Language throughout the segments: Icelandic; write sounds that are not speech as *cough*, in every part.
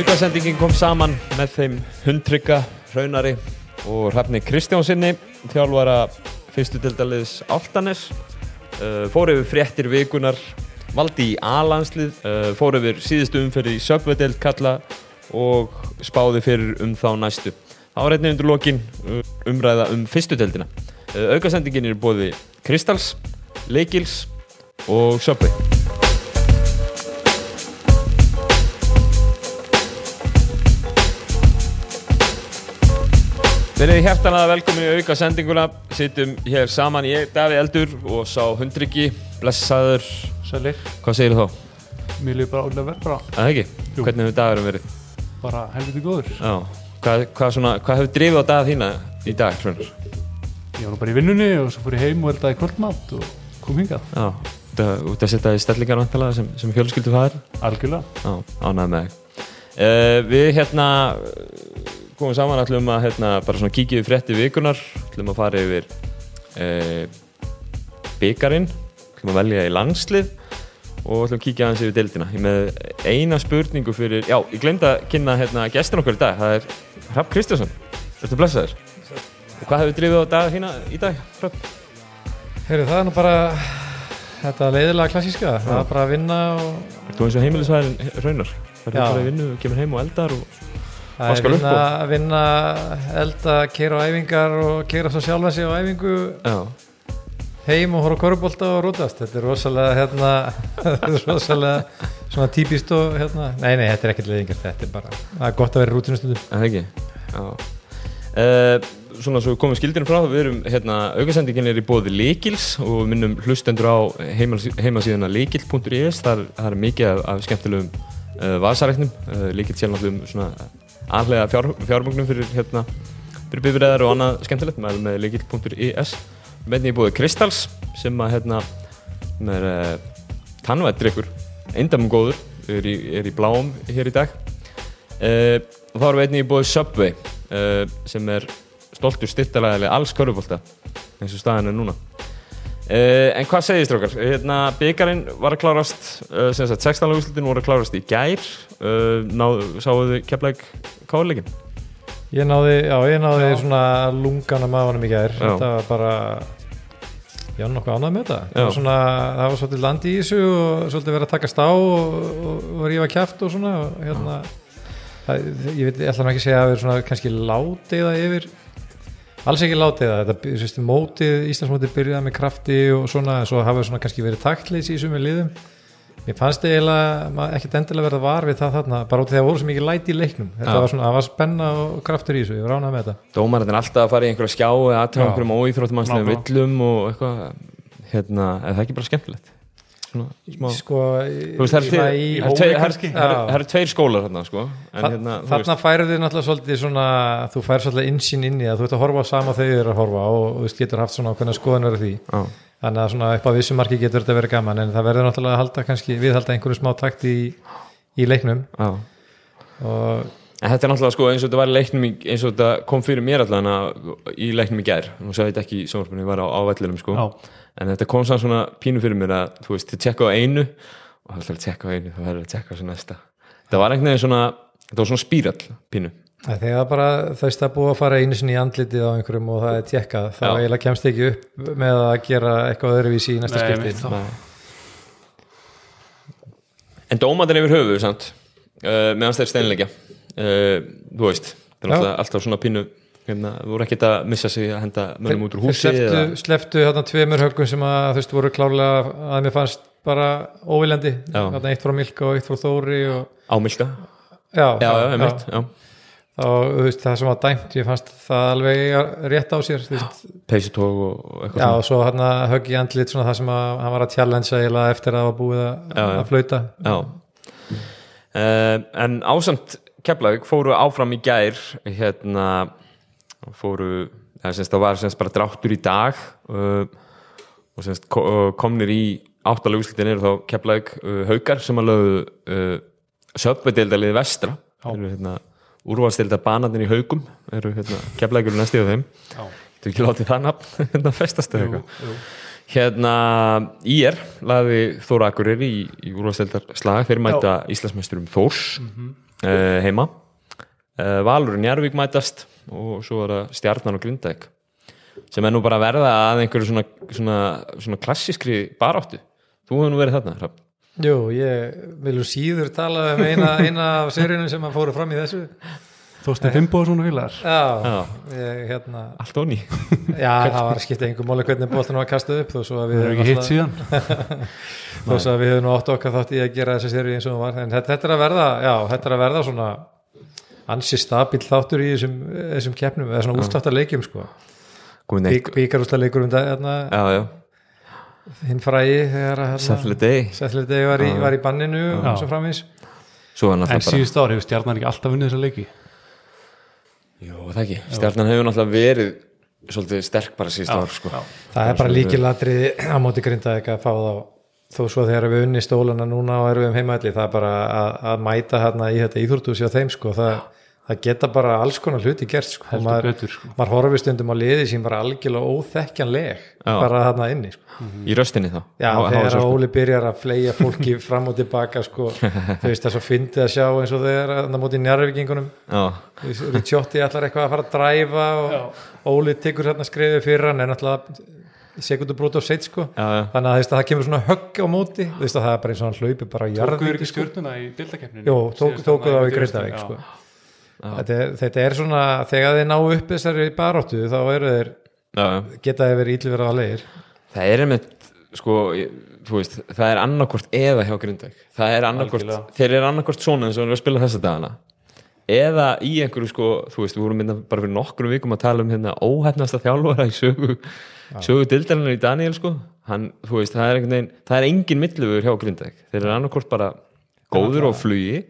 Aukasendingin kom saman með þeim hundtrygga, raunari og hrafni Kristjánsinni, þjálfara fyrstu dildaliðs Áltanes. Uh, fór yfir fréttir vikunar, valdi í A-landslið, uh, fór yfir síðustu umferði í söpvedeld kalla og spáði fyrir um þá næstu. Það var einnig undir lokin uh, umræða um fyrstu deildina. Uh, Aukasendingin er bóði Kristals, Leikils og Söpvi. Verðið hjertanlega velkomin í auka sendinguna Sittum hér saman ég, Davíð Eldur og sá Hundryggi Blessaður, Sælir, hvað segir þá? mér líður bara álega verð bara, Að það ekki? Jú. Hvernig hefur dagurum verið? bara helviti góður. Já Hvað, hvað, svona, hvað hefur drifið á dag þína í dag, Hrjónur? Ég var nú bara í vinnunni og svo fór ég heim og eldaði kvöldmatt og kom hingað. Já, út að, út að setja í stellingar vantalega sem, sem fjölskyldu fæðir Algjörlega. Já, ánægð með uh, Við hérna komum saman ætlum að hérna, bara svona kíkja yfir frétti vikunar ætlum að fara yfir uh, byggarinn ætlum að velja í landslið og ætlum að kíkja aðeins yfir deildina. Ég er með eina spurningu fyrir já, ég glemd að kynna hérna gestin okkur í dag það er Rapp Kristjánsson. Ertu blessaður? Og hvað hefur drifið á dag þína í dag, Rapp? Heyrðu, það er nú bara þetta leiðilega klassíska, það er bara að vinna og Þú eins og heimilisvæðin raunar? Það er bara í vinnu, kemur heim og eldar og það er Vaskar upp vinna, vinna, elda, keira á æfingar og keira svo sjálfa sig á æfingu. Já, heim og horfa korfbólta og rútast þetta er rosalega hérna, *laughs* þetta er rosalega svona típist og hérna, nei nei, þetta er ekkert leiðingar þetta er bara, það er gott að vera í rútinu stundum. Er það ekki? Já. Uh, svona svo komum skildinu frá, við erum hérna, aukasendingin er í bóði Líkils og við minnum hlustendur á heimas, heimasíðuna líkil.is, þar, þar er mikið af, af skemmtilegum uh, vasaræknum, uh, Líkil sér náttúrulega um svona aðlega fjár, fjármögnum fyrir hérna, fyrir bifræðar og annað skemmtilegt. Með, með líkil.is með því bóði Kristals sem að hérna er uh, tannvættdrykkur, eindamum góður. Er í, er í bláum hér í dag. Uh, og þá erum við einnig bóði Subway uh, sem er stoltur styrtalæðilega alls körfubólta eins og staðan er núna uh, en hvað segir strókar? Hérna, byggarinn var að klárast uh, sem sagt 16. úrslutin voru að klárast í gær uh, náðu, sáu þið keflæk káleikin? ég náði, já ég náði svona lungan að maðunum í gær Já. þetta var bara var nokkuð ánægð með þetta það Já. var, svona, það var svolítið landi í þessu og svolítið verið að takast á og, og, og rífa kæft og svona og hérna, það, ég veit, ég ætla ekki að segja að það er svona kannski látiða yfir alls ekki látiða þetta sérstu, mótið, Íslandsmótið byrjaði með krafti og svona, en svo hafa svona kannski verið taktleysi í sumir liðum Mér fannst eiginlega ekkert endilega verið var við það þarna bara út því að það voru svo mikið læti í leiknum þetta Já. var svona, það var spenna og kraftur í þessu ég var ánægð með þetta Dómarinn er alltaf að fara í einhverja skjá eða aðtöða einhverjum óíþróttumannslegum Nákvæmlega. villum og eitthvað hérna, er það ekki bara skemmtilegt? Svona, smá sko, Þú veist, það eru svona tveir- í- það eru tveir- það eru- það eru- eru tveir skólar hérna, sko. Hérna, þú þarna færðu þið náttúrulega svolítið svona þú færðu svolítið insýn inn í það þú ert að horfa á sama þegar þið eru að horfa og þú getur haft svona hvernig skoðunar því. Já. þannig að svona upp á vissu marki getur þetta verið gaman en það verður náttúrulega að halda kannski viðhalda einhverju smá takt í, í leiknum. Og En þetta er náttúrulega sko eins og þetta var í leiknum í, eins og þetta kom fyrir mér allavega í leiknum í gær, nú sagði þetta ekki í sjónvarpunni, ég var á, á vellinum sko. Já. En þetta kom samt svona pínu fyrir mér að þú veist, þið tjekka á einu og það er að tjekka á einu, það verður að tjekka á svo næsta. Þetta var einhvern veginn svona, þetta var svona spírall pínu, að þegar bara þau stað búið að fara einu sinni í andlitið á einhverjum og það er tjekkað þá eiginlega kemst ekki upp með að gera eitthvað öðruvísi í næsta skipti. en dómandir yfir höfuð samt, uh, meðan þeir steinleikja uh, þú veist það er alltaf svona pínu hérna, voru ekkert að missa sig að henda mönnum út úr Þeir húsi sleftu, eða, sleftu hérna tveimur höggum sem að þú veist voru klárlega að mér fannst bara óviljandi. Hérna eitt frá Milka og eitt frá Þóri og, ámilka já, já, já, einmitt, já. þá, þú veist, það sem var dæmt ég fannst það alveg rétt á sér peysutók og, eitthvað já og svo hérna högg í andlit svona það sem að hann var að challenge eiginlega eftir að það var búið að, að flauta. Uh, En ásamt Keflavík fóru áfram í gær hérna fóru, eða semst það var semst bara dráttur í dag uh, og semst uh, komnir í áttalega úrslitin eru þá Keflavík uh, haukar sem að lögðu uh, söpvedeildalið vestra. Eru hérna úrvalsdeilda banarnir í haukum eru hérna Keflavíkur næstíð á þeim. Þú ekki látið það nafn *laughs* hérna festastu eitthvað. Hérna Ír laði Þóra Akureyri í, í úrvalstildar slag þeir mæta Íslandsmeisturum Þórs uh, heima. Uh, Valur og Njarvík mætast og svo er það Stjarnan og Grindæk sem er nú bara að verða að einhverju svona, svona, svona klassískri baráttu. Þú hefur nú verið þarna Hrafn. Jú, ég vil nú síður tala um eina, *laughs* eina af seríunum sem að fóru fram í þessu. Þóstein Fimbo og ég, hérna. Allt onni Já, það var að skipta einhver máli hvernig boltan var kastað upp þó svo að við Það er ekki höfum hitt náttúrulega- síðan. *laughs* Þó svo að við höfum nú átt okkar þátt í að gera þessi séri eins og hún var en þetta, þetta er að verða, já, þetta er að verða svona ansi stabíl þáttur í þessum, þessum keppnum, eða svona úrsláttar leikjum sko, bíkarúsla leikur um það, já, já, hinn að Saturday day var, í- var í banninu og Já. svo er En síðust ár hefur stjarnan ekki alltaf vunnið þessa leiki? Jú, það ekki, stjarnan hefur náttúrulega verið svolítið sterk bara síðust ár sko. það er bara líkilatriði á móti grinda ekki að fá þá þó svo þegar við unni stólana núna og erum við heimaðli það er bara að, að mæta hérna í þetta íþórtúsi á þeim sko. Það, það geta bara alls konar hluti gert sko. Og maður, betur, sko. maður horfir stundum á liði sem bara algjörlega óþekkjanleg Já. bara hérna inni sko. Í röstinni þá? Já, Há- þegar sko. Óli byrjar að fleia fólki *laughs* fram og tilbaka sko, *laughs* þú veist það svo fyndið að sjá eins og þegar að það móti njárvíkingunum Já, Rítsjótti ætlar eitthvað að fara að dræfa og Óli tekur hérna skrifið fyrir hann en náttúrulega sekundu brot á seitt sko. Já, já, þannig að veist að það kemur svona högg á móti. Veist að það er bara eins og hann hlaupi bara á Tókuður ekki sko. stjórnuna í dildakeppninu Jó, tók, tóku þá í Grindavík sko. Þetta, er, þetta er svona þegar þeir ná upp þessari baróttu þá eru þeir, já, já. geta þeir verið ítlverða að leir Það er einmitt sko, veist, það er annarkvort eða hjá Grindæk það er Algjörlega. þeir eru annarkvort svona eins og þeir eru að spila þessa dagana. Eða í einhverju sko, þú veist, við vorum minna bara fyrir nokkrum vikum að tala um hérna óhæfnasta þjálfara í sögu sögu dildarinnar í Daniel sko. Hann, þú veist, það er einhvern veginn, það er engin millivegur hjá Grindæk, þeir eru annarkvort bara góður og flugi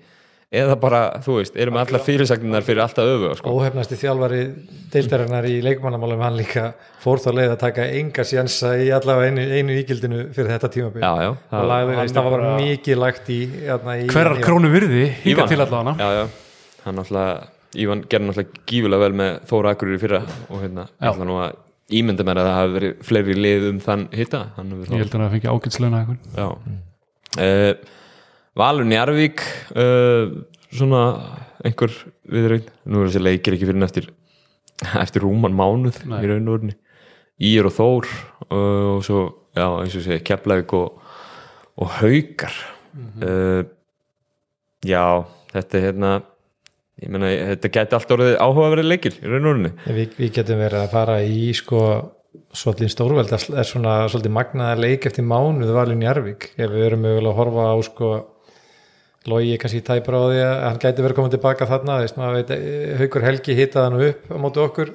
eða bara, þú veist, eru með allar fyrirsagnar fyrir alltaf öfu sko. óhefnasti þjálfari deildarinnar í leikmannamálum hann líka fór þá leið að taka enga sjansa í allavega einu, einu ígildinu fyrir þetta tímabil. Já, já, og lagði, hann það var bara mikið lagt í, í Hverrar í- krónu virði, hinga Ívan. til allavega? Já, já, hann náttúrulega Ívan gerði náttúrulega gífulega vel með Þóra Akureyri í fyrra og hérna, ætla nú að ímynda mér að það hafi verið fleiri lið um þann hitta. Ég held að það fengi. Uh, Valur Njarvík uh, svona einhver viðrein, nú er þessi leikir ekki fyrir en *laughs* eftir rúman mánuð Nei. í raun og orðinni Ír og Þór uh, og svo, já, eins og segi Keflavík og, og Haukar. Uh, já, þetta er hérna ég meina, þetta gæti allt orðið áhugaverið leikir í raun og orðinni við, við getum verið að fara í sko svolítið stórveld það er svona svolítið magnaða leik eftir mánuð valin Jarvík ef við erum mögulega að horfa á sko logi kannski tæpur á því að hann gæti verið komið tilbaka þarna veist, veit, eh, Haukur Helgi hitaði hann upp á móti okkur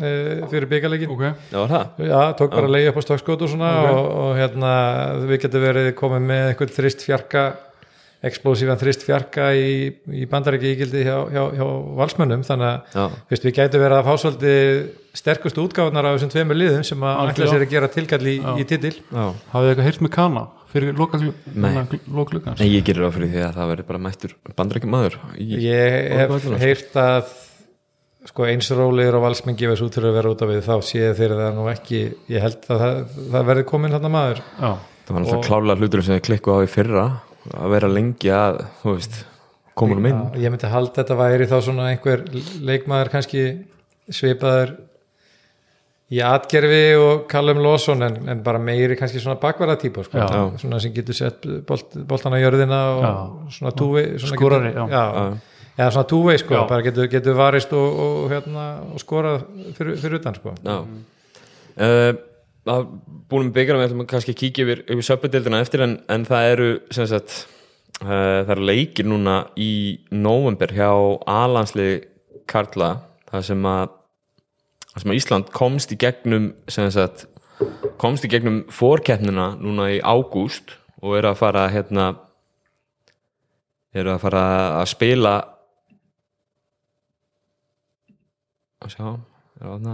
e, fyrir byggaleikin Ok, já, var það? Já, tók bara leið upp á stokkskot og svona Ok. og, og hérna við getum verið komið með eitthvað þrist fjarka explosívan þrist fjarka í, í bandaræki ígildi hjá, hjá, hjá valsmönnum þannig að já, Vist, við gætum verið að fá svolítið sterkustu útgáfnar af þessum tveimur liðum sem að ætla sér að gera tilkall í, í titil. Hafið þið eitthvað heyrt með kana fyrir Nei. lokaglugans en ég gerir á fyrir því að það verður bara mættur bandrækjum maður í, ég hef heyrt að sko eins rólegir og valsmenn gefast út fyrir að vera út af við þá séð þeir það nú ekki. Ég held að það, það verði komin þarna maður. Já, það var náttúrulega klálega hlutur sem þið klikku á í fyrra að vera lengi að, þú veist komunum inn. Ég myndi halda þetta væri þá svona einhver leikmaður kannski svipaður í atgerfi og Callum Lawson en, en bara meiri kannski svona bakverða típa sko. Já. svona sem getur sett bolt, boltana í jörðina og Já. svona túvei svona Skorari, getur, já. já. Já, svona túvei sko, Já. bara getur, getur varist og, og, hérna, og skorað fyrir, fyrir utan sko. Já uh, að búin með byggjara við ætlum að kannski kíkja yfir, yfir söpudildina eftir en, en það eru sem sagt uh, það eru leikir núna í november hjá Alansli Karla það sem að það sem að Ísland komst í gegnum sagt komst í gegnum fórkeppnina núna í ágúst og er að fara hérna er að fara að spila að sjá er að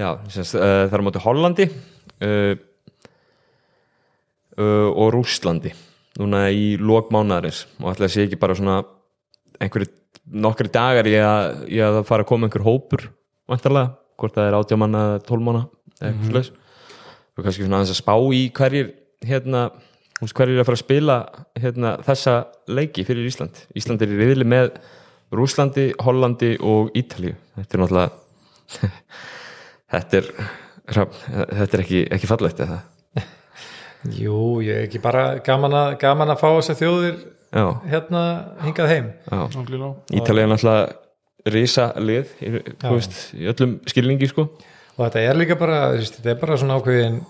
já, semst, uh, það er móti Hollandi uh, uh, og Rússlandi núna í lok mánaðarins. Og ætla að sé ekki bara svona einhverju nokkri dagar í að, í að það fara að koma einhver hópur vantarlega, hvort það er átjámanna eða tólmanna eða eitthvað slags og kannski svona aðeins að spá í hverjir hérna, Þú veist, hver er að fara að spila hérna, þessa leiki fyrir Ísland. Ísland er í riðli með Rúslandi, Hollandi og Ítalíu. Þetta er náttúrulega *laughs* þetta er þetta er ekki, ekki fallegt eða Jú, ég er ekki bara gaman að, gaman að fá þess að þjóðir já, hérna hingað heim. Ítalíu er náttúrulega risa lið í, veist, í öllum skilningi sko. Og þetta er líka bara, þetta er bara svona ákveðin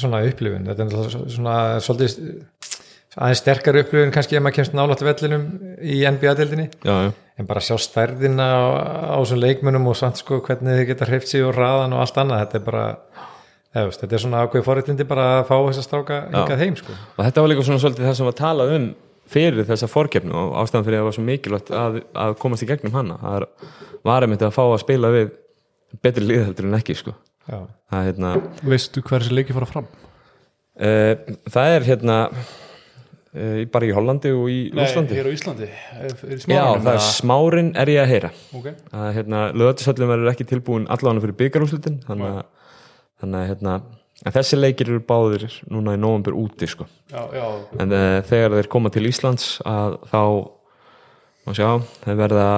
svona upplifun. Þetta er svona svolítið aðeins sterkar upplifun kannski ef maður kemst nálægt vellinum í já, en bara sjá stærðina á, þessum leikmunum og samt sko hvernig þið geta hreift sig og raðan og allt annað, þetta er bara þetta er svona ákveði forréttindi bara að fá þess að stráka hingað heim sko. Og þetta var líka svona svolítið það sem var talað um fyrir þessa fórkeppnu og ástæðan fyrir að það var svo mikilvægt að, að komast í gegnum hana. Það var einmitt að fá að spila við betri liðheldur en ekki sko. Það hérna Veistu hver þessi leiki fara fram? uh, það er hérna uh, bara í Hollandi og í Úslandi hér á Íslandi. Er, er já, það er smárin er ég að heyra. Ok. að hérna, lögatisöllum verður ekki tilbúin allavega fyrir byggarúslutin þannig að hérna, en þessi leikir eru báðir núna í nóvambur úti sko. Já, já, en uh, þegar þeir koma til Íslands að þá sjá, þeir verða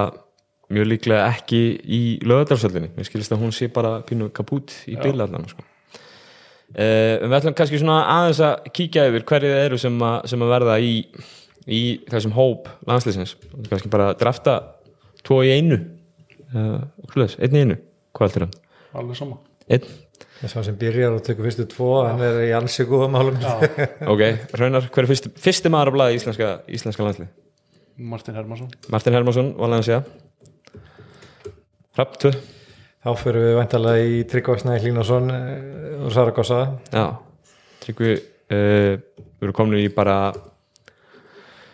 mjög líklega ekki í lögadalsöllinni mér skilist að hún sé bara pínu kapút í bílallan sko. uh, við ætlum kannski svona aðeins að kíkja yfir hverju það eru sem, að, sem að verða í, í þessum hóp landslýsins kannski bara drafta tvo í einu. Uh, einn í einu, hvað heldur hann? alveg sama. Einn, að sem byrjar og tekur fyrstu tvo hann er í ansi góða málum. *laughs* Ok, Raunar hver er fyrsti, fyrsti maður að blaða íslenska, íslenska landslið? Martin Hermansson. Martin Hermansson, valega að segja. Rapp 2 þá fyrir við væntalega í Tryggvaksnæði Hlínason og Saragossa. Já, Tryggvi uh, við erum komin í bara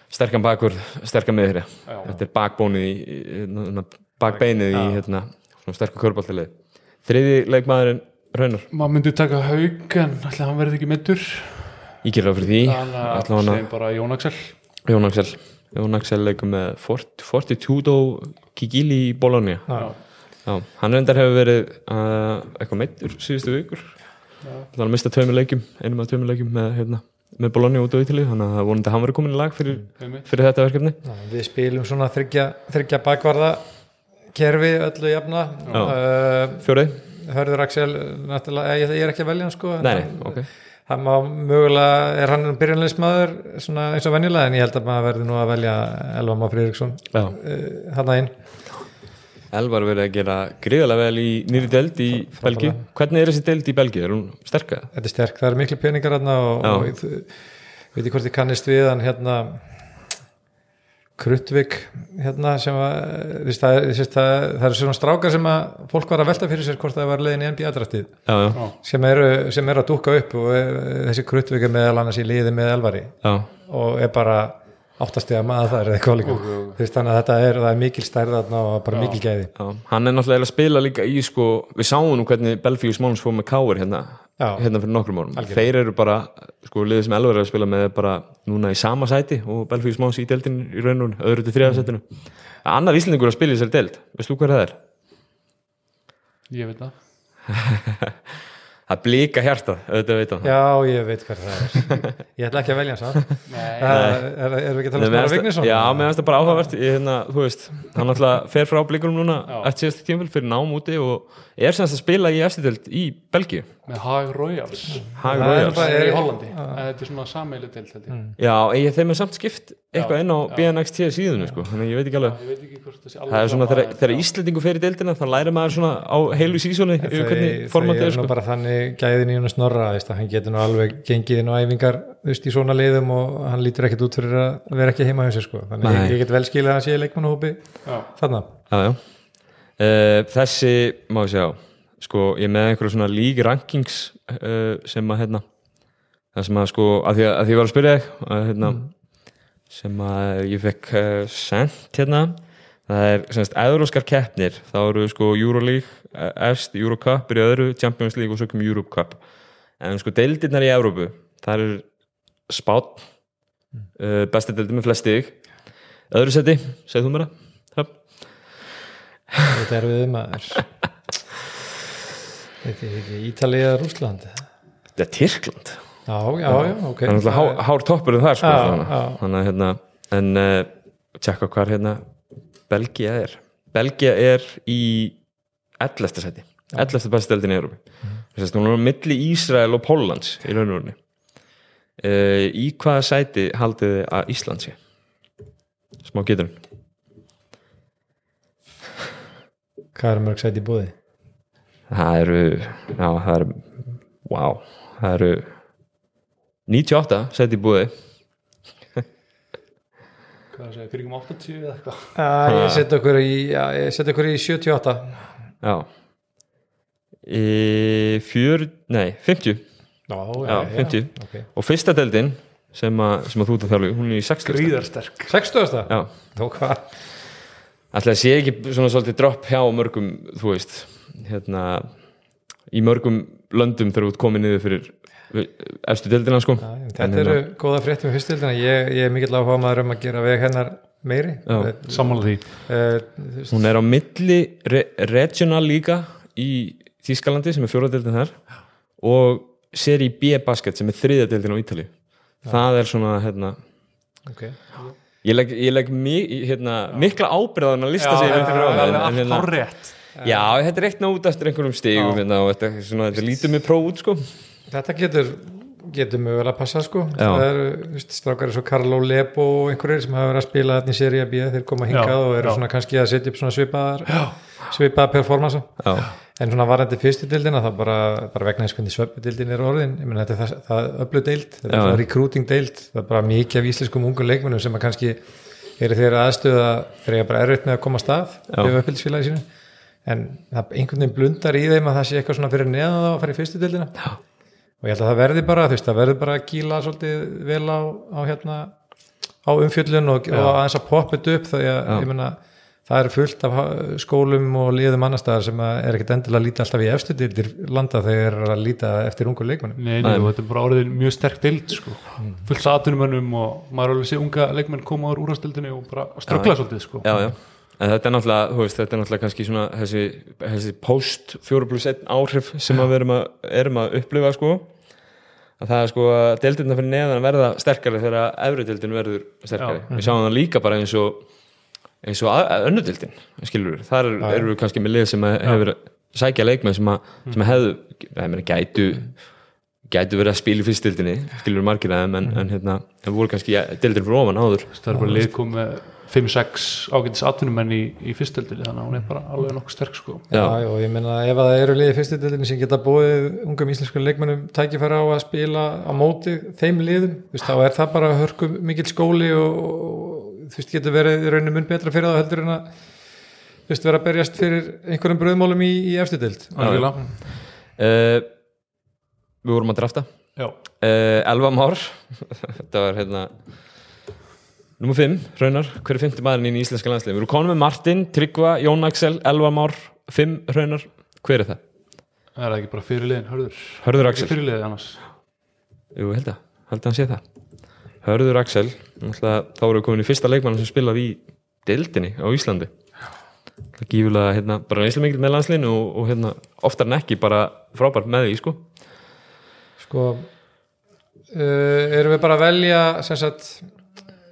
sterkan bakur sterkan meðri, þetta er bakbónið í, í, í bakbeinið í hérna, svona sterkur körbáltileg þriði leikmaðurinn Raunar. Maður myndi taka haug en ætli hann verði ekki mittur ég gerir það fyrir því. Þannig að Allavega- segjum bara Jón Axel. Jón Axel. Jón Axel leikur með Fort, Fortitudo Kikili í. Já, hann reyndar hefur verið uh, eitthvað meittur síðustu vikur. Þannig að mista tveimur leikjum einum af tveimur leikjum með, hérna, með Bologna út á Ítali þannig að það er vonandi að hann verið komin í lag fyrir, Einmitt. fyrir þetta verkefni. Já, við spilum svona þryggja, þryggja bakvarða kerfi öllu jafna. Uh, Fjórið? Hörður náttúrulega, ég, ég er ekki að velja hann sko en Nei, hann- ok hann má mögulega, er hann byrjanleismadur eins og venjulega en ég held að maður verði nú að velja Elva Má Friðriksson Já. uh, hann inn Elvar verið að gera gríðarlega vel í nýri deild í Belgíu Hvernig er þessi deild í Belgíu? Er hún sterkað? þetta er sterk, það er miklu peningar hann og, og ég veit ekki hvort ég kannist við hann hérna Kruttvik hérna sem var þú veist, það, veist, það, það eru svona strákar sem að fólk var að velta fyrir sér hvort það var leiðin í NBA-draftið Já, já, sem eru, sem eru að dúka upp og eh, þessi Kruttvik er meðal annars í liði með Elvari. Já, og er bara áttastega maður þar eða eitthvað líka. Þú veist, þannig að þetta er, það er mikil stærð þarna og bara mikil gæði. Já. Hann er náttúrulega að spila líka í sko Við sáum nú hvernig Belfíu Smálens fór með Káir hérna, Já. Hérna fyrir nokkrum árum. Algjörlega. Þeir eru bara, sko liðið sem Elvar er að spila með er bara núna í sama sæti og Belfíu Smálens í deildin í raunun öðru til þriða sætinu. Annar Íslendingur að spila í þessari deild, veist þú hver það er? ég veit það. *laughs* Það er blika hjartað, auðvitað veit hann Já, ég veit hvað það er. Ég ætla ekki að velja hans *laughs* að Nei. Erum við ekki að tala um það- Vignisson? Já, mér finnst það bara áhugavert hérna, þú veist, hann alltaf fer frá blikunum núna eftir síðasta tímafél fyrir nám úti og er semst að spila í eftirtild í Belgíu með Haag Royals Hag Það er Royals það er í Hollandi þetta er svona sammeili til þetta Mm. Já, ég þeim er samt skipt eitthvað inn á. BNXT síðunu sko, þannig ég veit ekki alveg ég veit ekki hvort það sé Það er svona, þegar. Íslendingu fer í deildina þá lærir maður svona á heilu sísóni yfir hvernig Þau formatið er nú sko bara þannig gæðin í hún snorra veist, að hann getur nú alveg gengið inn á æfingar þú veist, í svona liðum og hann lítur ekkert út fyrir að vera ekki heima hjá sér sko. þannig Nei. ég, get vel skilið að hann sé í leikmannahópi Já. þarna Já, já uh, Þessi, má ég sjá sko, ég með einhverju svona lík rankings uh, sem að hérna það sem að sko, að því að, að því var að spyrja þig að, hérna, sem að ég fekk uh, sent hérna það er semst eðróskar keppnir þá eru sko Euroleague eh, efst, Eurocup er í öðru, Champions League og svo kom Europe Cup en sko deildirnar í Evrópu það er spát uh, besti deildir með flest stig öðru seti, segð þú mér það? Hrafn? þetta er við maður veit ég ekki, Ítalið eða Rússland Þetta er Tyrkland já, já, já, ok það er náttúrulega há, hár toppurinn þar sko, Já, þannig, já. þannig að hérna en uh, tjekka hvar hérna Belgia er Belgia er í 11. seti 11. besta deildin í Európi Mhm. þess að hún er á milli Ísrael og Póllands í raun og raunni uh, í hvaða sæti haldið þið að Ísland sé smá getur hvað er mörg sæti í búði? Það eru já, það eru wow, það eru 98 sæti í búði Hvað það segja, kringum 80 eða eitthvað? Uh, ég set okkur í, já, ég set okkur í 78 já. Í fjör, nei, 50 já, Já, 50. okay. og fyrsta deildin sem að, sem að þú ert að þjálfu, hún er í 60 Gríðarsterk. 60. Já, Þó hvað? ætla að sé ekki svona svolítið dropp hjá mörgum, þú veist hérna, í mörgum löndum þegar þú ert komið niður fyrir efstu deildina sko. Já, En þetta eru góða frétt með fyrstildina ég, ég er mikill áhuga maður um að gera veg hennar meiri. Já. Sammála því. uh, hún er á milli re regional líka í Þískalandi sem er fjóra deildin þar og seri B basket sem er þriðja deildin á Ítali það er svona hérna okay. Ég legg, ég legg mi, hérna, mikla ábyrðan að lista sig þetta fyrir er hérna, rétt Já, þetta er reikna út eftir einhverjum stigum hérna, og þetta, svona, þetta lítur mig próf út sko. þetta getur getur mögulega að passa sko. Já. það eru strákar eins og Carlo Lebo og einhverjir sem hafa verið að spila þarna í seri B þeir koma hingað Já, og eru svona kannski að setja upp svona svipaðar svipaðar performance Já, en svona varandi fyrstu dildina það bara, bara vegna þess hvernig sveppu dildin er orðin ég menn þetta er það, það öllu deild þetta er svona recruiting deild það er bara mikið af íslenskum ungum leikmennum sem að kannski eru þeirra aðstöða þeir eru bara erfitt með að koma að stað við uppfylgsfélagi sínu en það einhvern veginn blundar í þeim að það sé eitthvað svona fyrir neðan þá að fara í fyrstu dildina Já. og ég held að það verði bara þú veist, það verði bara að kýla svolítið vel á, á hérna á umfjöllun og, og aðeins að poppa þetta upp þegar Já. ég meina það eru fullt af skólum og liðum annar staðar sem að er ekkert endilega að líta alltaf í efstu dildir landa þegar þeir eru að líta eftir ungu leikmennum Nei, nei, þetta er bara orðin mjög sterk dild sko. fullt satunumönnum og maður er alveg sé unga leikmenn koma úr úrastildinni og bara ströggla svolítið sko. já, já En þetta er náttúrulega, þú veist, þetta er náttúrulega kannski svona þessi, þessi post 4 plus 1 áhrif sem að við erum að, erum að upplifa sko. Að það er sko að deildina fyrir neðan verða sterkari þegar efri deildin verður sterkari. Við sjáum það líka bara eins og eins og önnu deildin, skilur þar er, erum við kannski með lið sem að hefur sækja leikmenn sem að, sem að hefðu ég meina, gætu gætu verið að spila í fyrstildinni, skilur margir aðeim en, en hérna, það voru kannski deildin fyrir ofan áður. Það er bara lið kom með 5-6 ágætis atunumenn í, í fyrstildinni þannig að hún er bara alveg nokkuð sterk sko. Já, Já. og ég meina ef að það eru liði fyrstu dildinni sem geta búið ungum íslensku leikmennum tækifæra á að spila á móti þeim liðum, þú veist, þá er það bara hörku mikill skóli og, og þú veist, getur verið í rauninu mun betra fyrir það heldur en að þú veist, vera að berjast fyrir einhverjum bröðmálum í, í efstu dild Algjörlega. uh, við vorum að drafta Já. uh, Elva Már *laughs* þetta var hérna nummer 5, Raunar, hver er 50 maðurinn í íslenska landslið? Við erum konum með Martin, Tryggva, Jón Axel, Elva Már. 5 Raunar, hver er það? það er ekki bara fyrirliðin hörður? Hörður Axel, fyrirliðið annars. Jú, held að held að hann sé það. Hörður Axel, náttúrulega, þá erum við komin í fyrsta leikmann sem spilaði í deildinni á Íslandi. Það er gífulega, hérna, bara einslega mikil með landsliðinu og, og hérna, oftar en ekki bara frábært með því, sko. Sko uh, erum við bara að velja sem sagt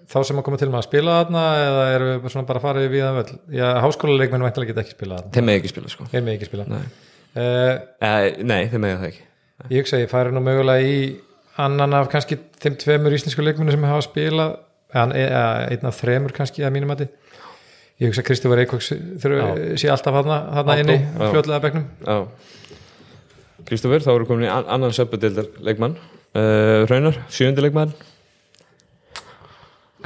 þá sem að koma til með að spila þarna eða erum við svona bara að fara við það völl? Já, háskóla leikmenn væntalega geta ekki spila þarna. Þeim með ekki spila, sko. Þeir með ekki spila. Nei. uh, Eh, nei, þeim með það ekki. Ég hugsa að ég færi nú mögulega í annan af kannski þeim tveimur íslensku leikmennu sem hafa spilað eða eða einn af þremur kannski að mínum mati. Ég hugsa að Kristófur Eikóks sé alltaf hana Átó, inni bekknum. Já. Kristófur, þá við komin í an- annan söpudildar leikmann. Uh, Raunar, sjöundi leikmann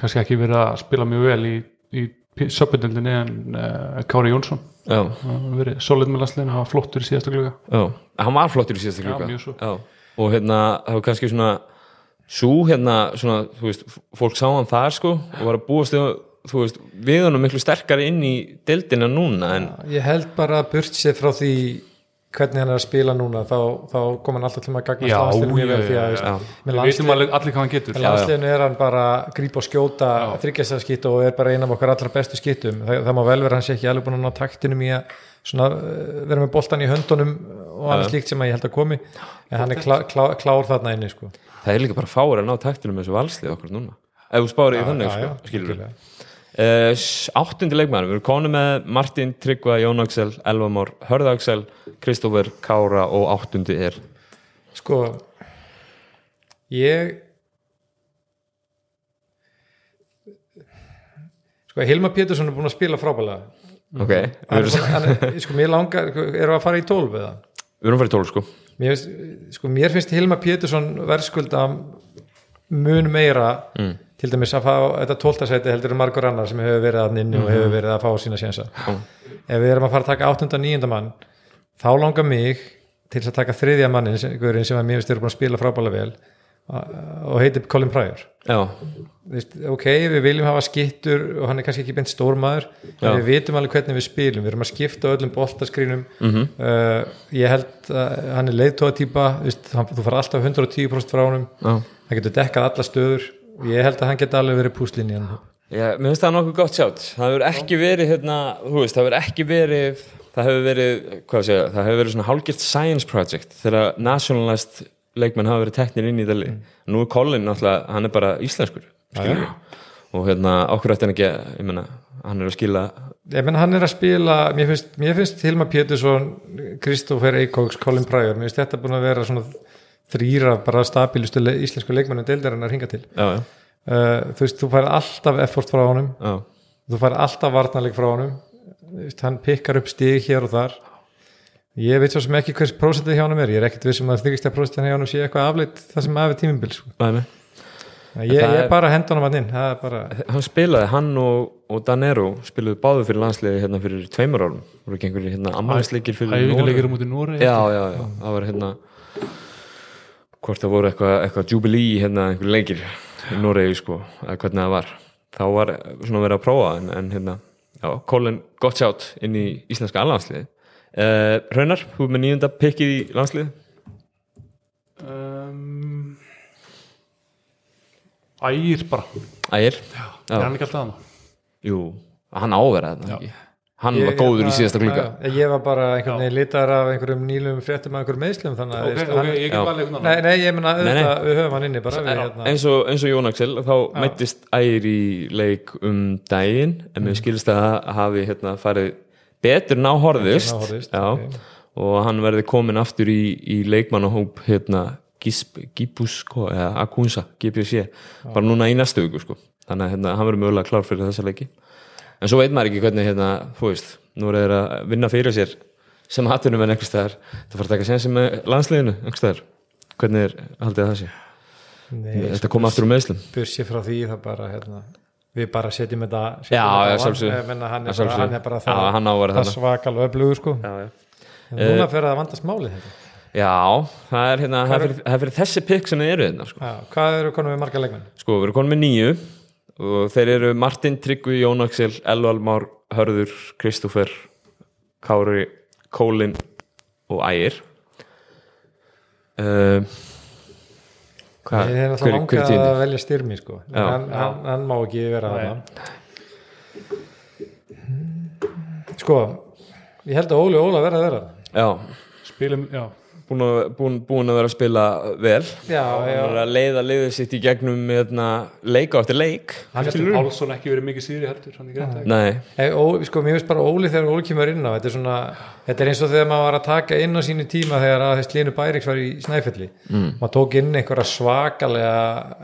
kannski ekki verið að spila mjög vel í, í söpindildinni en uh, Kári Jónsson. Já, hann verið solid með landsliðinu, hann var flottur í síðasta gluga já, hann var flottur í síðasta klukka mjög svo. Já, og hérna, það var kannski svona svo hérna, svona, þú veist fólk sá hann þar sko og var að búast við, þú veist, við hann miklu sterkari inn í dildina núna en ég held bara að burt sér frá því hvernig hann er að spila núna þá, þá kom hann alltaf til að gagna landsliðinu mjög vel því að með við landslið- allir hvað hann getur. með landsliðinu er hann bara að grípa og skjóta þryggjastæðskitt og er bara eina af okkar allra bestu skittum það, það má vel vera hann sé ekki alveg búin að ná taktinum í að svona, uh, vera með boltan í höndunum og annað slíkt sem að ég held að komi. En hann er klá, klá, klár þarna inni sko. það er líka bara fáir að ná taktinum með þessu valslið okkur núna. Ef þú spáir í þannig sko, skilur algjörlega. Uh, áttundi leikmæður, við erum konum með Martin, Tryggva, Jón Axel, Elvamór Hörð Axel, Kristófer, Kára og áttundi er. Sko ég sko Hilmar Pétursson er búin að spila frábælega ok, hann, hann, sko mér langar erum við að fara í tólf eða? Við erum farið tól sko. Mér, sko, mér finnst Hilmar Pétursson verðskulda mun meira Mm. Til dæmis að fá þetta tóltasæti heldur margur annar sem hefur verið að inni og Mhm. hefur verið að fá sína sjensa ef við erum að fara að taka 8. og 9. mann þá langar mig til að taka þriðja mannin sem, að mér finnst eru búin að spila frábælega vel og heitir Colin Pryor veist, ok, við viljum hafa skittur og hann er kannski ekki beint stórmaður en við vitum alveg hvernig við spilum við erum að skipta öllum boltaskrínum Mhm. uh, ég held að hann er leiðtóa típa, þú fara alltaf 110% frá honum, hann getur dekkað alla stöður ég held að hann geti alveg verið púslinn í hann. Mér finnst það nokkuð gott sjátt. Það hefur ekki verið hérna, veist, það hefur ekki verið það hefur verið, segja, það hefur verið svona hálgilt science project þegar nationalist leikmenn hafa verið teknir inn í það lið nú er Colin náttúrulega, hann er bara íslenskur skilur og hérna, okkur ætti hann ekki ég meina, hann er að skila ég menn hann er að spila, mér finnst, mér finnst Hilmar Pétursson, Kristófer Eikóks Colin Pryor, mér finnst þetta búin að vera svona þrýra bara stabilustu le íslensku leikmennum deildar hann að ringa til. Já, já, uh, þú veist, þú fær alltaf effort frá honum. Já, þú fær alltaf varnarleik frá honum. Veist, hann pikkar upp stig hér og þar. Ég veit svo sem ekki hvers prósentið hjá honum er, ég er ekkert vissum að þykist að prósentið hjá honum sé eitthvað afleitt það sem afi tímumbil sko. Ég, ég er- bara að henda honum að inn. Það er bara, hann spilaði, hann og, og Danero spiluðu báðu fyrir landsliði hérna fyrir tveimur árum, voru ekki einhverjir hérna ammælisleikir fyrir um já, það var hérna hvort það voru eitthvað eitthva jubilee hérna, einhver leikir í Noregi sko, eða hvernig það var. Þá var svona verið að prófa en, en hérna, já, Colin gott sjátt inn í íslenska allandsliði uh, Raunar, þú er með nýjunda pikkið í landsliði um, Ægir bara. Ægir, er hann ekki alltaf hann jú, hann áverða þetta ekki hann var góður í síðasta klukka ég, ég var bara einhvern veginn litar af einhverjum nýlum fréttum af einhverjum meðslum þannig að ok, veist, ok, hann, ég Já. einhvern nei, nei, ég menna við höfum hann inni bara við, hérna, eins og, eins og Jón Axel þá mættist Ægir í leik um daginn en mér skilst að það hafi hérna, farið betur ná horðist, Betur ná horfðist, Já, ok. og hann verði komin aftur í, í leikmannahóp hérna, Gipus eða Akunsa, GPC bara núna í næstu viku sko. þannig að hérna, hann verður mögulega klár fyrir þessa leiki en svo veit maður ekki hvernig hérna, þú veist, nú er þeir að vinna fyrir sér sem hattunum en einhvers staðar það fara að taka sensi með landsliðinu einhvers staðar, hvernig er haldið það sé nei, þetta kom aftur úr meðslum bursi frá því það bara hérna, við bara setjum þetta Já, já, hann, hann, er Já, bara, hann er bara Já, það, hann á að vera það þarna. svakalega öflugur sko. já, já. en núna fer það að vandast málið þetta já, það er, hérna, það er, fyrir, það er fyrir þessi pikk sem þið eru hérna sko. Já, hvað eru konum við marga leikmenn? sko, við erum konum með nýju og þeir eru Martin, Tryggvi, Jón Axel Elval Már, Hörður, Kristoffer Kári, Kólin og Ægir. Uh, hvað, Ég er hver, náttúrulega hver er langað að velja styrmi sko. Hann, hann, hann má ekki vera þarna. Sko, ég held að Óli Óla verða að vera já, spilum, já, búin að, búin, búin að vera að spila vel. Já, hann já. er að leiða liðið sitt í gegnum hérna, leika eftir leik. Hann er Kristinn Pálsson ekki verið mikið síðri heldur nei, ó, sko, mér finnst bara Óli þegar Óli kemur inn á þetta er, svona, þetta er eins og þegar maður var að taka inn á sínu tíma þegar að þess Línu Bæriks var í Snæfelli. Mm. maður tók inn einhverja svakalega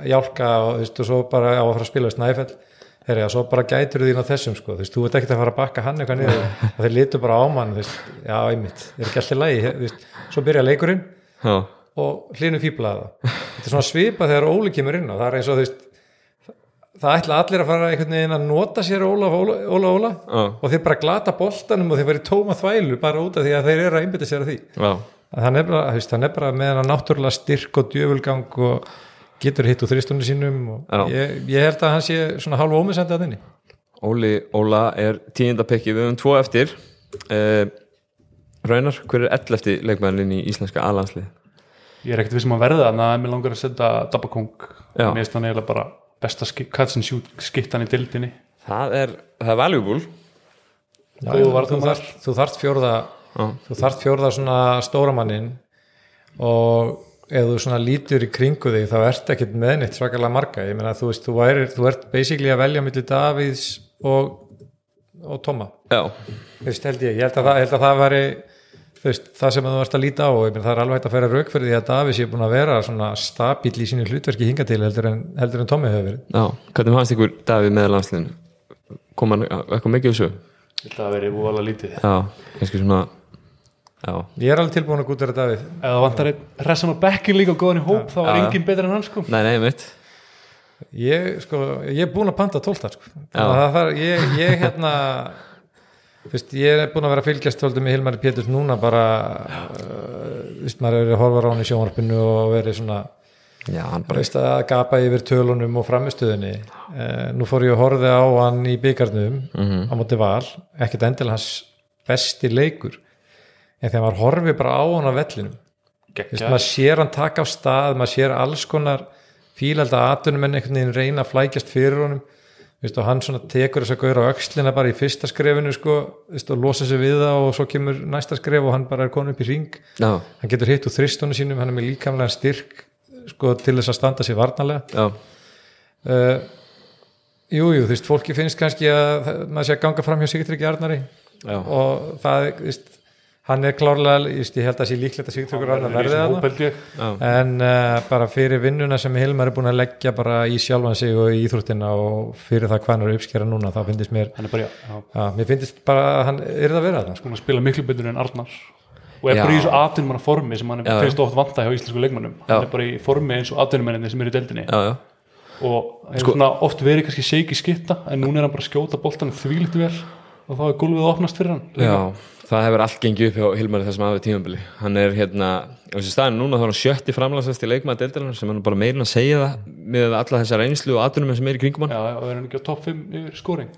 hjálka og, þú veist, og svo bara á að fara að spila í Snæfell þegar já, svo bara gætur þín á þessum sko, þú veist, þú veit ekki að fara að bakka hann eitthvað niður. Og þeir litu bara á mann, þú veist, já, einmitt. Er ekki alltaf lægi, þú veist, svo byrja leikurinn já, og hlinu fýblaða það þetta er svona svipa þegar Óli kemur inn á. Það er eins og þú veist það ætla allir að fara einhvern veginn að nota sér Óla, Óla, Óla, Óla já, og þeir bara glata boltanum og þeir verið tóma þvælu bara út af því að þeir eru að einbytta sér að því. Já. Að veist, hann er bara með hann náttúrulega styrk og djöfulgang og getur hitt úr þristunni sínum og ég, ég held að hann sé svona hálfa ómissandi að þinni. Óli Óla er tíundapekki við höfum tvo eftir. Uh, Raunar, hver er 11. leikmæðin í íslenska A-landslið? ég er ekkert við sem að verða þannig að mér langar að setja Dabakong. Mér finnst hann eiginlega bara besta catch and shoot skittan í dildinni Það er, það er valuable. Já, þú, þarft, þú þarft fjórða Já. þú þarft fjórða svona stóramannin og ef þú svona lítur í kringu þig þá ert ekkert með neitt svakalega marga. Ég meina þú veist, þú, væri, þú ert basically að velja milli Davíðs og, og Tóma veist, held ég, ég held að það, held að það væri þú veist, það sem þú ert að líta á og ég meina, það er alveg hægt að færa rauk fyrir því að Davíðs er búin að vera svona stabíl í sínu hlutverki hinga til heldur en, heldur en Tómi hefur verið. Já, hvernig fannst ykkur Davíð með landsliðinu? Kom hann eitthvað mikið þessu? þetta veri úvala lítið. Já, kannski svona Já, ég er alveg tilbúin að gúta þetta Davíð. Ef það vantar einn ressan á bekkin líka og góðan í hóp þá er Já. engin betur en hann sko. Nei, nei, mitt ég, sko, ég er búin að panta tóltar sko. Þarf, ég, ég hérna Fyrst, ég er búin að vera fylgjast með Hilmari Péturs núna bara uh, vist, maður er að horfa á hann í sjónvarpinu og verið svona Já, hann bara veist, að gapa yfir tölunum og framistöðinni uh, nú fór ég að horfa á hann í byggarnum á móti val. Ekkert endil hans besti leikur en þegar maður horfi bara á hann á vellinum maður sér hann taka á stað maður sér alls konar fílalda atunum en einhvern veginn reyna að flækjast fyrir honum. Vist, og hann svona tekur þess að gauðra á öxlina bara í fyrsta skrefinu sko, vist, og losa sig við það og svo kemur næsta skref og hann bara er konum upp í ring Já, hann getur hitt úr þristunum sínum hann er með líkamlega styrk sko, til þess að standa sér varnalega já, uh, Jú, jú, þú veist, fólki finnst kannski að maður sé að ganga fram hjá Sigtryggi Arnari. Já. og það, þú veist hann er klárlega, ég held að það sé líklegt að Sigtryggur Arnar verði já, en uh, bara fyrir vinnuna sem Hilmar er búin að leggja bara í sjálfan sig og í íþróttina og fyrir það hvað hann er að uppskera núna þá finnst mér, hann er bara, já, já, mér finnst bara að hann er það að vera þarna sko. hann spila miklu betur en Arnar og er Já. bara í þessu atvinnum formi sem hann Já. finnst oft vanta hjá íslensku leikmannum Já. hann er bara í formi eins og atvinnumenninni sem eru í deildinni já, já. og hefur Sko- svona oft verið kannski í skitta en núna er hann bara að skjóta og þá það hefur allt gengið upp hjá Hilmari þessum aðeins tímabili. Hann er hérna, á þessi staðin núna þá er hann sjötti framlagsast í leikmaða deildarinnar sem hann er bara meirinn að segja það með alla þessar reynslu og aðdunum sem er í kringum hann. Já, og er hann ekki á topp 5 yfir scoring?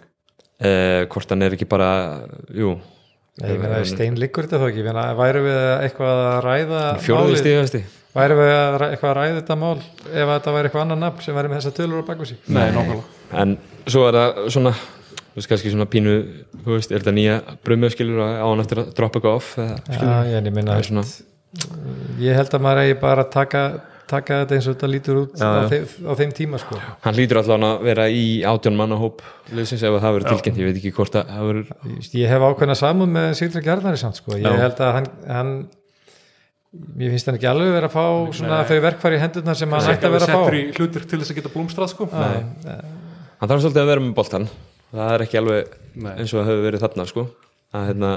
Eh, hvort hann er ekki bara jú, ég meina stein liggur þetta þó ekki, ég meina væru við eitthvað að ræða fjóruði málið? stíðasti væri við að, eitthvað að ræða þetta mál ef þetta væri eitthvað annar nafn sem væri með þessa tölur á baku sig Nei, nákvæmlega. En svo er það svona þú veist kannski svona pínu þú veist, er þetta nýja brumöðskilur á hann eftir að droppa eitthvað off eða, Já, ég minna svona ég held að maður eigi bara að taka, taka þetta eins og þetta lítur út Já, á, já. þeim, á þeim tíma sko. Hann hlýtur allavega að vera í átjón manna hóp liðsins ef það verður tilkynnt, ég veit ekki hvort að það verður Ég ég hef ákveðna samúð með Sigdra Gjarnari samt sko, ég Já. held að hann, hann mér finnst hann ekki alveg vera að fá svona þau verkfæri í hendurnar sem hann ætti að vera að fá. í hlutur til þess að geta blómstrað sko. Hann þarf svolítið að vera með boltan það er ekki alveg Nei. eins og það hefur verið þarna sko. að, hérna,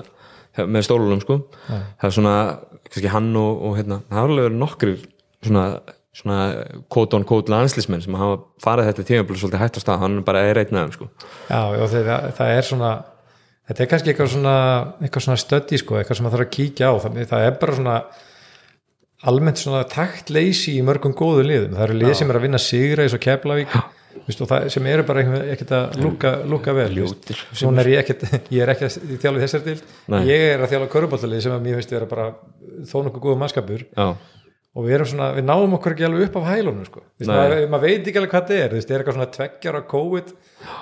með stólunum sko. það er svona kannski hann og, og hérna, það hafa alveg verið nokkri svona, svona quote on quote landslismenn sem hafa farið þetta tímablu svolítið hægt á stað, hann bara er einn aðeim sko. Já, og það, það er svona þetta er kannski eitthvað svona eitthvað svona stöddi sko, eitthvað sem maður þarf að kíkja á það, það er bara svona almennt svona taktleysi í mörgum góðu liðum, það eru lið sem er að vinna sigra eins og Keflavík Vist, og það sem eru bara ekkert að lúka, lúka vel er ég ekkert, ég er ekki að þjálfa í þessari dild, Nei. ég er að þjálfa köruboltalið sem að mér finnst vera bara þó nokkuð góða mannskapur já, og við erum svona, við náum okkur ekki alveg upp af hælunum sko. Maður, maður veit ekki alveg hvað þetta er, Vist, er eitthvað svona tveggjara COVID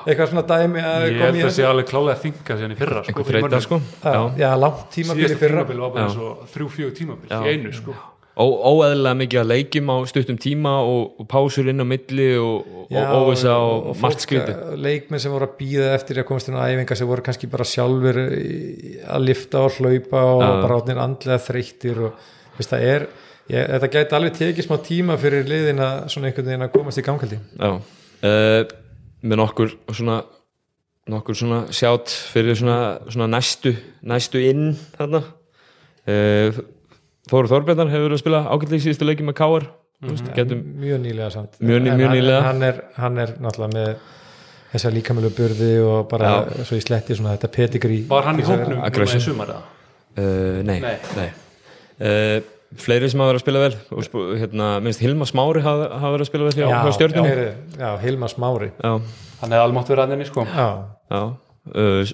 eitthvað svona dæmi að Ég held í að sé alveg klálega að þinga í fyrra sko, mönnum. sko. Já, já. langt tímabili Síðasta fyrra tímabil var bara Já. eins og þrjú, fjögur tímabil í einu sko Ó, óeðlilega mikið að leikjum á stuttum tíma og, og pásur inn á milli og, og óvisa og, og margt fólk, skriti eh, leikmenn sem voru að býða eftir að komast inn á æfinga sem voru kannski bara sjálfur að lifta og hlaupa og Já. bara átnir andlega þreyttir og veist, það er, ég, þetta gæti alveg tekið smá tíma fyrir liðin að svona einhvern veginn að komast í gangaldi Já, uh, með nokkur svona nokkur svona sjátt fyrir svona, svona næstu næstu inn þarna. Uh, Þóru Þorbjarnar hefur verið að spila ágætlega í síðustu leiki með Káar mm -hmm. getum, mjög nýlega samt Mjög mjög hann- nýlega. hann er, hann er náttúrulega með þessa líkamölu burði og bara svo í sletti svona þetta pedigrí Var hann í hópnum núna í sumar eða? uh, nei, Nei. nei. Uh, fleiri sem hafa verið að spila vel og hérna, minnst Hilma Smári hafa, hafa verið að spila vel hjá, hjá stjórnum já, já, Hilmar Smári já, Hann hefði almátt verið að henni sko já, já. Uh,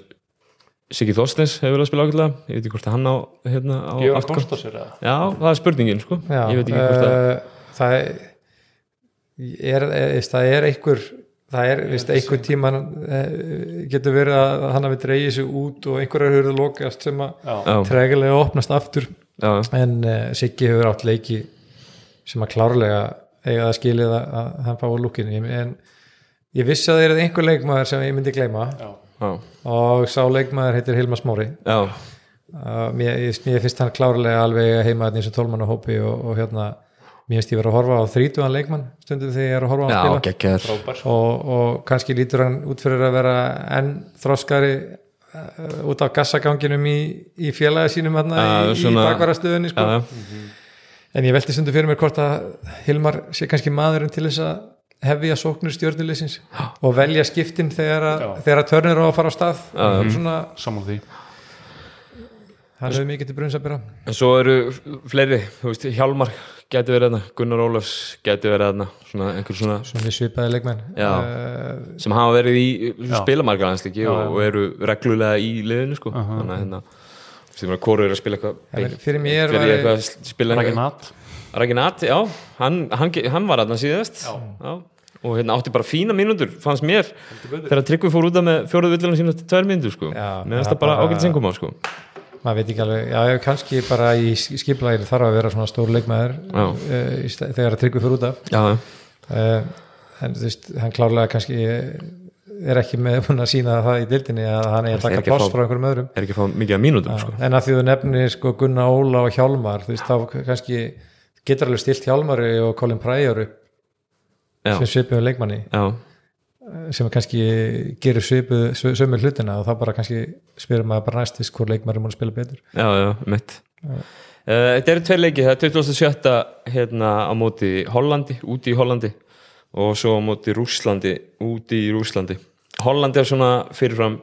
Siggi Þorstens hefur viljað spila ákveðlega ég veit ekki hvort að hann á, hérna, á kost á sér eða? Já, það er spurningin sko. Já, ég veit ekki hvort að uh, það er, er, það er einhver það er, veist, einhver tíma getur verið að hann hafi dreigið sig út og einhverjar höfðu lokast sem að tregilega opnast aftur. Já, en uh, Siggi hefur átt leiki sem að klárlega eiga það skilið að, að hann fái lúkin en ég vissi að það er einhver leikmaður sem ég myndi gleyma. Já, og sá leikmaður heitir Hilma Smári. Já, uh, mér, mér finnst hann klárlega alveg heima eins og tólmann og hópi og, og hérna mér finnst ég vera að horfa á þrítugan leikmann stundum þegar ég er að horfa á já, hann spila frábær. Og, og kannski lítur hann út fyrir að vera enn þroskari uh, út af gassaganginum í, í félagi sínum hérna Já, í, svona- í bakvarastöðunni sko. Já, en ég velti stundum fyrir mér hvort að Hilmar sé kannski maðurinn til þess að hefja sóknur stjórnuleysins og velja skiptin þegar þegar að törnir á að fara á stað. Já, svona, Saman því. Hann hefur mikið til brunns að byrja En svo eru fleiri, þú veist, Hjálmar gæti verið þarna, Gunnar Ólafs gæti verið þarna, svona einhver svona svona svipaði leikmenn. Já. uh, sem hafa verið í Já. spilamarkaðansliki Já, og, og eru reglulega í liðinu sko, þannig að hérna sem er að spila eitthvað fyrir mér væri- eitthvað að spila Ragnat Raginat, já, hann, hann, hann var þarna síðast. Já. og hérna átti bara fína mínútur, fannst mér þegar Tryggvi fór út af með fjóruð villina sína til tvær mínútur sko, Já, það það bara ágætt sengum á sko, maður veit ekki alveg, já, já, kannski bara í skiplægir þarf að vera svona stór leikmaður Já. uh, þegar að tryggvi fyrir út af. Já, uh, en þú veist, hann klárlega kannski er ekki með búin að sína það í dildinni að hann er að taka að fá- frá einhverjum öðrum. er ekki að fá mikið af mínútum sko, en að því þú nefnir sko Gunnar Óla og Hjálmar þú veist, þá kannski getur alveg stilt Hjálmari og Colin Pryor upp já, sem svipuðu leikmanni. Já, sem kannski gerir svipuð sömu hlutina og þá bara kannski spyrir maður bara næstis hvor leikmari múin að spila betur. Já, já, mitt Uh, þetta eru tveir leiki, það er 27. hérna á móti Hollandi, úti í Hollandi og svo á móti Rúslandi, úti í Rúslandi Hollandi er svona fyrirfram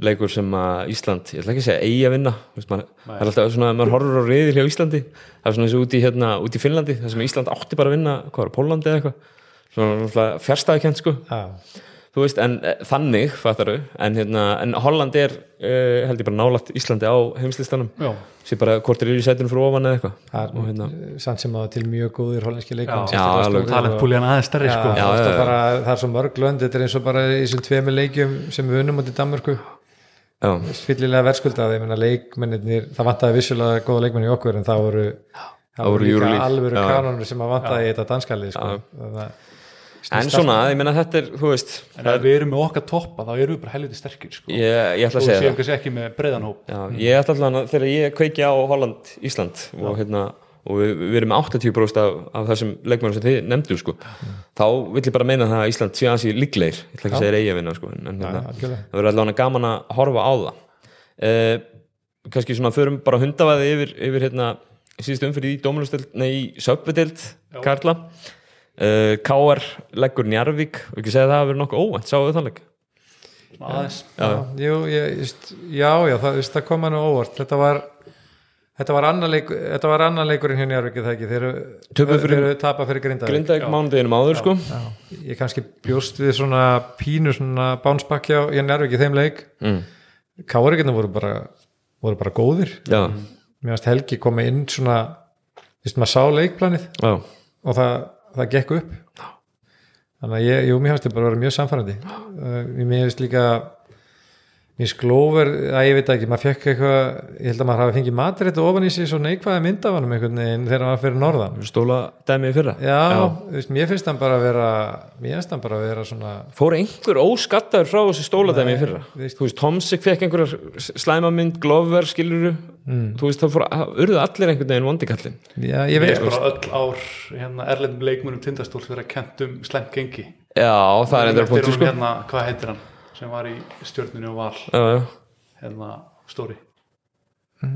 leikur sem að Ísland, ég ætla ekki að segja eigi að vinna, Þú veist, maður, það er alltaf svona maður horfur á reyðir hjá Íslandi það er svona eins og úti, hérna, úti í Finnlandi það sem Ísland átti bara að vinna, hvað var, Pólandi eða eitthvað? Svona fjärstæðikent sko. Já, þú veist, en eh, þannig fattaru, en, hérna, en Holland er uh, held ég bara nálægt Íslandi á heimslistanum. Já, sé bara hvort er í sætinu fyrir ofan eða eitthvað. Og hérna, samt sem að til mjög góðir og- stærri Já, sko. Það, er er svo mörg lönd þetta er eins og bara í þessum tveimu leikjum sem við unnum út í Danmörku. já, fyllilega verðskuldaði, ég meina leikmennir það vantaði vissulega góða leikmenn í okkur en það voru, það voru líka Euroleague. alvöru Já. kanonur sem að vantaði í þetta danskalið sko. En svona, ég meina þetta er þú veist, En ef við erum með okkar toppa þá erum við bara helviti sterkir sko. Ég, ég ætla að segja séum það. ég ætla allan að þegar ég kveiki á Holland, Ísland og hérna og við, við erum með 80% af, af þessum leikmennum sem þið nefndu sko. þá vill ég bara meina það að Ísland sé aðeins í líklegir, ég ætla ekki að segja eigi að vinna sko, en, en hérna, algjörlega. það verður allavega gaman að horfa á það. Eh, kannski svona förum bara hundavaði yfir, yfir hérna síðust umfyrir í dómulustöld, nei í söpvedeld Karla. Eh, K.R. leggur Njarvík og ekki segja að það hafi verið nokkuð óvænt, sáu þið þannig Svona aðeins. Já, já, já, það, það kom hann óvart. Þetta var þetta var annar leik, þetta var annar leikurinn hér njárvikið það ekki, þeir eru fyrir- þeir eru tapa fyrir grindavík. Grindavík mánudeginum áður sko. ég kannski bjóst við svona pínu svona bánsbakki á í njárvikið þeim leik. Mm. káringarnir voru bara voru bara góðir. Já, mér varst Helgi komið inn svona veist maður sá leikplanið já, og það, það gekk upp. Þannig að ég, jú, mér finnst þetta bara að vera mjög samfærandi uh, mér finnst líka mér finnst Glover, að ég veit ekki maður fekk eitthvað, ég held að maður hafi fengið matrættu ofan í sig svo neikvæða mynd af hann einhvern veginn þegar hann var fyrir norðan. Stóla dæmið fyrra? Já, þú Veist, mér finnst hann bara að vera mér finnst hann bara að vera svona fór einhver óskattaður frá þessu stóladæmi í fyrra? veist- þú veist, Tomsik fekk einhverjar slæmamynd Glover, skiluru Mm. þú veist, það fór, urðu allir einhvern veginn vondikallin já, ég Ég veit, er bara öll ár hérna, um já, það er endur honum sko. hérna, Hvað heitir hann sem var í stjórnunni og val hérna, stóri.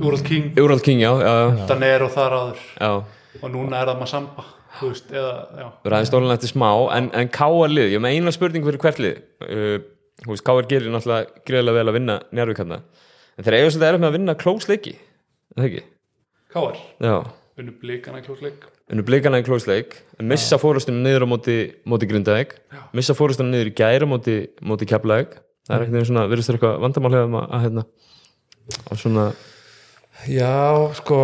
Úrald King, Úrald King, já, já, já, Danero þar áður. Já. og núna er það Masamba þú veist, eða, ræði stólan eftir smá en, en K.R. lið, ég með eina spurning fyrir hvert lið. Uh, K.R. gerir náttúrulega greiðlega vel að vinna njárvíkarna en þeir eiga svolítið erfitt með að vinna klósleiki er Já, unnu blikana klósleik unnu blikana í klósleik missa fórustunum niður á móti, móti Grindavík missa fórustunum niður í gæra móti, móti Keflavík. Það er ekkert svona, virðist þér eitthvað vandamál hefum að, að hérna, og svona, Já, sko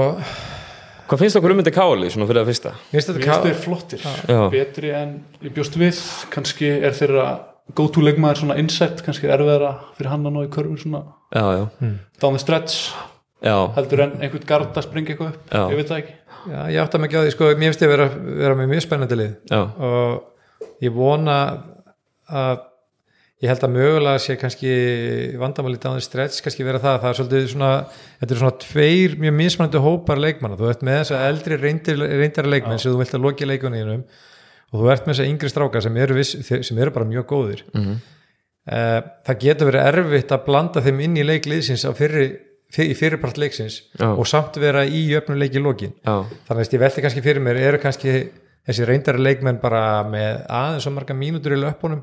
hvað finnst okkur um þetta káli svona fyrir að fyrsta? Mér finnst þetta Mér finnst ká- þeir flottir, Já. betri en ég bjóst við, kannski er þeirra go-to leikmaður svona inset, kannski er erfiðara fyrir hann að ná í körfur svona. Já, já, down the stretch, já, heldur en einhvern gard að springa eitthvað upp, Já. ég veit það ekki. Já, ég átta mig ekki á því, sko, mér finnst ég vera, vera með mjög spennandi lið. Já, og ég vona að ég held að mögulega sé kannski vandamáli dáðin stretch kannski vera það, það er svolítið svona þetta er svona tveir mjög mismunandi hópar leikmanna, þú ert með þessa eldri reyndir, reyndari leikmenn sem þú vilt að loki leikunniðinum og þú ert með þessa yngri stráka sem eru, viss, sem eru bara mjög góðir. Mhm, uh, það getur verið erfitt að blanda þeim inn í leikliðsins á fyrri, fyr, í fyrirpart leiksins Já. og samt vera í jöfnum leik í lokin. Já, þannig að ég velti kannski fyrir mér eru kannski þessi reyndari leikmenn bara með aðeins svo marga mínútur í löpunum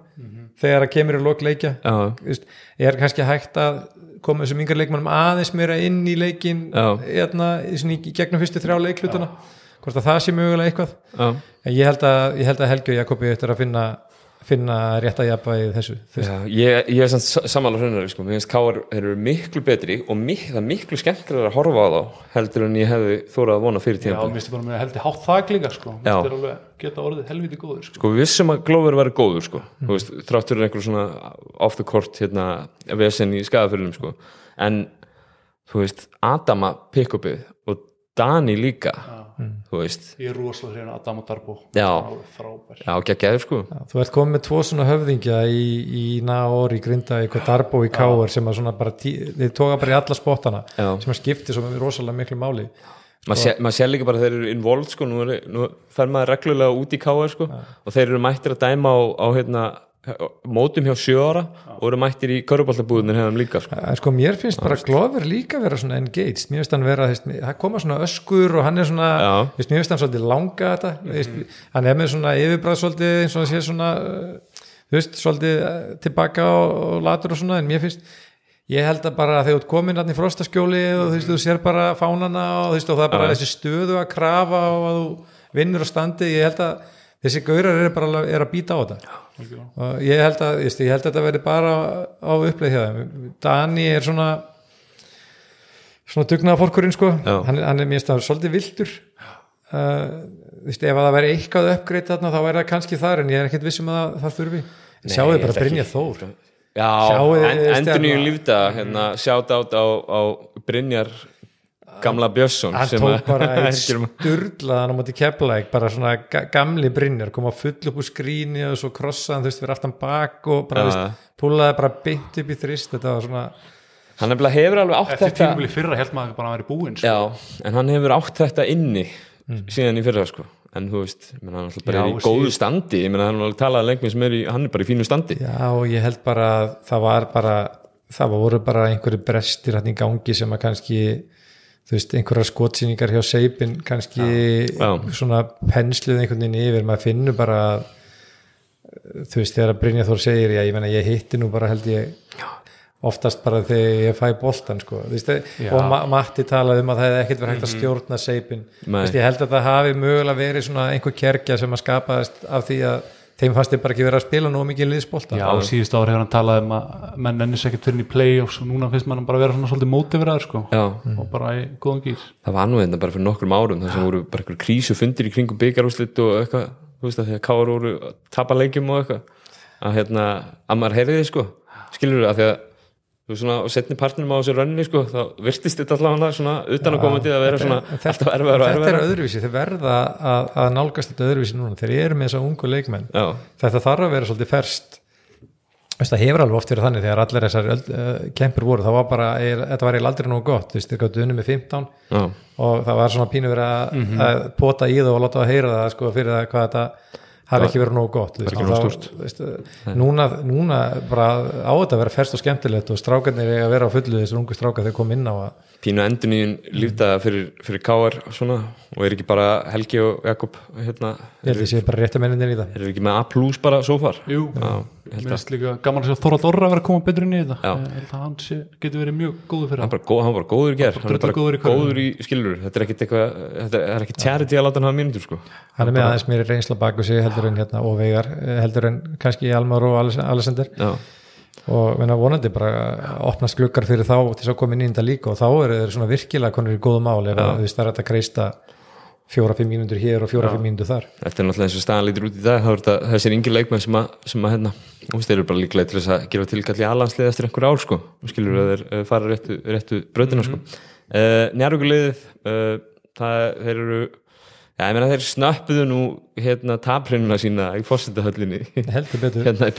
þegar það kemur í lok leikja? Já, Vist, er kannski hægt að koma þessum yngar leikmennum aðeins meira inn í leikin Já. hérna, í, gegnum fyrstu þrjá leiklutuna hvort að það sé mögulega eitthvað? Já, en ég held að, ég held að Helgi og Jakobi eftir að finna, finna rétta jafnvægi þessu já ég, ég er samt samanlega hrennari sko, mér finnst káar eru miklu betri og mik, það er miklu skemmtilega að horfa á þá heldur en ég hefði þórað að vona fyrir Já, tíma mér finnst ég bara með heldur hátt þak líka sko, mér Já. finnst þeir alveg geta orðið helviti góður sko. sko við vissum að Glover væri góður sko, þú veist, þráttur einhver svona off the court hérna vesen í skadafyrinum sko, en þú veist, Adama pick-upið og Dani líka þú veist, Ég er rosalega að Adam og Darbo. Já. Já, geggjaður sko. Já, þú ert komið með tvo svona höfðingja í, í Naor, í Grinda, í Darbo í Káar sem að svona bara, þeir tóka bara í alla spottana Já. sem að skipti svo rosalega miklu máli. Maður sé, mað sér líka bara þeir eru involved sko, nú, er, nú fer maður reglulega út í KR sko, og þeir eru mættir að dæma á, á hérna, mótum hjá sjö ára og eru mættir í köruboltabúðinir hefðum líka sko. En sko mér finnst bara Glover líka vera svona engaged, mér finnst hann vera það koma svona öskur og hann er svona veist, mér finnst hann svolítið langa þetta mm -hmm. hann er með svona yfirbræð svolítið eins og það sé svona þú veist, svolítið uh, tilbaka og, og latur og svona, en mér finnst ég held að bara þegar þú ert komin hann í frostaskjóli og þú veist, þú sér bara fánana og þú veist, og það er bara þessi stöðu að krafa og að þú vinnur á standi, ég held að þessi gaurar eru bara er að býta á þetta og ég held að, ég, ég held að þetta verði bara á uppleið hjá þeim. Dani er svona svona dugnaða fórkurinn sko hann, er- hann er stafn svolítið vildur uh, veist, ef að það væri eitthvað uppgreitt þarna þá væri það kannski þar en ég er ekkert vissum að það, það þurfi. Sjáu þið bara Brynja. Þór. Já, en, endur nýju lífda hérna, sjátt át á, á Brynjar gamla Björnsson hann sem tók að- bara eitt *laughs* sturlaðan á móti keplæk bara svona ga gamli Brynjar kom að full upp úr skríni og svo krossaðan þú veist fyrir aftan bak og bara veist, púlaði bara beint upp í þrist. Þetta var svona hann hefur alveg átt Eftir þetta tímabili fyrra held maður bara að vera búinn sko. Já, en hann hefur átt þetta inni Mm. síðan í fyrra sko. En þú veist, ég meina, hann er alltaf bara Já, í góðu standi. Ég meina, hann er alveg talað lengur sem er í, hann er bara í fínu standi. Já, og ég held bara að það var bara það voru bara einhverju brestir hann í gangi sem að kannski þú veist, einhverja skotsýningar hjá Seipin kannski Já. svona pensluð einhvern veginn yfir, maður finnur bara þú veist, þegar að Brynja Þór segir já, ég meina, ég hitti nú bara held ég oftast bara þegar ég fæ boltan sko, þú veist, Já. og Ma Matti talaði um að það hefði ekkert verið hægt að stjórna Seipin, þú veist, ég held að það hafi mögulega verið svona einhver kerkja sem að skapaðist af því að þeim fannst þið bara ekki verið að spila nú mikið liðsbolta. Já, og síðust ári hefur hann talað um að menn ennis ekkert fyrir í play-offs og núna finnst mann bara vera svona svolítið mótiveraður sko. Já, og bara í góðan gýr það var nú þetta bara fyrir nokkrum árum þar sem voru bara einhver krísu fundir í kringum byggarúslit og eitthvað, þú veist að þegar káar voru að tapa leikjum og eitthvað. Að hérna, að maður heyrði sko. Skilur þú að því að svona og setni partnum á þessu rönni sko þá virtist þetta allavega svona utan að að vera svona þetta- alltaf erfiðar og þetta er erfiðar öðruvísi, þeir verða að, að nálgast þetta öðruvísi núna, þeir eru með þessa ungu leikmenn. Já, þetta þarf að vera svolítið Veist, það hefur alveg oft verið þannig þegar allir þessar uh, kempur voru, það var bara er, þetta var eiginlega aldrei nógu gott, þú veist, þeir gáttu unni með 15 já, og það var svona pínu verið að, að pota í það og láta það heyra það sko, fyrir það hvað þetta hafi ekki verið nógu gott veist, þá- veist, núna, núna bara á þetta að vera ferst og skemmtilegt og strákarnir eiga að vera á fullu þessar ungu strákar þegar kom inn á að pínu endur nýjum lífdaga fyrir, fyrir káar svona og er ekki bara Helgi og Jakob hérna, ég held að ég sé bara rétta mennindir í það. erum við ekki með A plus bara svo far? Jú, Já, ég held mér að finnst líka gaman að sjá Þorra Dorra vera að koma betur inn í þetta. Að hann sé, getur verið mjög góður fyrir hann, bara, góð, hann var bara góður í ger hann er bara góður í góður í skilur þetta er ekkit eitthvað, þetta er ekki charity að láta hann hafa mínútur sko. Hann er með aðeins mér reynsla baku sig heldur en hérna og vegar eh, heldur en kannski Almar og Aless- Alessander já, og vonandi bara opnast glukkar fyrir þá til þess að koma inn í þetta líka. Og þá eru þeir svona virkilega konur í góðu mál ef þú veist það er að kreista fjóra-fimm mínútur hér og fjóra-fimm mínútur þar. Þetta er náttúrulega eins og staðan lítur út í dag er þetta þessir yngri leikmenn sem að, sem að hérna, þeir eru bara líklega til þess að gera tilkall í alhanslið eftir einhver ár sko, og skilur að þeir uh, fara réttu, réttu bröðina sko. uh, Njarvíkuliðið uh, það þeir eru já, ég meina þeir snöppuðu nú hérna taprinuna sína í betur. *laughs* Hérna í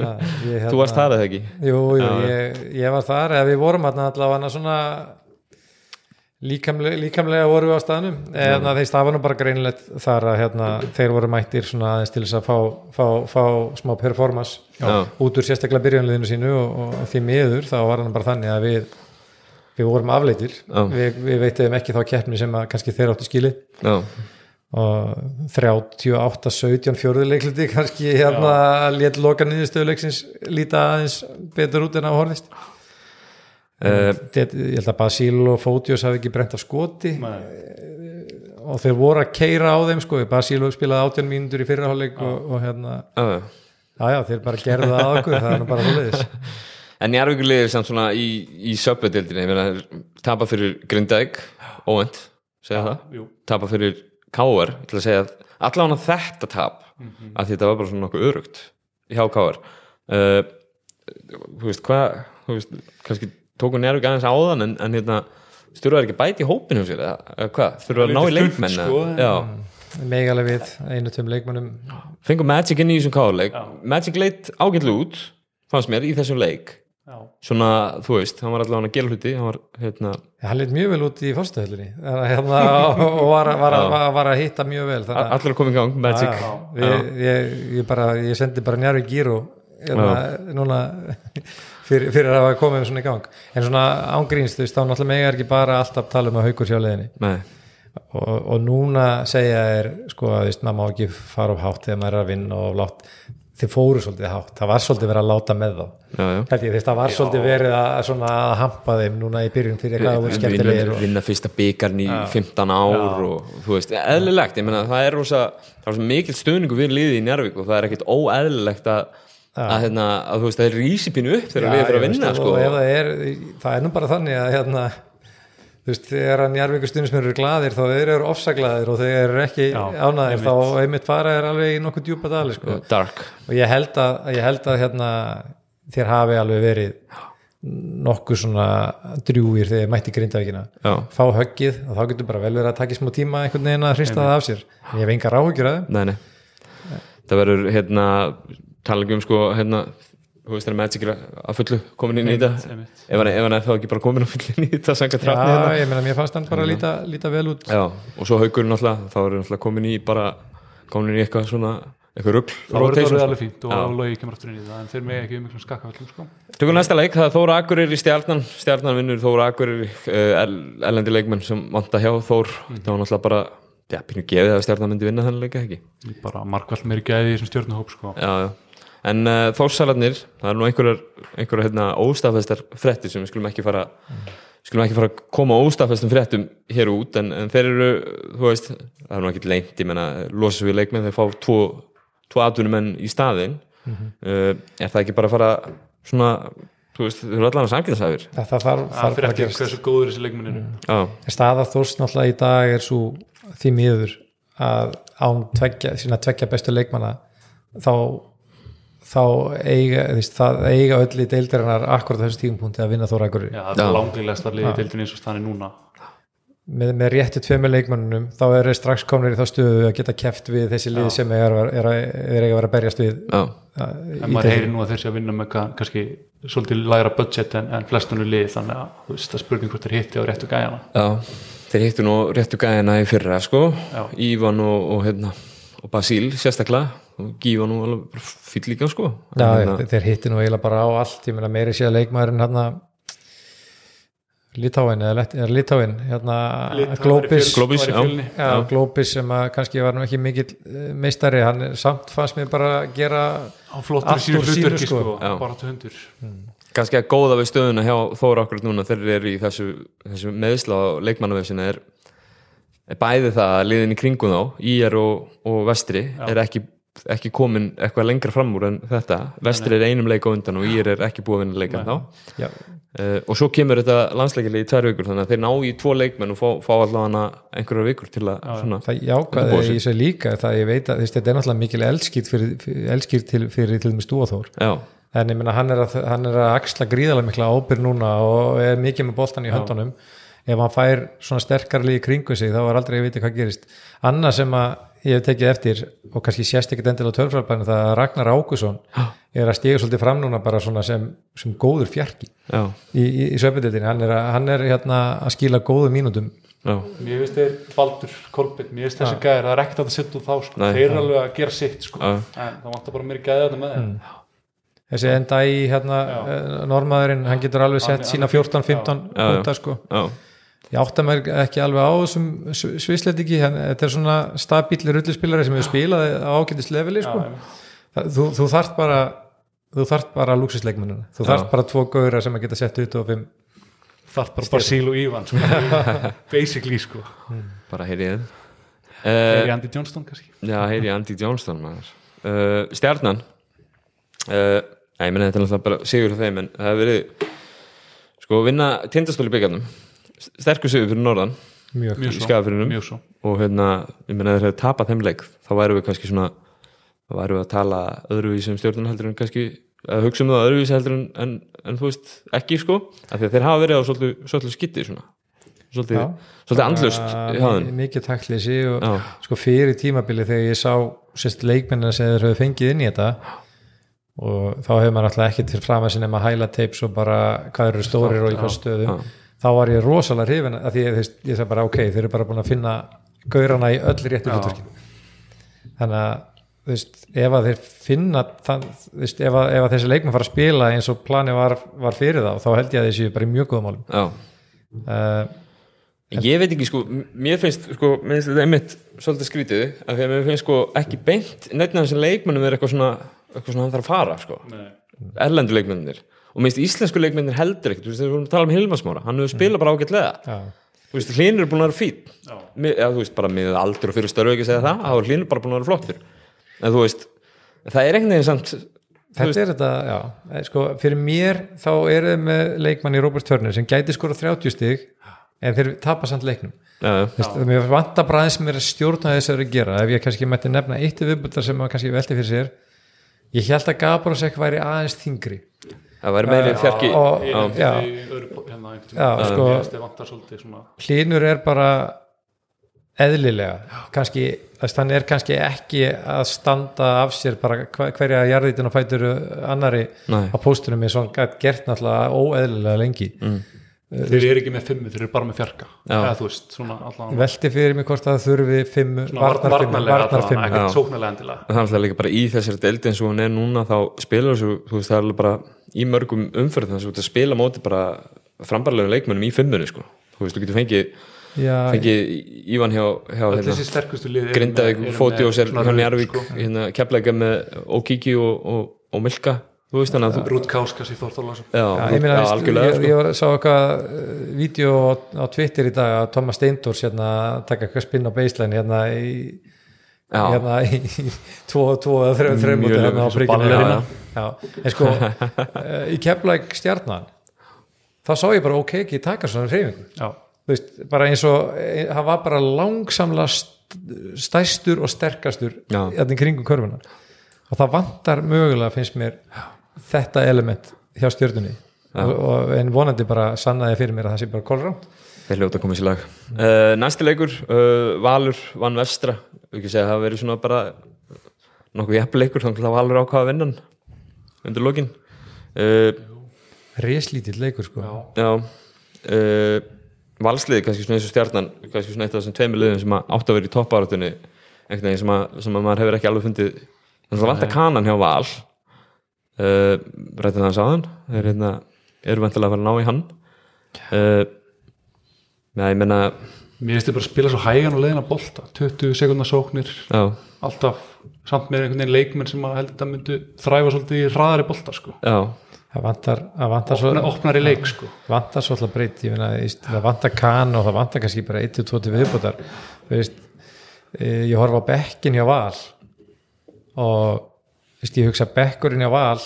Já, ég, Þú varst þar eða ekki? Jú, jú, ég, ég var þar eða við vorum þarna allavega svona líkamlega, líkamlega vorum við á staðnum. Eða þeir stafa nú bara greinlegt þar að hérna, þeir voru mættir svona aðeins til þess að fá, fá, fá smá performance Já. út úr sérstaklega byrjunliðinu sínu og, og því miður þá var hann bara þannig að við við vorum afleitir. Já. við, við veitum ekki þá keppni sem að kannski þeir áttu skili Já, og 38-17 fjórðuleikliti kannski hérna létt loka niðurstöðuleiksins líta aðeins betur út en á horfist uh, Þetta, ég held að Basíl og Fótios hafi ekki brent af skoti. Og þeir voru að keira á þeim sko, Basíl spilaði 18 mínútur í fyrirháleik og, og hérna, uh. já já, þeir bara gerðu það á okkur, það er nú bara hluliðis *laughs* En Njarvíkuliðið er samt svona í, í söpudildinni, ég meina þeir tapa fyrir Grindavík, óvend segja það, jú. tapa fyrir Káar, ég ætla að segja að allavega þetta tap, að þetta var bara svona nokkuð örugt hjá Káar uh, þú veist hvað þú veist, kannski tóku Njarvík aðeins áðan en, en hérna, stjórnaður ekki bæti í hópinu hjá sér, eða, hvað, þurfa að ná í leikmenn sko, já, megalega við, einu tveim leikmönnum. Fengum Magic inn í þessum Káarleik Magic leit ágætlu út fannst mér í þessum leik. Svona, þú veist, hann var allavega að gera hluti hann var, hérna, hann leit mjög vel út í fórstöðhöllinni hérna, og var, var, var, var að hitta mjög vel þannig að allir koma í gang Magic, Já, við, ég, ég, bara, ég sendi bara njárvi gíru hérna, núna *laughs* fyrir, fyrir að hafa komið svona í gang. En svona ángríns, þú veist, þá náttúrulega mega er ekki bara alltaf tala um að haukur sjá leiðinni. Nei, og, og núna segja er sko að þú veist, maður má ekki fara of hátt þegar maður er að vinna og látt þið fóru svolítið hátt, það var svolítið verið að láta með þá. Já, já. Held ég, þú veist, það var svolítið verið að, svona, að hampa þeim núna í byrjun fyrir eitthvað að voru vinna, skemmtilegir og, vinna fyrsta byggarn í 15 ár og þú veist, eðlilegt. Ég meina það er rosa, það er rosa mikil stöðningu við liðið í Njarvík og það er ekkit óeðlilegt að, að, hérna, að þú veist, það er rísipínu upp þegar liðið fyrir að vinna veist, sko. og ef það er, það er nú bara þannig að hérna, þú veist, þegar að njárvíku stundismenn eru glaðir þá þeir eru ofsaglaðir og þeir eru ekki ánæðir þá einmitt fara er alveg í nokkuð djúpa dali sko. dark. Og ég held að, ég held að hérna, þér hafi alveg verið nokkuð svona drjúir þegar þið mætti grindavíkina. Fá höggið og þá getur bara vel verið að taka í smá tíma einhvern veginn að hrista það af sér. En ég hef engar áhugjur að nei það verður, hérna, tala um sko, hérna, þú veist, það er Magic að fullu komin inn í þetta. ef hann, hann er þá ekki bara komin að fullu inn í þetta sanga trafni hérna. Já, ég meina, mér fannst hann bara líta, líta vel út. Já, og svo haugur náttúrulega, þá er náttúrulega komin í bara, komin í eitthvað svona eitthvað rugl þá er orðið sko. alveg fínt og Já. logi kemur aftur inn í það en þeir mega ekki um miklum skakkaföllum sko. Tökum næsta leik, það er Þóra Akureyri í stjarnan. Stjarnan vinnur Þóra Akureyri uh, elendi leikmenn sem vanta hjá Þór. Mm. það var náttúrulega ekki en uh, Þórsalarnir það er nú einhverjar, einhverjar hérna, óstafestar fréttir sem við skulum ekki fara skulum ekki fara að koma óstafestum fréttum hér út, en, en þeir eru þú veist, það er nú ekki leint ég menna, losa við leikmenn, þeir fá tvo, tvo atvinnumenn í staðinn. Mhm. uh, er það ekki bara að fara svona, þú veist, þau eru allan að samkynnsæfir það, það þarf, það þarf fyrir að eftir gerast. hversu góður þessi leikmenn eru. Já, staða þórs náttúrulega í dag er svo því miður að án tveggja, sína tveggja bestu leikmanna þá þá eiga, þú veist, það eiga öll í deildarinnar akkurat þessu tíumpunkti að vinna þóra akkur Já, það er langlegast að liði deildin eins og stanni núna. Með, með rétti tveimur leikmannunum þá eru strax komnir í þá stöðu að geta keft við þessi lið sem er, er, er, er eiga að vera að berjast við já, en maður heyri nú að þeir sé að vinna með kann- kannski svolítið lægra budget en, en flestunum lið þannig að þú veist, það er spurning hvort þeir hitti á réttu gæjana. Já þeir hittu nú réttu gæðina í fyrra sko, Já. Ívan og, og hérna og Basíl sérstaklega Gífa nú alveg fýll líka sko. En Já, hérna, þeir, hitti nú eiginlega bara á allt. Ég meina meiri sé að leikmaðurinn hérna Litáin eða er Litáin hérna Glóbis Glóbis, já. Já, Glóbis sem að kannski var nú ekki mikill eh, meistari, hann er- samt fannst mér bara gera á flottur Allt úr sínu, hlutverki sko. sko, Já. bara til hundur kannski að góða við stöðuna hjá Þóra okkur núna þegar þeir eru í þessu, þessu meðsla á leikmannavefsina er, er bæði það að liðin í kringum þá IR og, og Vestri er ekki ekki komin eitthvað lengra fram úr en þetta. Vestur er einum leik á undan og Ír er ekki búið að vinna leikan þá. Já, uh, og svo kemur þetta landsleikili í tvær vikur þannig að þeir ná í tvo leikmenn og fá, fá allavega einhverjar vikur til að svona, það sig. í þessu líka er það að ég veit að þetta er náttúrulega mikil elskýrt fyrir, fyrir, elskýrt til, fyrir til dæmis Dúaþór já, en ég meina hann er að, hann er að axla gríðalega mikla ábyrg núna og er mikið með boltan í höndunum. Ef hann fær svona sterkarli í kringu sig þá er aldrei að vita hvað gerist. Annað sem að ég hef tekið eftir og kannski sést ekkert endilega törfrarbæðinu það að Ragnar Ákusson er að stiga svolítið fram núna bara svona sem, sem góður fjarki já, í, í, í söpindildinni, hann er, að, hann er hérna að skila góðu mínútum. Já, Mér finnst þeir Baldur, Kolbett, mér finnst þessi gæðir það er ekkert hægt að setja út þá sko. Nei. þeir eru alveg að gera sitt sko. Já. en það vantar bara mér gæði þetta með þeim. Þessi enda í hérna eh, normaðurinn, hann getur alveg sett Hann- sína hann er 14-15 Já, já. punta sko. Já, ég átta mér ekki alveg á þessum svislendingi, þetta er svona stabíli rullispilari sem hefur spilað á ágætis leveli sko. Þú, þú þarft bara þú þarft bara lúksisleikmununa þú þarft Já. bara tvo gauðra sem að geta sett 25 þarf bara Basíl og Ívan sko. *laughs* basically sko. bara heyrið uh, í Andy Johnston kannski já, heyrið Andy Johnston maður. uh, stjarnan uh, ég menna þetta er náttúrulega bara sigur á þeim en það hefur verið sko vinna tindastóli byggjarnum sterkur sigur fyrir norðan mjög, mjög svo, mjög svo. og hérna, ég menna þeir hefur tapað þeim leik þá væru við kannski svona þá væru við að tala öðruvísi um stjórnun heldur en kannski að hugsa um það öðruvísi heldur en, en, en þú veist, ekki sko af því að þeir hafa verið á svolítið, svolítið skitti svona svolítið, Já. svolítið andlust hjá þeim. mi- mikið takkleysi og Já. sko fyrir tímabili þegar ég sá sérst leikmennina sem þeir höfðu fengið inn í þetta og þá hefur maður alltaf ekki til fram að sinna að hæla teips og bara hvað eru stórir og í hvað stöðum þá var ég rosalega hrifin að því veist, ég sagði bara ok, þeir eru bara búin að finna gaurana í öll réttu hlutverkin þannig að þú veist, ef að þeir finna þann, þú veist, ef, að, ef að þessi leikmenn fara að spila eins og plani var, var fyrir þá þá held ég að þessi bara í mjög góðum málum. Já. uh, Ég veit ekki sko, mér finnst sko, mér finnst þetta einmitt svolítið skrítið af því að mér finnst sko ekki beint neitt af þessum leikmennum er eitthvað svona eitthvað svona hann þarf að fara sko, erlendu leikmennir og mér finnst íslensku leikmennir heldur ekkert, þú veist, þegar við vorum að tala um Hilmarsmára hann hefur spilað bara ágætlega. Já, þú veist, hlínur er búin að vera fín Mér- eða þú veist, bara með aldur og fyrir störfu ekki að segja það, þá er hlínur bara búin að vera flottur. En þú veist, það er einhvern veginn samt Þetta veist, er þetta, já, eh, sko, fyrir mér þá eru þið með leikmann í Robert Turner sem gæti skora 30 stig en þeir tapa samt leiknum. Mér vantar bara aðeins mér að stjórna þess að gera. Ef ég kannski mætti nefna eitt viðbúldar sem maður kannski velti fyrir sér. Ég held að Gabrosek væri aðeins þingri það væri meiri fjarki. er hérna sko- svona hlínur er bara eðlilega kannski, þess, hann er kannski ekki að standa af sér bara hva- hverja jarðítin og fætur annari Nei. á póstunum hann gætt gert náttúrulega óeðlilega lengi. Mm. Þeir eru ekki með fimmu, þeir eru bara með fjarka. Eða þú veist, svona allan velti fyrir mig hvort það þurfi fimm, svona varnar fimm, varnarlega varnar allan, fimm ekkert sóknarlega endilega. Og það er alltaf líka bara í þessari deildi eins og hún er núna þá spilar þessu, þú veist það er alveg bara í mörgum umferð þannig að spila móti bara frambarlegum leikmennum í fimmunni sko. þú veist, þú getur fengið, já, fengið Ívan hjá, hjá hérna, Grindavík, Fóti og sér sko. hérna, kepleika með og, og Milka þú veist þannig að þú Rút Káskas í Þórþólasum já, Já, ég meina, já, algjörlega ég, sko. ég var, sá eitthvað uh, vídeo á, á Twitter í dag að Thomas Steindors hérna, taka eitthvað spinn á baseline hérna í Já. hérna í *laughs* tvo, tvo eða þrejum þrejum Mjög hérna á já, en sko uh, *laughs* í keflæk stjarnan þá sá ég bara ok ekki taka svona hreyfingu já, Þú veist, bara eins og eh, hann var bara langsamlega st- stærstur og sterkastur Já. hérna í kringum körfuna. Og það vantar mögulega finnst mér þetta element hjá stjörnunni. Og, og en vonandi bara sannaði fyrir mér að það sé bara kólránt þeir hljóta að koma sér lag. Uh, næsti leikur, uh, Valur vann vestra, ekki segja að það hafi verið svona bara nokkuð jafn leikur þannig að Valur ákvaða að vinna hann undir lokin. Uh, reslítill leikur sko. Já. Uh, Valsliði kannski svona eins og stjarnan kannski svona eitt af þessum tveimur liðum sem að átt að vera í toppáratunni einhvern veginn sem að, sem að maður hefur ekki alveg fundið. Þannig að það vantar kanan hjá Val uh, rættið það sáðan þeir hérna, eru vantilega að fara að ná í hann. Uh, Já, ég menna mér finnst þið bara að spila svo hægan og leiðina bolta. 20 sekundar sóknir. Já, alltaf samt með einhvern veginn leikmenn sem að held að það myndu þræfa svolítið í hraðari bolta sko. já, það vantar, það vantar svo Opna, opnar í leik sko. vantar svo alltaf breyt ég ég- það vantar kan og það vantar kannski bara 1-2 viðbútar þú veist, eh, ég horfa á bekkin hjá Val og veist, ég hugsa bekkurinn á val.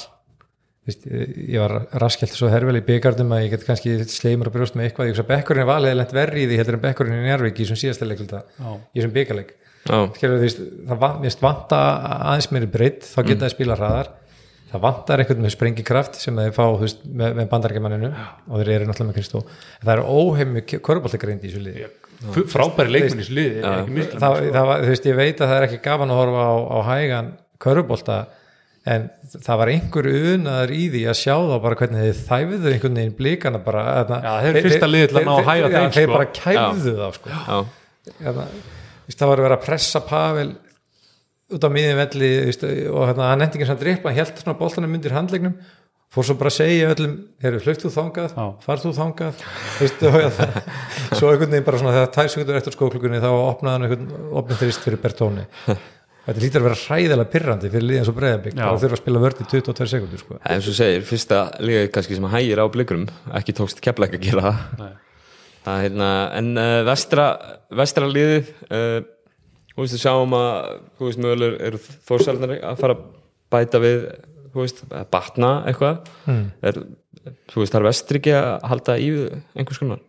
Veist, ég var raskjalt svo herfæli í byggardum að ég get kannski sleimur að brjóst með eitthvað, ég hugsa bekkurinn á val eða lent verri í því heldur en bekkurinn í Njárvík í þessum síðasta leikluta, Já. í þessum byggarleik. Það mér vanta aðeins meiri breytt, þá geta það spila hraðar. Það vantar einhvern með sprengikraft sem þeir fá veist, með, með bandarækjamanninu og þeir eru náttúrulega með Kristó. En það er óheimju köruboltagreind í þessu liði. F- frábæri leikmenn í þessu liði er ekki miskilum það, það veist, ég veit að það er ekki gaman að horfa á, á hægan körubolta en það var einhver unaður í því að sjá þá bara hvernig þeir þæfðu einhvern veginn blíkana bara þarna, Já, þeir eru fyrsta liðið til að ná að hæga þeim, þeir sko. bara kæfðu þá sko. já, hérna, það var að vera að pressa Pavel út á miðjum velli og hérna, hann endi ekki samt dripla hann held svona boltanum undir handlegnum fór svo bara að segja öllum hlaupt þú þangað, Já. farð þú þangað veist, og, ja, svo einhvern veginn bara svona þegar tær sekundur eftir skóklugunni þá opnaði hann einhvern opnið þrist fyrir Bertóni þetta lítur að vera hræðilega pirrandi fyrir liðan svo breiðabík, Já. bara þurfa að spila vörð í 22 sekundur sko. En eins og þú segir, fyrsta liðið kannski sem hægir á blikurum ekki tókst kepla ekki að gera það Nei. það er hérna, en uh, vestra, vestra liðið uh, þú veist, við sjáum að þú veist, mögulegur eru þórsælnari að fara að bæta við þú veist, að batna eitthvað mm. er, þú veist, þarf vestri ekki að halda í einhvers konar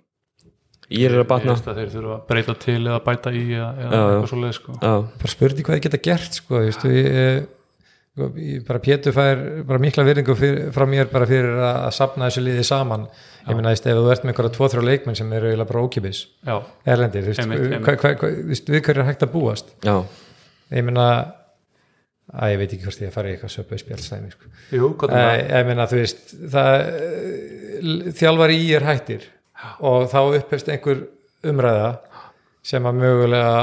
ég er að Ég batna. veist að þeir þurfa að breyta til eða bæta í eða, eða Já, já. eitthvað svo leið sko. já, bara spurði hvað þið geta gert sko, ég, ég, ég, ég, bara Pétur fær bara mikla virðingu fyrir, frá mér bara fyrir að, að sapna þessu liði saman. Ég meina, veist, ef þú ert með einhverja tvo-þrjá leikmenn sem eru eiginlega bara ókipis Já, erlendir, við hverju er hægt að búast? Já, ég meina að ég veit ekki hvort ég að fara í eitthvað söpu spjálsæmi sko. ég meina, þú veist það, þjálfari í er hættir og þá upphefst einhver umræða sem að mögulega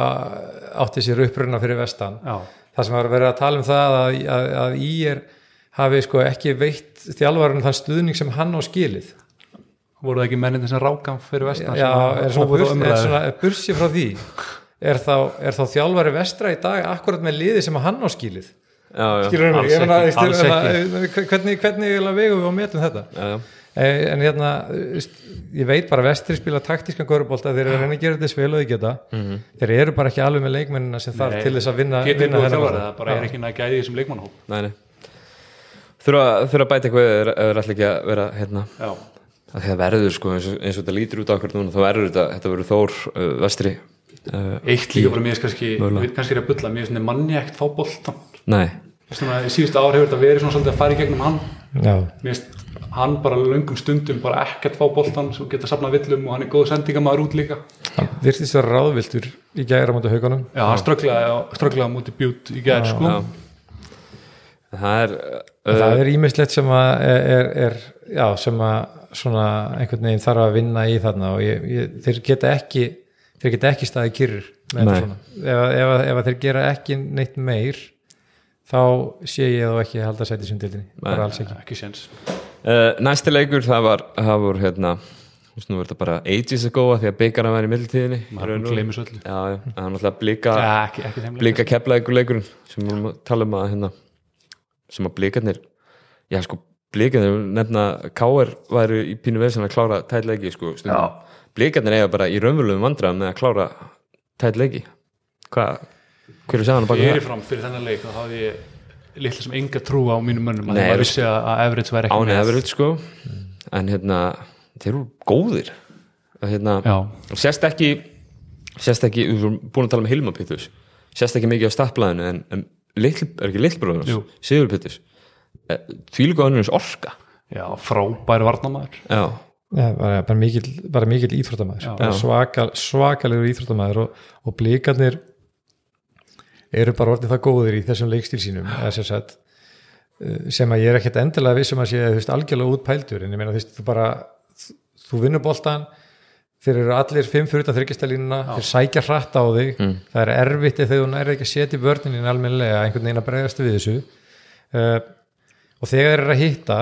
átti sér uppruna fyrir vestan. Já, það sem var verið að tala um það að, að, að í er hafi sko ekki veitt þjálfarinn þann stuðning sem hann á skilið. Voru það ekki mennin sem rákam fyrir vestan já, er svona, burs, er svona bursi frá því. Er þá, er þá þjálfari vestra í dag akkurat með liði sem að hann á skilið? Já, já, skilur alls mig, hvernig, hvernig vegum við á metum þetta? Já, já. Eh, en hérna, veist, ég veit bara vestri spila taktískan görubólta, þeir eru að reyna að gera þetta svel og þau geta, þeir eru bara ekki alveg með leikmennina sem þarf til þess að vinna, þennan það? bara er ekki næg gæði í þessum leikmannhóp Nei, nei. Þurfa, þurfa að bæta eitthvað eða er alltaf ekki að vera hérna. Já, að það verður sko eins og, eins og þetta lítur út á okkur núna þá verður þetta, þetta verður Þór uh, vestri. Uh, eitt líka bara mér kannski, veit kannski er að bulla mér finnst þetta manni ekkert fá boltan Nei, svona, í síðustu ár hefur þetta verið svona svolítið að fara í gegnum hann. Já, mér finnst hann bara löngum stundum bara ekkert fá boltan sem geta safnað villum og hann er góð sendingamæður út líka. Hann virtist vera ráðviltur í gæra mútu haugunum Já, hann strögglaði móti bjút í gær sko. Já. Það er uh, það er ímislegt sem að er, er, er, já, sem að svona einhvern veginn þarf að vinna í þarna og ég, ég, þeir geta ekki þeir geta ekki staðið svona. Ef, að- ef, að- ef að þeir gera ekki neitt meir þá sé ég þá ekki halda sæti sem dildinni, bara alls ekki. Ekki séns uh, Næsti leikur það var, það voru hérna þú veist, nú verður þetta bara ages ago að því að byggarna var í middeltíðinni maður gleymir svo öllu Já, já, það náttúrulega blika Já, ekki, ekki þeim leik blika keflaðið leikurinn sem við að tala um að hérna sem að blikarnir já sko blikarnir nefna K.R. væru í pínu veðsinn að klára tætleiki sko stundum. blikarnir eiga bara í raunverulegum vandræðum með að klára tætleiki hvað, hver er sæðan að baka það? fyrirfram fyrir þennan leik þá hafði ég litla sem enga trú á mínum mönnum að Nei, maður þú- vissi að, að Everett væri ekki Áni með. Everett sko. En hérna, þeir eru góðir. Að hérna, Já, sérst ekki sérst ekki, við erum búin að tala um Hilma Pittus sérst ekki mikið á stapplæðinu en, en litl, er ekki lillbróður Sigur Pittus því líka önnur eins orka. Já, frábæri varnamæður já, Já, bara, bara mikill, bara mikill íþróttamæður svakalegur íþróttamæður og, og blíkarnir eru bara orðið það góðir í þessum leikstíl sínum eða sem, sagt, eh, sem að ég er ekkert endilega vissum að sé þú veist, algjörlega útpældur en ég meina þú veist, þú bara þú vinnur boltan þeir eru allir fimm fyrir utan þryggjastalínuna þeir sækja hratt á þig það er erfitt þegar þú nærið ekki að setja í vörninin almennilega einhvern veginn að bregðast við þessu. Uh, og þegar þeir eru að hitta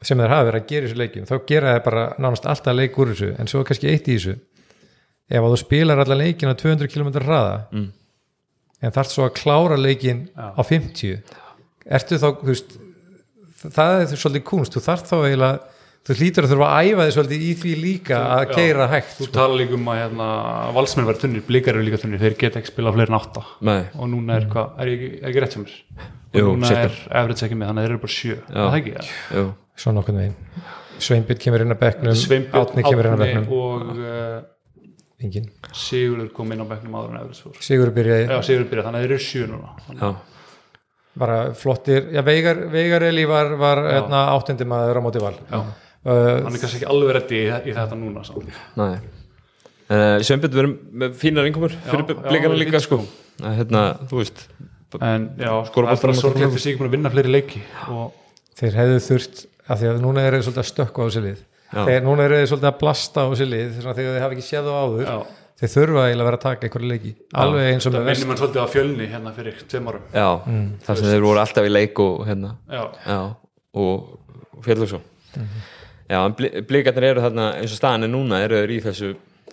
sem þeir hafa verið að gera í þessu leikjum þá gera þeir bara nánast alltaf leik úr þessu en svo er kannski eitt í þessu. Ef að þú spilar alla leikin á 200 km hraða mm. En þarf svo að klára leikin á 50 ertu þá, þú veist það er svolítið kunst, þú þarf þá eiginlega þú hlýtur að þurfa að æfa þig svolítið í því líka að já. keira hægt þú sko. tala líka um að hérna, valsmenn verður þunnir, blikar eru líka þunnir. Þeir geta ekki spila fleiri en átta. Nei, og núna er hvað, er ég ekki, er ekki rétt sem mér? Og Jú, núna er average ekki með, þannig að þeir eru bara sjö. Já. það ekki, ja. jú, svo nokkurn veginn. Sveinbjörn kemur inn á bekknum Sveinbjörn, Átni kemur inn á Árni bekknum. og uh, engin Sigurður kom inn á bekknum áður en average fór. Sigur byrjaði já, Sigurður byrja, þannig að þeir eru sjö núna. Bara flottir, já Veigar, Veigar Eli var, var hérna, áttundi maður á móti val. Já, uh, hann er kannski ekki alveg reddi í, í þetta núna samt. nei. Uh, Sveinbjörn verðum með fínar innkomur fyrir blikana við líka sko. að hérna, þú veist en já, Skora það er bara fólk. fyrir sig búin að vinna fleiri leiki og þeir hefðu þurft af því að núna eru þeir svolítið að stökka á þessi lið Já. þeir, núna eru þeir svolítið að blasta á þessi lið þegar þeir hafa ekki séð á áður já, þeir þurfa eiginlega að vera að taka einhverju leiki. Alveg eins og það með minnir vest mann svolítið á fjölni hérna fyrir tveim árum. Já, þar sem þeir voru alltaf í leik og hérna, já, já, og, og fjallu svo já, en bli, blikarnir eru þarna eins og staðan er núna, eru þeir í þessu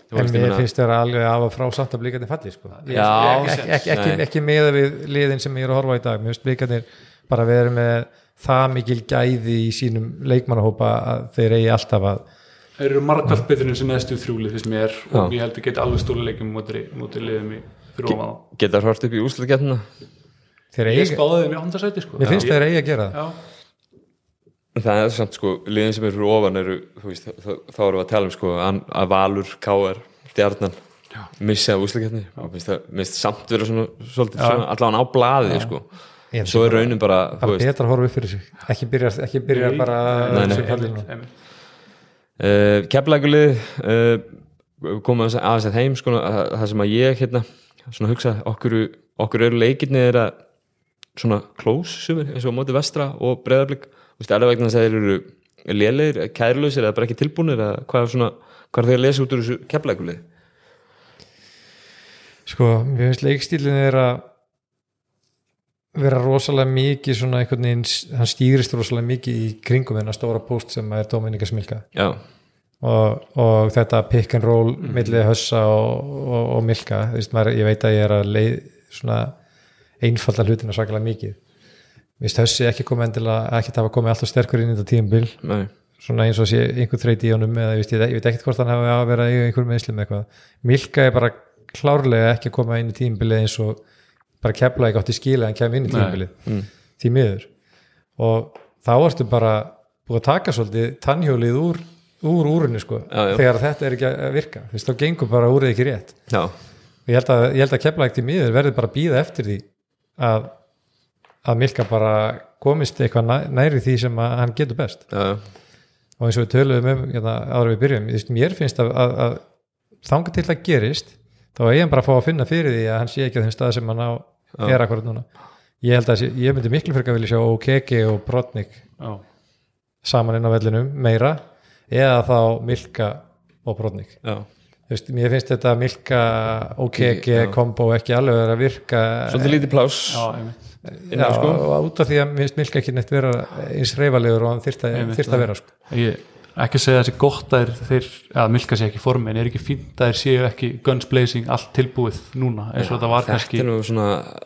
en mér finnst þeir alveg af að frá samt að blíkarnir falli sko. Ég- Já, ekki, ekki, ekki, ekki meða við liðin sem ég er að horfa í dag. Mér finnst blíkarnir bara verið með það mikil gæði í sínum leikmannahópa að þeir eigi alltaf að þeir eru margalt betur en sem neðstu þrjúlið fyrst mér og ég held að geta alveg stóli leikum móti, móti liðum í á. geta hort upp í þeir ég spáði þeim í andarsæti sko. Mér finnst þeir eigi að gera það. Það er samt sko, liðin sem eru fyrir ofan eru, þú veist, þá, þá erum við að tala um sko að að Valur, K.R. Stjarnan missa úslutkjarni og finnst það samt vera svona, svona allavega á blaði sko. Ég svo er raunin bara, þú bara betra að horfa upp fyrir sig. Ekki byrja, ekki byrja Nei, bara nei, nei. Uh, Keflækulið uh, koma aðeins aðeins að heim sko, að, það sem að ég hérna svona hugsa, okkur, okkur eru leikirni er að svona close sumir, eins og á móti vestra og breðablík er það vegna þess að þeir eru lélegir, kærlausir eða bara ekki tilbúnir eða hvað er svona, hvað er þeir að lesa út úr þessu Keflækulið? sko, mér finnst leikstílinn er að vera rosalega mikið svona einhvern veginn, hann stýrist rosalega mikið í kringum þennan stóra post sem er Dominika Smilka. Já, og, og þetta pick and roll mm. millið hössa og, og, og milka ég veit að ég er að leið svona einfalda hlutina svakalega mikið. Vist, hössi ekki komið endilega ekki hafa komið alltaf sterkur inn í þetta tímabil. Nei, svona eins og sé einhver þreyti í honum eða ég, ég veit ekkert hvort hann hafi að vera í einhverjum meðslum eitthvað. Milka er bara klárlega ekki að koma inn í tímabilið eins og bara kepla ekki átti skila en kemur inn í Nei. tímabilið. Því miður. Og þá ertu bara búið að taka svolítið tannhjólið úr, úr úrinu sko Já, já. þegar þetta er ekki að virka. Þú veist þá gengur bara úrið ekki rétt. Já, og ég held að, ég held að kepla ekki miður verði bara að býða eftir því að, að Milka bara komist eitthvað næ- næri því sem að hann getur best. Já, og eins og við töluðum um hérna, áður en við byrjum, þú veist, mér finnst að, að, að þanga til að gerist þá er ég bara að fá að finna fyrir því að hann sé ekki á þeim stað sem hann á er akkurat núna. Ég held að ég myndi miklu fyrir að vilja sjá Okeke og Brotnik já, saman inn á vellinum meira eða þá Milka og Þú veist, mér finnst þetta Milka Já. kombo ekki alveg vera að virka Svolítið lítið plás sko. og út af því að Milka ekki neitt vera eins reyfalegur og hann þyrft að vera sko. ég, ekki að segja þessi gott að þeir, þeir að milka sér ekki í formi en er ekki fínt að þeir séu ekki guns blazing allt tilbúið núna eins og þetta var kannski er að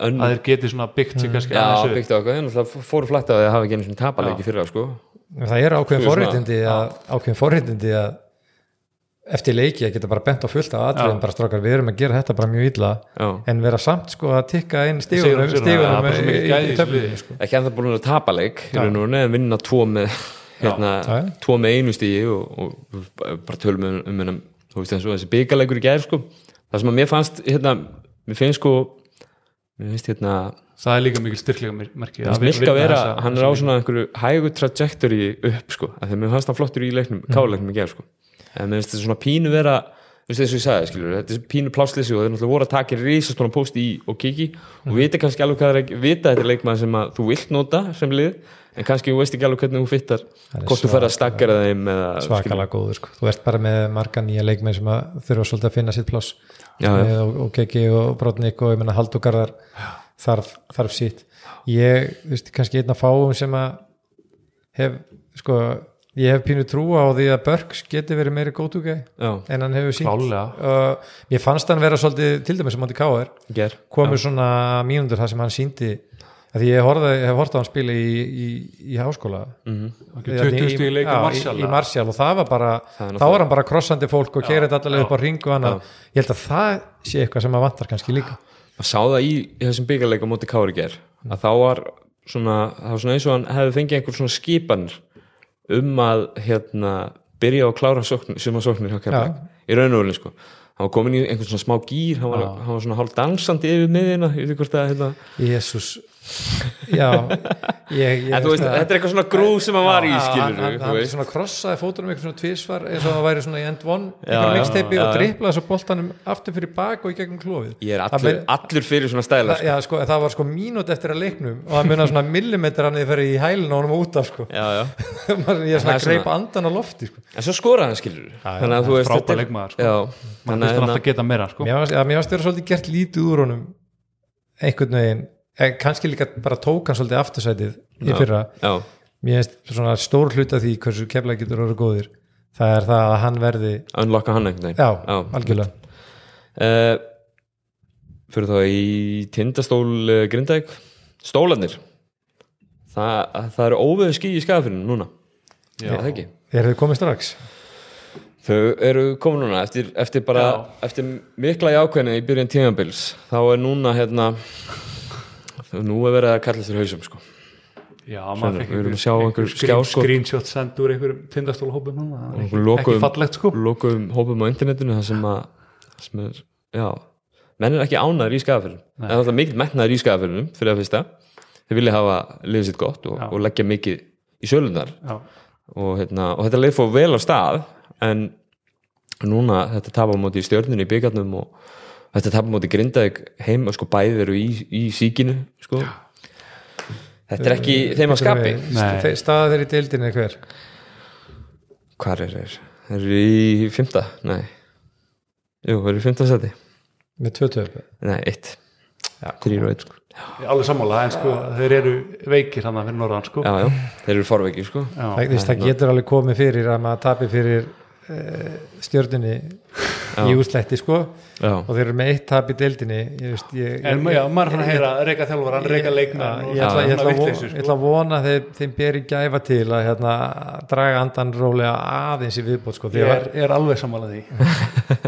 önnur þeir geti svona byggt sér kannski Já, byggt á okkur, en það fóru flætt að hafa ekki einu svona tapaleiki fyrir það sko En það er ákveðin forréttindi að, ákveðin forréttindi að eftir leiki að geta bara bent á fullt af atriðum Já. bara strákar, við erum að gera þetta bara mjög illa Já. en vera samt sko að tikka inn stígunum, í, liði. sko. ekki ennþá búin að tapa leik en vinna tvo með hérna, tvo með einu stígi og, og bara tölum um, um hérna, þú veist eins og þessi byggaleikur í gær sko. það sem að mér fannst hérna, mér finnst sko mér finnst hérna það er líka mikil styrklega merki mér finnst Milka vera, hann er á svona einhverju hægu trajectory upp sko, af því að mér fannst hann flottur í leiknum, Mm. káleiknum í gær sko. En mér finnst þetta svona pínu vera þú veist þess að ég sagði, skilur, þetta er pínu plássleysi og þeir náttúrulega voru að taka risastóna post í og kiki og vita kannski alveg hvað það er að vita þetta er leikmann sem að þú vilt nota sem lið, en kannski þú veist ekki alveg hvernig þú fittar, hvort þú fer að stakkara þeim eða, svakalega góður sko. þú ert bara með marga nýja leikmenn sem að þurfa svolítið að finna sitt pláss. Og, og Keki og Brotnik og ég menna Haldugarðar þarf, þarf sitt. Ég, þú veist, kannski einn af fáum sem að hef, sko ég hef pínu trú á því að Börks geti verið meiri góðtúkæ já, en hann hefur sínt uh, ég fannst hann vera svolítið til dæmis sem Monti Káir ger. komur svona mínundur þar sem hann síndi að því ég horfði, hef horfði á hann spila í, í, í háskóla. Mhm. Ekki 20 stíð í leik Já, og Marshall í, í Marshall og það var bara Það þá var hann bara krossandi fólk og keirið allavega upp á ringu hann ég held að það sé eitthvað sem að vantar kannski líka. Að sá það í, í þessum byggarleika móti Kári ger að þá var svona, það var svona eins og hann hefði fengið einhver svona skipanir um að hérna byrja á að klára sókn, suma sóknir í raun og veru sko. Hann var komin í einhvern svona smá gýr hann var, hann var svona hálf dansandi yfir miðina ég veit ekki hvort að hérna Jésús já ég, ég, veist, þetta er eitthvað svona grúð sem hann var í skilur hann, hann, þú hann veist. svona krossaði fótunum eitthvað svona tvísvar eins og það væri svona í end one mixteipi já, og driplaði svo boltanum aftur fyrir bak og í gegnum klófið ég er allur, mun- allur fyrir svona stæla það, já, sko, það var sko mínút eftir að leiknum og það munið svona millimetr hann eða fyrir í hælun og honum út af sko. Já, já. *laughs* Ég er svona að greipa andan á lofti sko. en svo skoraði hann skilur þannig að þú veist þetta er- leikmaður, já, að veginn eh, kannski líka bara tók hann svolítið aftursætið í fyrra. já, mér finnst svona stór hluta því hversu kefla getur orðið góðir. Það er það að hann verði unlocka hann einhvern veginn. Já, algjörlega. uh, fyrir þá í tindastól uh, Grindæk stólanir það, það eru óveðu ský í skafinu núna. Já, það ekki? Er þið komið strax? þau eru komin núna eftir, eftir bara eftir mikla jákvæðinu í byrjun tímabils. Þá er núna hérna nú er verið að kalla þér hausum sko. Já, maður fekk skjáskot. screenshot send úr einhverjum tindastólhópum ekki, fallegt sko. lokuðum hópum á internetinu það sem að sem já, menn er ekki ánæður í skafinu en það er mikil metnaður í skafinu fyrir að fyrsta. Þeir vilja hafa liðið sitt gott og, og leggja mikið í sölunar já, og, hérna, og þetta leið fór vel á stað en núna þetta tapa á móti í stjörnunni í byggarnum og þetta tapa á móti grindaðik heim og sko bæði eru í, í síkinu sko. þetta er ekki þeim að skapi Nei. staða þeir í deildinni er hver? hvað er þeir? þeir eru í fymta? nei jú, þeir eru í fymta seti með tvö töpu nei, eitt þrýr og eitt sko. Alveg sammála en sko þeir eru veikir hann fyrir norðan sko já, já, þeir eru forveikir sko. Já. það, getur alveg komið fyrir að maður tapi fyrir uh, stjörnunni í úslætti sko. Já, og þeir eru með eitt tap í deildinni ég, veist, ég, en já, maður að heyra reyka þjálfaran, reyka leikmenn og ég ætla, ég, ætla að sko. vona þeim, þeim beri gæfa til að hérna, draga andan rólega aðeins í viðbót sko, því ég er, er alveg sammála því.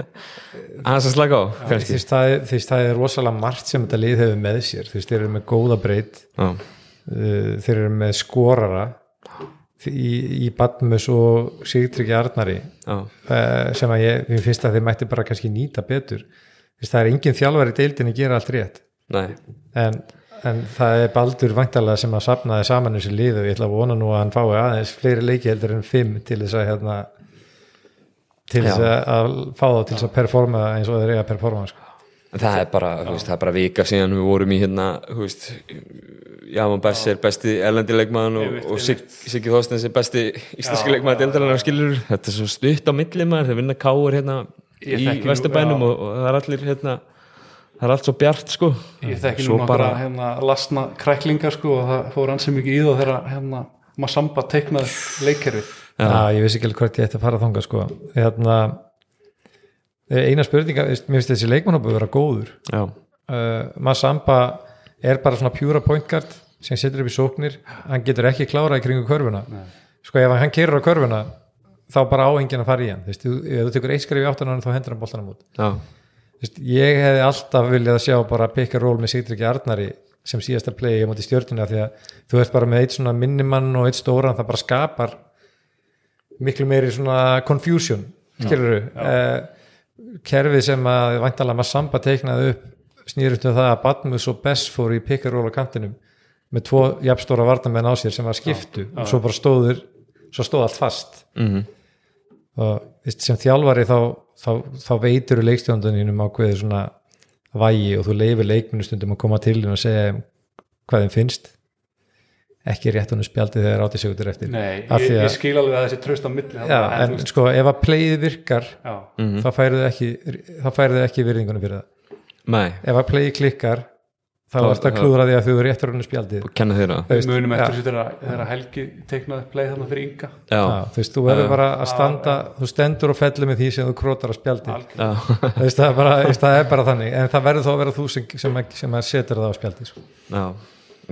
*laughs* Aðeins að slaka á því það, er- því er rosalega margt sem þetta lið hefur með sér. Veist, þeir eru með góða breyt uh, þeir eru með skorara í, í Badmus og Sigtryggi Arnari uh, sem að ég, ég finnst að þeir mætti bara kannski nýta betur. Það er engin þjálfari í deildinni að gera allt rétt. En, en það er Baldur væntalega sem að sapnaði saman þessi lið og ég ætla að vona nú að hann fái aðeins fleiri leiki heldur en fimm til þess að hérna, til þess að, fá þá til þess að performa eins og þeir eiga að performa sko. Það er bara, veist, það er bara vika síðan við vorum í hérna, þú veist Jaman Bess er besti erlendi leikmaðan og, og Sig, Siggi Þorstens er besti íslenski leikmaður deildarinnar skilur þetta er svo stutt á milli maður. Þeir vinna káur hérna Ég í Vesturbænum já. og, og það er allir hérna það er allt svo bjart sko. Ég þekki nú nokkra hérna, lasna kræklingar sko og það fór ansi mikið í það þegar hérna, maður samba teiknaði leikkerfið. Já. ég vissi ekki alveg hvert ég ætti að fara þangað sko. hérna eina spurninga, veist, mér finnst þessi leikmannabúð vera góður. Já, uh, Massamba er bara svona pjúra point guard sem setur upp í sóknir hann getur ekki klárað í kringu körfuna. Sko ef hann kerir á körfuna þá bara á enginn að fara í hann Þú veist, þú, ef þú tekur eitt skrif í áttan þá hendur hann boltanum út já, Þú veist, ég hefði alltaf viljað að sjá bara pick and roll með Sigtryggi Arnari sem síðasta play á móti stjórnina því að þú ert bara með eitt svona minnimann og eitt stóran það bara skapar miklu meiri svona confusion skilur þú uh, kerfið sem að væntalega maður samba teiknaði upp snýrust um það að Badmus og Bess fóru í pick and roll á kantinum með tvo jafnstóra varnamenn á sér sem var skiptu. Og svo bara stóður svo stóð allt fast. Mhm, og veist, sem þjálfari þá, þá, þá veitur leikstjóndunum ákveður svona vægi og þú leifir leikminu stundum að koma til og segja hvað þeim finnst. Ekki rétt honum spjaldið þegar átti segundur eftir. Nei, Af ég, því að- ég skil alveg að þessi tröst á milli Já, en þú sko ef að playið virkar já, þá færðu ekki þá færðu ekki virðingunum fyrir það. Nei. Ef að playið klikkar þá Þá- þetta þá- klúðra því að þú réttur honum spjaldið. Og kenna þeirra. Þú veist, munum eftir já. þessu þegar Helgi teiknaði play þarna fyrir Inga. Já, Já, þú veist, þú verður bara að standa þú stendur og fellur með því sem þú krótar á spjaldið. Algjörlega. já, Þú veist, það, er bara, þú veist, það er bara þannig. En það verður þó að vera þú sem, sem, sem að setur það á spjaldið sko. já.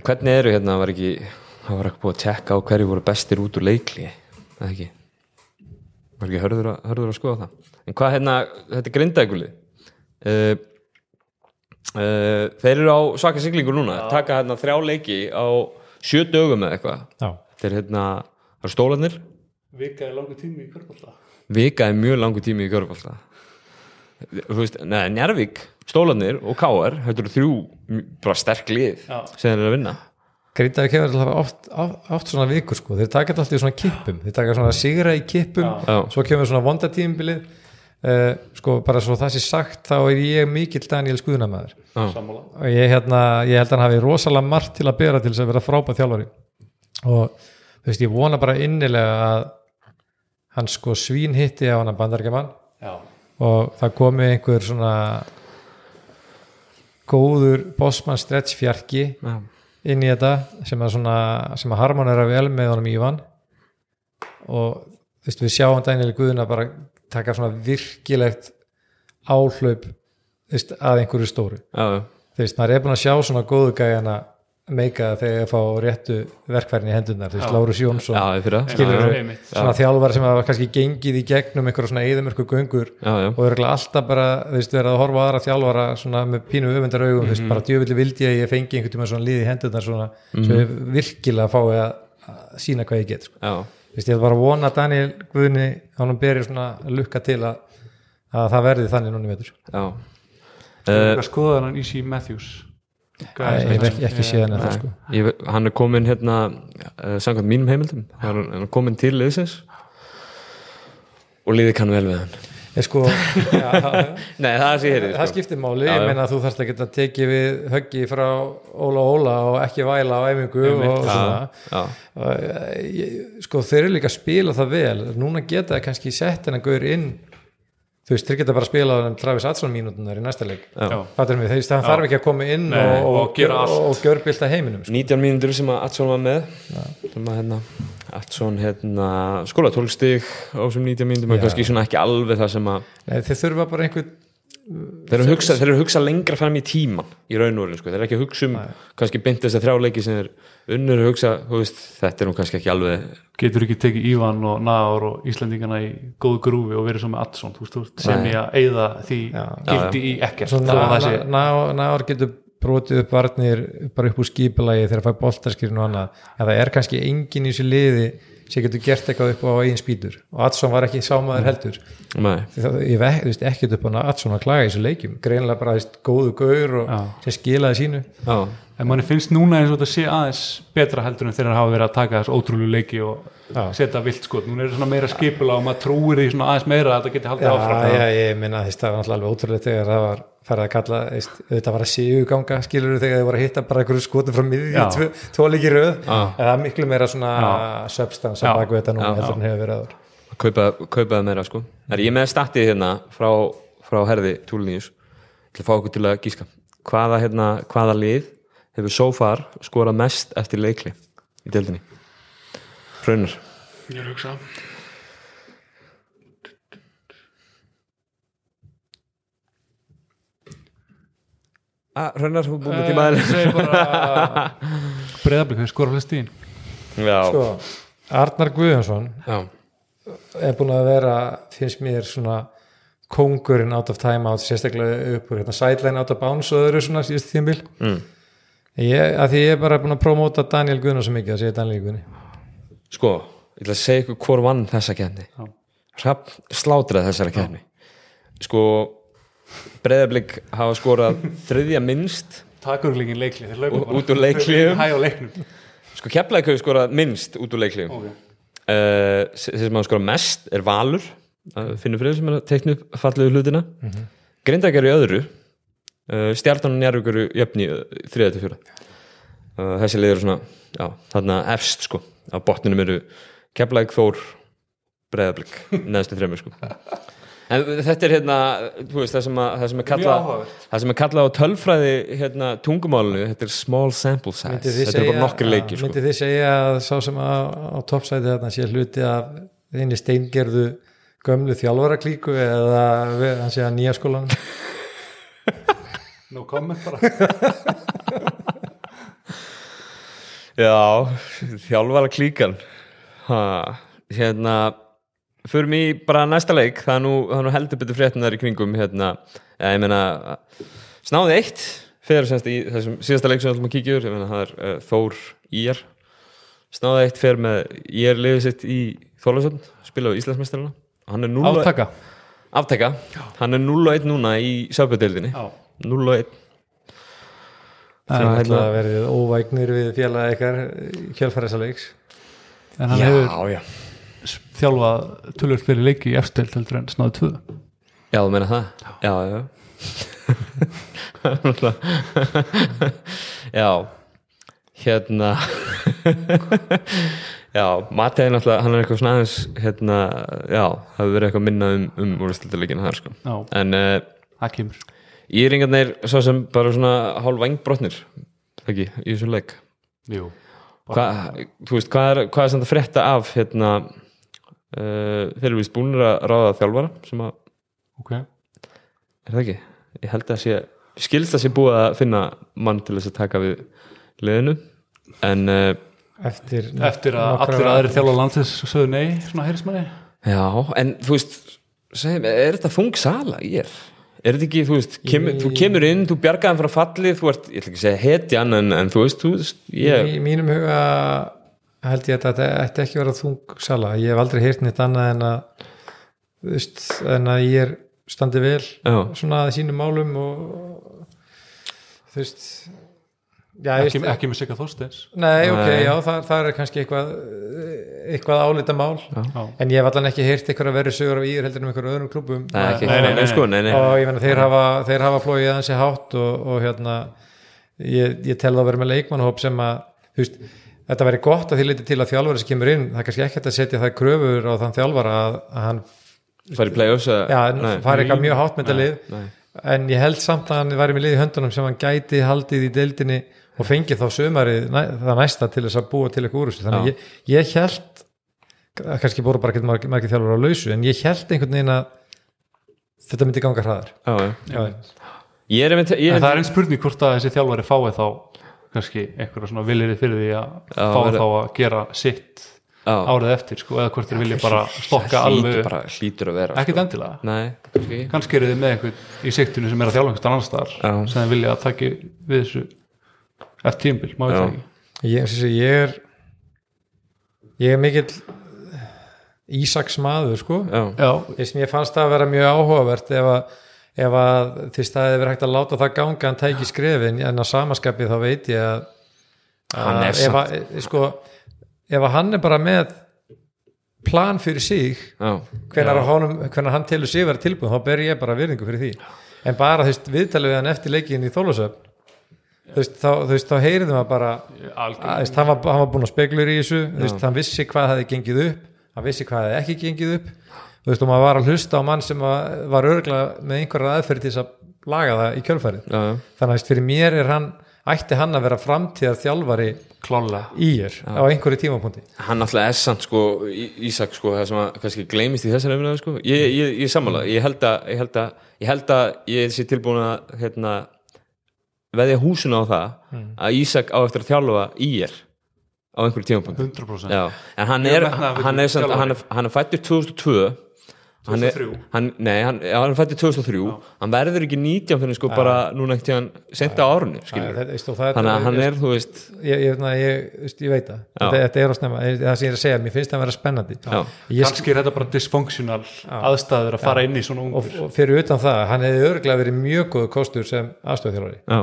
Hvernig eru hérna var ekki það var ekki búið að tekka á hverju voru bestir út úr leikli eða ekki? Var ekki hörður að, hörður að skoða það? En hvað hérna, þetta er grindækuli uh, uh, þeir eru á svaka siglingur núna. Taka hérna þrjá leiki á sjö dögum eða eitthvað. Já, þeir hérna, það eru stólanir Vika er langur tími í kvörbólta vika er mjög langur tími í Görfálta þú veist, neða, Njarvík stólanir og Káar, þetta eru þrjú bara sterk lið Já. sem þeir eru að vinna. Grindavík hefur alltaf oft, oft, oft svona vikur sko, þeir taka þetta alltaf í svona kippum. Þeir taka svona sigra í kippum. Já. svo kemur svona vonda tímbilið uh, sko bara svo það sé sagt þá er ég mikill Daniel Skuðnamaður. Sammála. Og ég, hérna, ég held að hann hafi rosalega margt til að bera til þess að vera frábæð þjálfari. Og þú veist ég vona bara innilega að hann sko svín hitti á hann bandargemann Já, og það komi einhver svona góður bossmann stretch fjarki Já. inn í þetta sem að, svona, sem að harmonera vel með honum Ívan. Og þú veist, við sjáum Daniel Guðuna bara taka svona virkilegt áhlaup þú veist, að einhverju stóru. Já, þú veist, maður er búin að sjá svona góðu gæjana meika þegar ég fá réttu verkfærin í hendunar, þú veist, Lárus Jónsson. Það. skilur einmitt. svona þjálfar sem hafa kannski gengið í gegnum einhverja svona eðumörku göngur Já, já. og eru alltaf bara, þú veist, verið að horfa aðra þjálfara svona með pínu öfundar augum þú veist, bara djöfulli vildi ég að ég fengi einhvern tíma svona líði í hendunar svona, svo ég virkilega fái að, að sína hvað ég get sko. Veist, ég er bara að vona að Daniel Guðni, hann beri svona lukka til að, að það verði þannig núna í vetur. Já. uh, skoða hann Easy Matthews. Æ, ég hef ekki, ekki séð hann það sko. Ég, hann er komin hérna uh, samkvæmt mínum heimildum. Hann er- komin til liðsins og liðið kann vel við hann sko, já, *laughs* Nei, það hér það skiptir máli, Já, ég já. meina að þú þarfst að tekið við höggi frá Óla Óla og ekki væla á æfingu og svona. Já, Og, eh, ég, sko þeir eru líka að spila það vel. Núna geta það kannski sett hennar gaur inn. Þú veist, þeir geta bara að spila þeim Travis Adson mínútunar í næsta leik. Já. Já. Mig, þeir hann þarf ekki að koma inn Nei, og, og, og og, og gjörbylta heiminum sko. 19 mínútur sem að Atsson var með. Sem að hérna Atsson hérna skóla 12 stig á þessum 19 mínútum og kannski svona ekki alveg það sem að Nei, þeir þurfa bara einhvern þeir eru að hugsa, að hugsa lengra fram í tíman í raun og orðin, sko. þeir eru ekki að hugsa um kannski beint þess að þrjá leiki sem þeir unnur að hugsa, veist, þetta er nú kannski ekki alveg getur ekki tekið Ívan og Náður og Íslendingana í góðu grúfi og verið svo með þú veist, sem ég að eyða því gildi í ekkert. Náður getur brotið upp varnir bara upp úr skipulagi þegar það fær boltarskirinn og annað. En það er kannski engin í þessu liði sem getur gert eitthvað upp á eigin spýtur. Og Adsson var ekki sámaður heldur. Nei, Það- ég veist ekkert upp á Adsson að klaga í þessu leikjum. Greinlega bara veist, góðu gaur og sem skilaði sínu. Já, en manni finnst núna eins og þetta sé aðeins betra heldur en þegar hafa verið að taka þess ótrúlu leiki og Já. setja vilt skot núna er það svona meira skipula og maður trúir því svona aðeins meira að þetta geti haldið áfram. já, ég minna þess það var náttúrulega alveg ótrúlega þegar það var farið að kalla, veist, þetta var að séu ganga skilur þegar þið voru að hitta bara einhverju skotum frá miðjum, Já. tvo, tvo líki röð. En það er miklu meira svona substans að baka þetta Já. heldur en hefur verið aður kaupa, kaupa það meira sko. er ég með statið hérna frá, frá herði Túlnýjus til að fá okkur til að gíska. Hvaða, hérna, hvaða lið hefur so far skorað mest eftir leikli í deildinni? Hraunar. Ég er að hugsa ah, með tímaðil segi bara *laughs* breyðablík, þeir skora flest í Já, sko, Arnar Guðjónsson já, er búin að vera, finnst mér svona kongurinn out of time out sérstaklega upp úr hérna sideline out of bounds og öðru svona síðust tímbil mm. ég, að því ég er bara búin að promóta Daniel Guðjónsson mikið að segja Daniel Guðjónsson sko, ég ætla að segja ykkur hvor vann þessa kefni Já. Hrapp slátraði þessara kefni sko breyðablík hafa skorað þriðja minnst takurlingin leikli, þeir bara út úr leikhlíðum. hæ á leiknum. Sko keflaði hefur skorað minnst út úr leiklíðum okay. uh, þeir sem hafa skorað mest er Valur uh, finnur fyrir sem er að teikna upp fallegu hlutina. Mm -hmm. Grindækjar í öðru. Uh, Stjartan og Njárvík eru jöfni þriða til fjóra þessi liður svona já, þarna efst sko. Á botninum eru Keflæk Þór Breiðablík, neðstu þreymur sko en þetta er hérna þú veist, það sem, að, það sem er kallað það sem er kallað á tölfræði hérna, tungumálinu, þetta er small sample size. Þetta eru bara segja- nokkri leiki sko. myndið þið segja að sá sem að á toppsæti þarna sé hluti af einni steingerðu gömlu þjálfaraklíku eða við- hann sé að nýja skólan no comment bara. Já, þjálfara klíkan ha, Hérna Förum í bara næsta leik. Það er nú, nú heldur betur fréttunar í kringum hérna, ja, ég meina Snáði eitt fyrir semst í þessum síðasta leik sem við ætlum að kíkja yfir ég meina það er uh, Þór Ír. Snáði eitt fyrir með Ír liðið sitt í Þólasöfn spila á Íslandsmeistarana. Hann er 0 Átaka. Afteka, hann er 0 og 1 núna í Söpudildinni Já. 0 og 1 Það er alltaf verið óvægnir við félag ykkar kjölfæriðsleiks En hann hefur Já, já þjálfað tölvöld fyrir leiki í efstild heldur en snáðu tvö. Já, þú meina það? Já, já Já. *laughs* Hérna. *laughs* Já, Mati er náttúrulega hann er eitthvað svona aðeins hérna, já, það hefur verið eitthvað minna um, um úrstölduleikina þar sko. Já, En uh, það kemur. Íringarnir svo sem bara svona hálf vangbrotnir ekki, í þessu leik. Jú. Hva, þú veist, hvað er, hvað er samt að frétta af hérna uh, þeir eru vist búinir að ráða þjálfara sem að, Ok er það ekki? Ég held að sé, skilst að sé búið að finna mann til þess að taka við liðinu en uh, eftir, Eftir að allir aðri þjálfa landsins sögðu nei, svona heyrismanni já, en þú veist segjum, er þetta þung sala í er? Er þetta ekki, þú veist, kemur, þú kemur inn þú bjargaðan frá fallið, þú ert ég ætla ekki að segja hetjan, en, en þú veist, þú veist ég, í mínum huga held ég að þetta ætti ekki að vera þung sala. Ég hef aldrei heyrt neitt annað en að veist, en að ég er standi vel já, svona að sínum málum og þú veist já, ekki, veist, ekki með Sigga Þorsteins? Nei, ok, Nei. já, það, það er kannski eitthvað eitthvað álita mál Já. en ég hef allan ekki heyrt eitthvað að vera sögur af ír heldur en um einhverjum öðrum klubum Nei, ekki, Nei, nei, nei, sko, nei, nei. og ég meina þeir hafa, þeir hafa flóið aðeins í hátt og, og hérna ég, ég tel að vera með leikmannhóp sem að þú veist, þetta væri gott að því leiti til að þjálfari sem kemur inn, það er kannski ekki hægt að setja það kröfur á þann þjálfara að, að hann fara í play-offs eða- fari eitthvað mjög hátt með þetta lið. en ég held samt að hann væri með lið í höndunum sem hann gæti haldið í deildinni og fengið þá sömarið næ, það næsta til þess að búa til eitthvað úr þessu þannig að ég, ég held kannski búið bara ekki margir, margir þjálfur á lausu en ég held einhvern veginn að þetta myndi ganga hraðar. Já, já. já, Ég er ég En held það er einn spurning hvort að þessi þjálfari fái þá kannski einhverja svona viljiri fyrir því að fá verið- þá að gera sitt Já. árið eftir sko, eða hvort þeir vilja bara stokka alveg hlýtur upp. bara, hlýtur að vera ekkert sko. endilega Nei, kannski kannski eru þið með einhvern í siktinu sem er að þjálfa einhvern annar staðar Já. sem þeir vilja að taki við þessu eftir tímbil, ég Já. það ekki ég, ég, ég er ég er mikill Ísaks maður sko Já, Já, Þess, mér fannst það að vera mjög áhugavert ef að, ef að það hefði verið hægt að láta það ganga hann tæki skrefin en á samaskapi þá veit ég að, að ef, að, sko, ef að hann er bara með plan fyrir sig hvenar hann telur sig vera tilbúin þá ber ég bara virðingu fyrir því. En bara þú veist, viðtalið við hann eftir leikin í Þólasöfn þú veist, þá, þá heyrðum við bara að, veist, hann, var, hann var búin að speglur í þessu veist, hann vissi hvað hefði gengið upp hann vissi hvað hefði ekki gengið upp þú veist, og maður var að hlusta á mann sem var, örgla með einhverja aðferð til þess að laga það í kjölfærið já, já. þannig að fyrir mér er hann ætti hann að vera framtíðar þjálfari klálega í er á einhverju tímapunkti. Hann alltaf er samt sko Ísak sko, það sem að kannski gleymist í þessari umræðu sko. Ég, ég, ég sammála, ég held að ég held að ég, held að ég sé tilbúin að hérna, veðja húsuna á það að Ísak á eftir að þjálfa í er á einhverju tímapunkt 100% Já, en hann er, metnaðarfullur hann er, hann er, hann er fættur 2002 hann er, 2003. hann, nei, hann, já, hann fættur 2003 hann verður ekki 19 fyrir sko bara núna ekkert hann senda á árunni þannig að hann er, þú veist ég, ég, ég, ég, veist, ég veit það. Þetta, þetta er á snemma, það sem ég er að segja mér finnst það að vera spennandi. Kannski er þetta bara dysfunctional aðstæður að fara inn í svona ungur. Og fyrir utan það, hann hefði örglega verið mjög góð kostur sem aðstöðþjálfari já,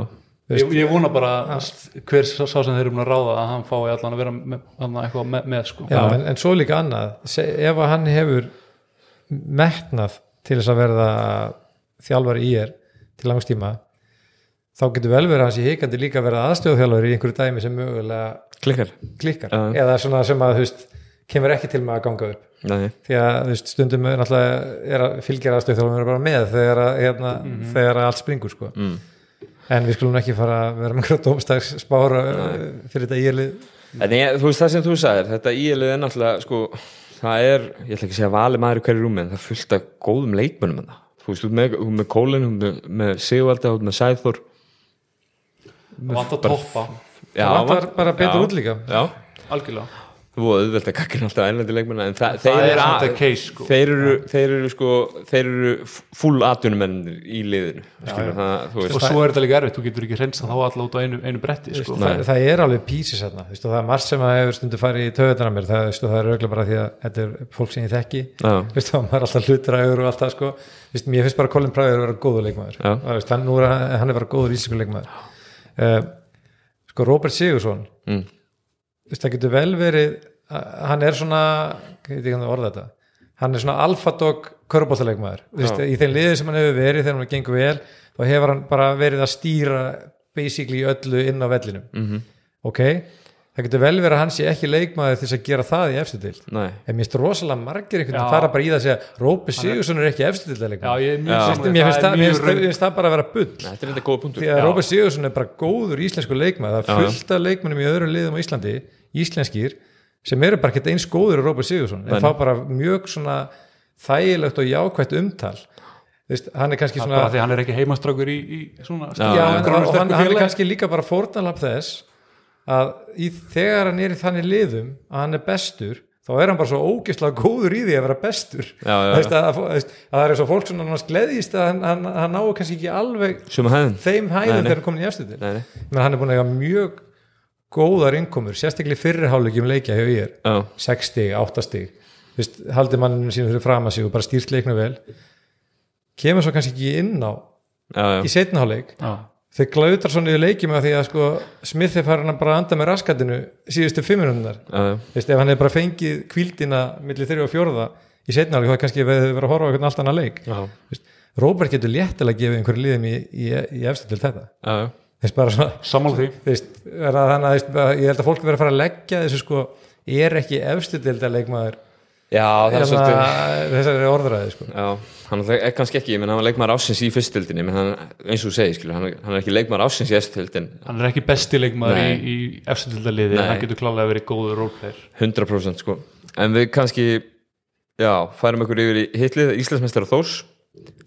ég, ég vona bara hver sá sá sem þeir eru búin að ráða að hann fái allan að vera með, þarna eitthvað með, með sko. Já, en, en svo líka annað. Se, ef að hann hefur metnað til þess að verða þjálfari í er til langstíma þá getur vel verið að hans í hikandi líka verða aðstöðþjálfari í einhverju dæmi sem mögulega klikkar. klikkar. Já. eða svona sem að veist, kemur ekki til með að ganga upp. Nei, því að veist, stundum er náttúrulega er að fylgja aðstöðþjálfari bara með þegar, að, hérna, þegar að allt springur sko. mm. en við skulum ekki fara að vera með einhverja dómstags spára fyrir þetta ílið En ég, þú veist það sem þú sagðir, þetta íelið er náttúrulega, sko, það er, ég ætla ekki að segja vali maður í hverju rúmi, en það af góðum leikmönnum en það. Þú veist, þú með, með Kólin, með, með Sigvalda, með Sæþór, vant að toppa. Það vant- bara betur já. út líka. Algjörlega voru auðvelt að kakka alltaf ænlendi leikmenn en það, það þeir, er case sko þeir eru þeir eru sko þeir eru full atvinnumenn í liðinu skilur, það, þú og veist svo er þetta líka erfitt, þú getur ekki hreinsa þá alla út á einu, einu bretti sko. það, það er alveg písis hérna það er margt sem að hefur stundu farið í töðunar mér það, það er auðvitað bara því að þetta er fólk sem ég þekki Já. Vistu, og maður er alltaf hlutræður og allt það sko. Vistu, mér finnst bara Colin Pryor að vera góður leikmaður Já. það, hann, nú er, er bara góður íslensku leikmaður uh, sko Robert Sigursson Mm. það getur vel verið hann er svona ég veit ekki hann orða þetta. Hann er svona alfadog körbóltaleikmaður í þeim liði sem hann hefur verið þegar hann gengur vel þá hefur hann bara verið að stýra basically öllu inn á vellinum. Mhm. -hmm. ok, það getur vel verið að hann sé ekki leikmaður þess að gera það í efstu dild Nei. en mér finnst rosalega margir einhvern veginn að fara bara í það að segja Rópi Sigursson er ekki efstu dild já, leikmaður ég er mjög Já. saman mér finnst það, bara að vera bull. Nei, þetta er þetta góða punktur. Því að. Róbert Sigursson er bara góður íslensku leikmaður. Það er fullt af leikmennum í öðrum liðum á Íslandi íslenskir sem eru bara ekkert eins góður en Róbert Sigursson en fá bara mjög svona þægilegt og jákvætt umtal. Þvist, hann er kannski svona bara því hann er ekki heimastrákur í, í svona Já, já, en, og hann, hann er kannski líka bara fórnalap þess að í, þegar hann er í þannig liðum að hann er bestur þá er hann bara svo ógeðslega góður í því að vera bestur. Já, já. Þvist, að, að, að, að það er svo fólk svona annars gleðist að hann, hann, hann náu kannski ekki alveg hæðin þeim nei. þegar hann komin í efstu til menn hann er búin að eiga mjög góðar innkomur, sérstaklega í fyrri hálfleikjum leikja hjá ég. Er, Já, 6 stig, 8 stig. Vist, haldið manninu sínu fyrir fram að sig og bara stýrt leiknu vel. Kemur svo kannski ekki inn á já, já, í setna hálfleik. Já. þeir glautar svona yfir leikjum að því að sko Smith er farin að bara anda með raskatinu síðustu fimm minúndar já, já. Vist, ef hann hefur bara fengið kvíldina millir þeirri og fjórða í setna hálfleik þá kannski við verið að horfa á einhvern allt annan leik. Róbert getur léttilega að gefa einhverju liðum í, í, í efstu til þetta. Já, sammála því er að þannig að að ég held að fólk verður að fara að leggja þessu sko er ekki efstu dilda leikmaður Já, það er svolítið hérna, þessari orðræði sko Já, hann er kannski ekki, ég menn hann var leikmaður ásins í fyrstildinni, menn hann, eins og þú segir, skilur, hann, hann er ekki leikmaður ásins í efstildin, hann er ekki besti leikmaður í, Nei. í efstildaliði Nei. en hann getur klálega verið góður roleplayer 100% sko. En við kannski, já, færum okkur yfir í hitlið, Íslandsmeistar og Þórs,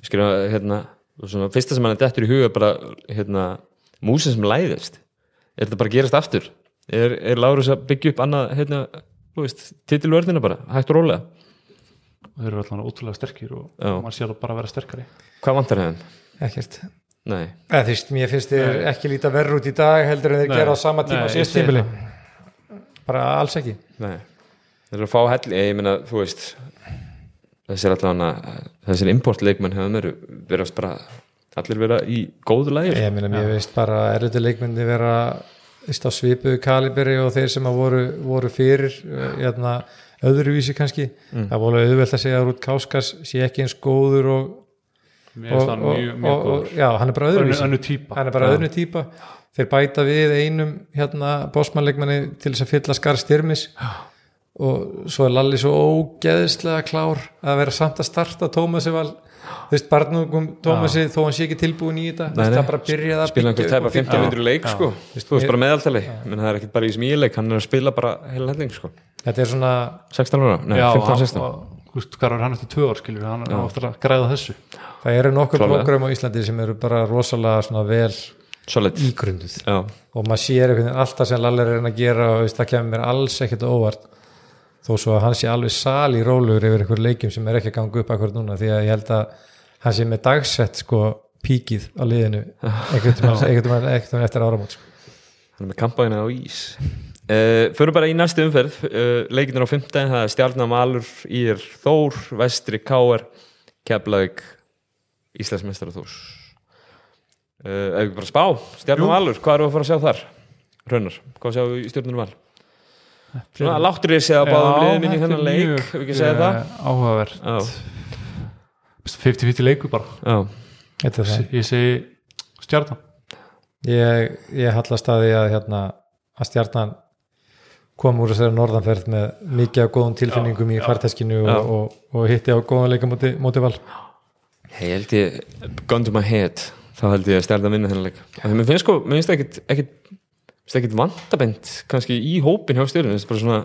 skilur, hérna, svona, fyrsta sem hann er dettur í huga er bara, hérna, músin sem læðist. Er þetta bara að gerast aftur? Er, er Lárus að byggja upp annað, hérna, þú veist, titilvörðina bara, hægt og rólega? þeir eru alltaf ótrúlega sterkir og Já. maður sér það bara að vera sterkari Hvað vantar hefðin? ekkert Nei. eða þú veist, mér finnst þér ekki líta verður út í dag heldur en þeir Nei. gera á sama tíma Nei, á ég tímili bara alls ekki Nei, þeir eru að fá hell ég meina, þú veist þessir allavega, þessir importleikmenn hefur mér verið bara allir vera í góðu lægir ég meina, mér veist bara erður leikmyndi vera svipuðu kaliberi og þeir sem að voru, voru fyrir uh, hérna, öðruvísi kannski. Það voru auðvelt að segja að Rút Káskas sé ekki eins góður og, og, og, mjög, og, mjög og góður. já, hann er bara önnu, öðruvísi. önnu típa. Hann er bara öðru típa. Þeir bæta við einum hérna bósmannleikmanni til þess að fylla skar styrmis og svo er Lalli svo ógeðslega klár að vera samt að starta Tómasi val þú veist, barnungum Tómasi þó hann sé ekki tilbúin í þetta veist, nei. það bara byrjaði að spila einhver tæpa upp og 50 byggja upp. minnur leik sko. þú veist bara meðaltali. Menn það er ekkert bara í smíleik, hann er að spila bara heila helling sko. þetta er svona 16 ára, nei já, 15-16 og- þú veist, hvað er hann eftir tvö ár skilur hann er aftur að græða þessu. Það eru nokkur program á Íslandi sem eru bara rosalega svona vel solid, ígrunduð. Já, og maður sér alltaf sem Lalli er að gera og það kemur mér alls ekkert á óvart þó svo að hann sé alveg sal í rólugur yfir einhver leikjum sem er ekki að ganga upp akkur núna því að ég held að hann sé með dagsett sko píkið á liðinu veginn einhvern veginn eftir áramót sko. hann er með kampæðina á ís uh, fyrir bara í næstu umferð uh, leikinir á 15, það er Stjarnar Malur Ír Þór, Vestri Káar Keflavík Íslandsmeistar og Þórs uh, ef við bara spá, Stjarnar Malur hvað eru að fara að sjá þar? Raunar, hvað sjá við í Stjarnar Mal? Svona láttur ég segja að báðum liðum inn í þennan leik, við ekki segja það. áhugavert. Já, 50-50 leiku bara. Já, er ég segi stjarnan. Ég, ég hallast að því að hérna, að stjarnan kom úr þessari norðanferð með mikið af góðum tilfinningum í farteskinu Já. og, og, og hitti á góðan leika móti, móti val. Ég held ég gone to my head, þá held ég að Stjarnar vinna þennan leik, mér finnst sko mér finnst það ekkit, ekkit, finnst ekkit vandabend kannski í hópin hjá Stjarnar, það er bara svona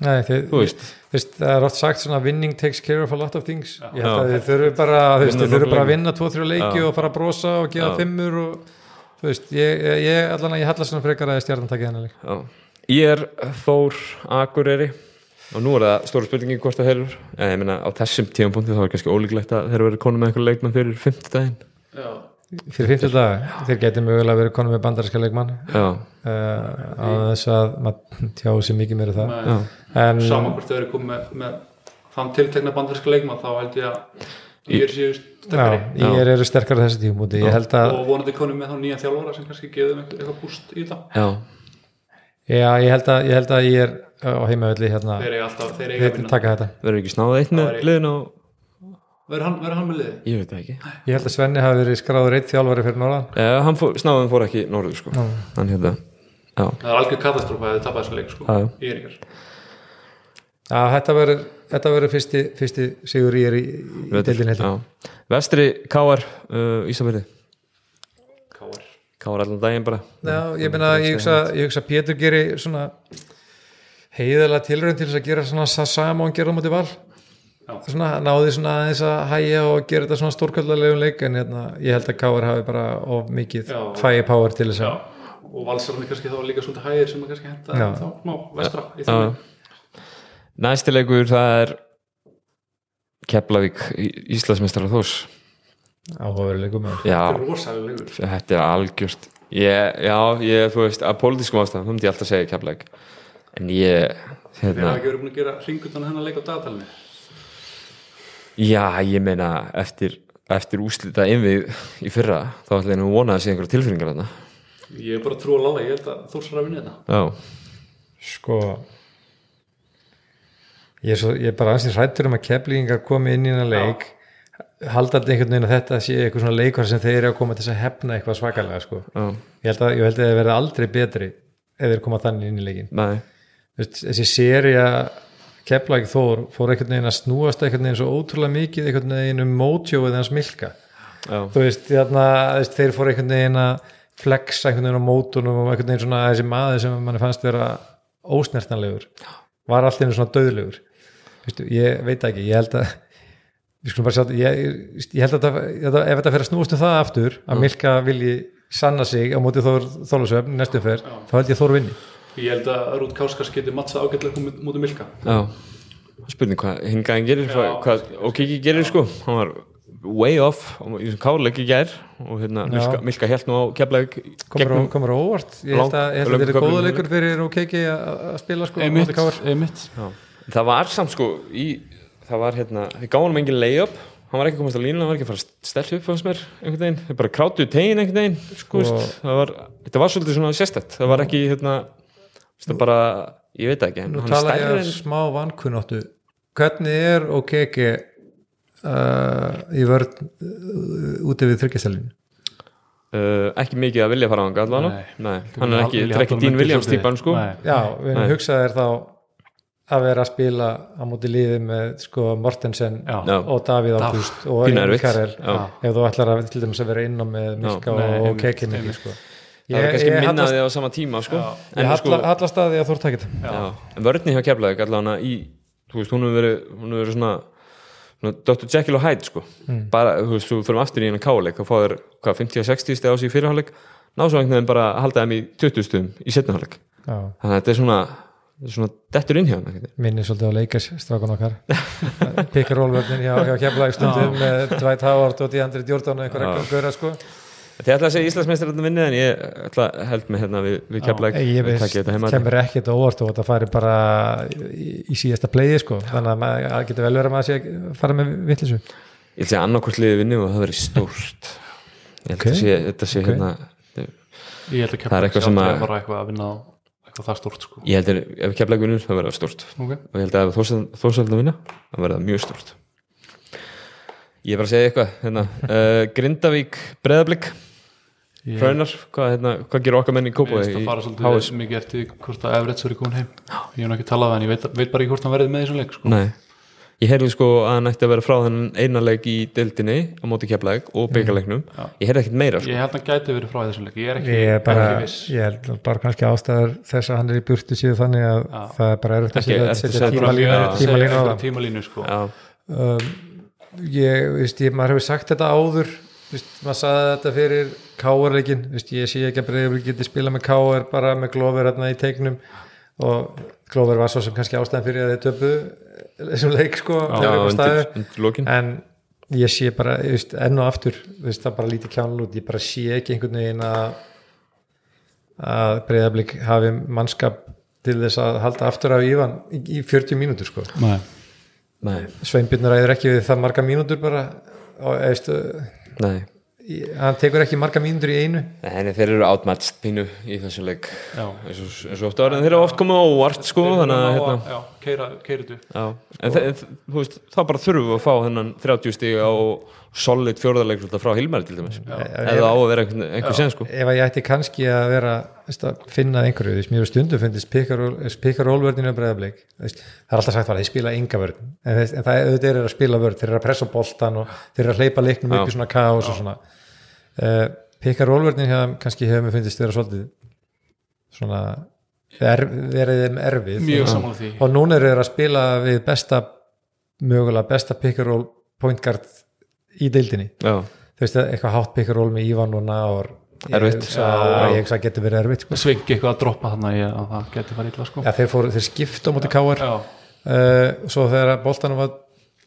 Nei, þið, þú veist, Veist, það er oft sagt svona winning takes care of a lot of things ég held Já. að þið þurfu bara, veist, þið þurfu nokkuð bara að leiki. vinna 2-3 leiki Já. og fara að brosa og gefa Já. fimmur og þú veist, ég, ég, ég allan að ég hallast svona frekar að stjarnan takið hennar leik Já. Ég er Þór Akureyri og nú er það stóra spurningi hvort það hefur en ég meina á þessum tímapunkti þá er kannski ólíklegt að þeir verið konum með einhver leikmann fyrir 50 daginn Já, fyrir 50 dag, þeir geti mögulega verið konum með bandaríska leikmann. Uh, á þess að maður tjá sér mikið meira það. Með, en sama hvort þau eru komið með, með þann tiltekna bandarska leikmann þá held ég að ég er já, sterkari. Ég er, eru sterkar á þessi held að, og vonandi konum með þá nýja þjálfara sem kannski geðum eitthvað búst í það. Já, já, ég held að ég held að ég er á heimavelli hérna, þeir eiga alltaf, þeir eiga að þeir vinna. taka þetta. Verður ekki snáðið eitt með Það liðin á verður hann, hann með liði? Ég veit það ekki. Ég held að Svenni hafi verið skráður eitt þjálfari fyrir norðan. Já, hann fór, snáðin fór ekki norður sko. Hann hérna Já, það er algjör katastrófa að þið tappa þessu leik sko. Ég er ykkar já, þetta verður þetta verður fyrsti, fyrsti sigur ég er í, í já. Vestri Káar uh, Ísafjörði Káar Káar allan daginn bara. Já, ég meina, ég hugsa, ég hugsa að Pétur geri svona heiðalega tilraun til þess að gera svona það sama og hann gera á móti val. Já. Svona, náði svona aðeins að hæja og gera þetta svona stórkallarlegum leik en hérna, ég held að Káar hafi bara of mikið Já. firepower til þess að og valsarni kannski þá líka svolítið hægir sem að kannski henda Já. þá smá vestra í Já. þannig Næsti leikur það er Keflavík Íslandsmeistrar Þós áhugaverið leikum með Já, þetta er algjört. Ég, Já, ég, þú veist, að pólitískum ástæðan þá myndi ég alltaf segja Keflavík. En ég, við hérna erum ekki verið búin að gera ringutan hennar leik á dagatalinu Já, ég meina eftir, eftir úslita innvið í fyrra þá ætla ég nú að vona að sé einhverja tilfinningar þarna. Ég er bara að trúa Lalla, ég held að Þórsar að vinna þetta Já, sko ég er, svo, ég er bara ansið hrættur um að keflingar komi inn í hennar leik. Haldandi einhvern veginn að þetta sé eitthvað svona leikvar sem þeir eru að koma til þess að hefna eitthvað svakalega sko. já, ég held að, ég held að það verði aldrei betri ef þeir koma þannig inn í leikin nei. Þessi seria Keflæk Þór fór einhvern veginn að snúast einhvern veginn svo ótrúlega mikið einhvern veginn um mótjóið hans milka. Já, þú veist, þarna, þeir fór einhvern veginn að flexa einhvern veginn á mótunum og einhvern veginn svona þessi maður sem manni fannst vera ósnertanlegur var alltaf einu svona döðlegur Vistu, ég veit ekki, ég held að við skulum bara sjá ég, ég held að þetta, ef þetta fer að snúast um það aftur að Milka vilji sanna sig á móti Þór Þólusöfn næstu fer, þá held ég Þór vinni ég held að Rút Káskas geti mattsa ágætlega mútið Milka. Já. Spurning hvað hingaðin gerir hvað, hvað, og Kiki gerir sko hann var way off í þessum káleik í gær og hérna Já. Milka, Milka held nú á Keflavík komur, á, komur á óvart, ég held að, ég held að þetta er góða leikur fyrir OKK að spila sko einmitt, móti KR. einmitt. Já. það var samt sko í, það var hérna, þið gáðum engin lay-up. Hann var ekki komast á línu, hann var ekki að fara að stelta upp fannst mér, einhvern veginn, þið bara kráttu tegin einhvern veginn, sko, veist, það var þetta var svolítið svona sérstætt, það var ekki hérna, veist, það bara, ég veit ekki Nú hann tala ég að en smá vankunnáttu hvernig er OKK uh, í vörð uh, úti við þryggjastælinu uh, ekki mikið að vilja fara á hann. Nei, hann er ekki, er halda Dín Williams típan sko Nei. Já, við erum hugsað er þá að vera að spila á móti liði með sko Mortensen Já. Og Davíð Ágúst og. Karel ef þú ætlar að til dæmis að vera inn á með Milka og einmitt. sko. Það var kannski ég minna hallast, því á sama tíma sko. Já. ég en sko, halla, hallast að því að þú ert takit já, en vörðni hjá Keflavík allan í, þú veist, hún hefur verið hún hefur verið svona, svona Dr. Jekyll og Hyde sko, bara, þú veist, þú fyrir aftur í hennan káleik, þá fáður, hvað, 50-60 steg á sig í fyrirháleik, ná svo einhvern veginn bara að halda þeim í 20 stegum í setnaháleik Já, þannig að þetta er svona, er svona dettur inn hjá hann einhvern veginn. minni svolítið á leikars strákan okkar pikkarólvörnin hjá, hjá Keflæk stundum með Dwight Howard og Deandre Jordan og einhverja gauðra sko Þið ætla að segja Íslandsmeistar að vinna en ég ætla held með hérna við, við þetta heima kemur ekkert á óvart og þetta fari bara í, í síðasta pleigi sko. Þannig að maður að getur vel verið að maður að fara með vittlisu Ég ætla að segja annarkvort liðið vinni og það verið stórt. Ég held Ok. að sé, þetta sé hérna ég held að Það er eitthvað sem að- að fara eitthvað að vinna á eitthvað það stórt sko. Ég held að ef vinnur það verður það stórt. Okay. og ég held að ef Þórsaldin vinna það verður það mjög stórt. Ég er bara að segja eitthvað hérna. *laughs* uh, Grindavík, Breðablík Hraunar, hvað, hérna, hvað gerir okkar menn í Mér Kópaví finnst að fara í svolítið mikið eftir hvort að Everett verið komin heim ég hef ekki talað hann, ég veit, veit bara ekki hvort hann verið með þessum leik sko. Nei, ég heyrði sko að hann ætti að vera frá þennan eina leik í deildinni á móti Keflavík og byggarleiknum Já. ég heyrði ekkert meira sko. ég held að hann gæti verið frá þessum leik ég er ekki, ég er bara, ekki viss ég held bara kannski ástæður þess að hann er í burtu síðu þannig að Já. það er bara erfitt að setja, tímalínu sko. Um, ég, veist, ég, maður hefur sagt þetta áður veist, maður saði þetta fyrir K.R.leikin, ég sé ekki að Breiðablik geti spila með K.R. bara með Glover hérna í teiknum. Og Glover var svo sem kannski ástæðan fyrir að þeir töpu þessum leik sko upp á undir, en ég sé bara þú veist, enn og aftur, þú veist, það bara lítið kjánul út. Ég bara sé ekki einhvern veginn að að Breiðablik hafi mannskap til þess að halda aftur af Ívan í, í 40 mínútur sko. Nei. Nei, Sveinbjörn ræður ekki við það marga mínútur bara og eðstu, nei. Hann tekur ekki marga mínútur í einu. En þeir eru átmætst pínu í þessu leik. Eins og, og ofta ára þeir eru oft komið óvart sko þannig að hérna, já, keira, já. en en þú veist, þá bara þurfum við að fá hennan 30 stíg á solid fjórðarleik frá Hilmari til dæmis. Eða á að vera einhver, einhver sen sko. Ef að ég ætti kannski að vera veist, að finna einhverju, þú veist, mér er stundum fundist pikarólvörðinu að breyðablik það er alltaf sagt að þeir spila enga vörð en, en það er auðvitað er að spila vörð, þeir eru að pressa á boltan og þeir eru að hleypa leiknum upp í svona kaos og svona. Uh, pikarólvörðinu hefum kannski hefur mér fundist vera svolítið svona er, verið þeim erfið. Mjög og, því. núna eru þeir að spila við besta mögulega besta pikaról point guard í deildinni. Já, þú veist eitthvað hátt pikaról með Ívan og Náor Erfitt. ég hugsa- ég hugsa að getur verið erfitt sko. svengi eitthvað að droppa þannig að það geti farið illa sko. Ja, þeir, fóru, þeir skipta á móti káar já, uh, svo þegar boltanum var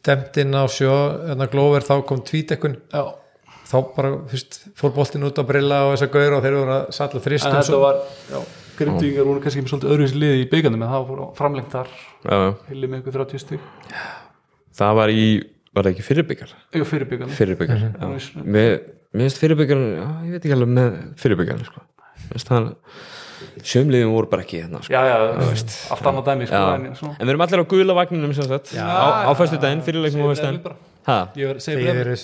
demt inn á sjó en glóver þá kom tvítekkun já. þá bara fyrst, fór boltin út á brilla og þess að gauður og þeir voru að salla en þristum þetta svo, var já, grindvíkingar voru kannski með svolítið öðruvis liði í byggandum en það var framlengt þar. Já, já. hilli með ykkur 30 stík það var í, var það ekki fyrirbyggar? já, fyrir byggandum Fyrirbyggar, Mhm. já Mér mér finnst fyrirbyggar, já, ég veit ekki alveg með fyrirbyggar sko. Mér finnst það sjömliðum voru bara ekki hérna sko. já, já, allt annað dæmi sko, en, En við erum allir á guðla vagninum sem sagt. Á, á föstu daginn, fyrirleikum á föstu daginn eru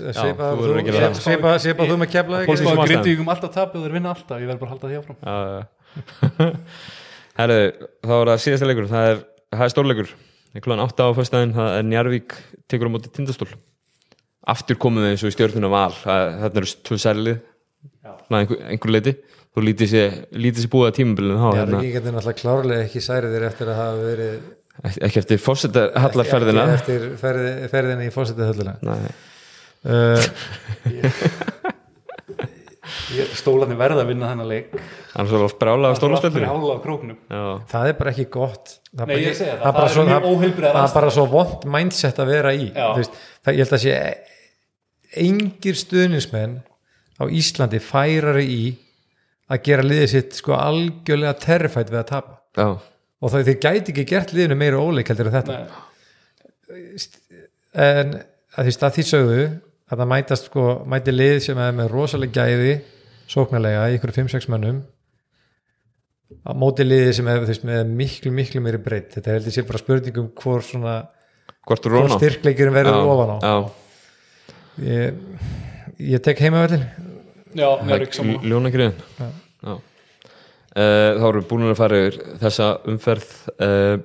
þú með ástæðum. grindvíkum alltaf tapið og þeir vinna alltaf ég verð bara að halda því áfram. Já, já. *laughs* Herðu, þá er það síðasta leikur það er, það er stórleikur klúan 8 á föstudaginn, það er Njarvík tekur á móti tindastól. Aftur komum við eins og í stjórnuna val það, þarna eru tvö særlið einhver, einhver leiti þú lítið sér, búið að tímabilinu þá, Já, hérna, getur náttúrulega klárlega ekki særiðir eftir að hafa verið ekki- eftir fórseta hallarferðina ekki eftir ferði, ferðina í fórsetahöllina Nei, *laughs* uh, Stólarnir verða að vinna þennan leik. Annars er það brjála á Já, það er bara ekki gott. Það er Nei, bara það, það er bara svo- það- er bara svo vond mindset að vera í. Veist, það, ég held að sé engir stuðnismenn á Íslandi færari í að gera liðið sitt sko algjörlega terrifætt við að tapa. Já, og það þeir gæti ekki gert liðinu meira óleik heldur en þetta. Nei, en að því stað því sögðu að það mætast sko, mæti lið sem er með rosalega gæði sóknarlega í ykkur 5-6 mönnum. Á móti liði sem er veist, með miklu miklu meiri breytt þetta heldur sér bara spurningum hvor svona hvort þú hvor róna styrkleikurinn verður ofan á. Já, ég, ég tek heimavöldin já, mér er ekki saman ljónakriðin Já. Uh, þá erum við búin að fara yfir þessa umferð. Uh,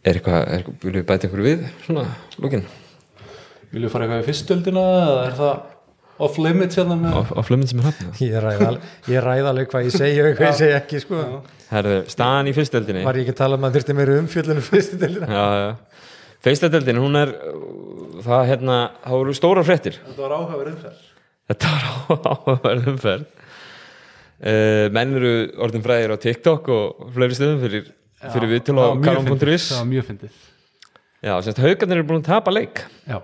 er eitthvað, er eitthvað viljum við bæta einhverju við svona, lókin, Viljum við fara eitthvað í fyrstöldina eða er það off limits hérna með á flömmin sem er hafna ég ég ræða alveg hvað ég segi og hvað ég segi ekki sko. Herðu, staðan í fyrstöldinni var ég ekki að tala um að þurfti meiri umfjöllunum fyrstu deildina Já, já. Fyrstöldinni, hún er það, hérna, það voru stóra fréttir. Þetta var áhugaverð umferð. Þetta var áhugaverð umferð. Uh, menn eru orðin fræðir á TikTok og fleiri stöðum fyrir, fyrir viðtölu á fyndið. Já, semst haugarnir eru búin að tapa leik. Já,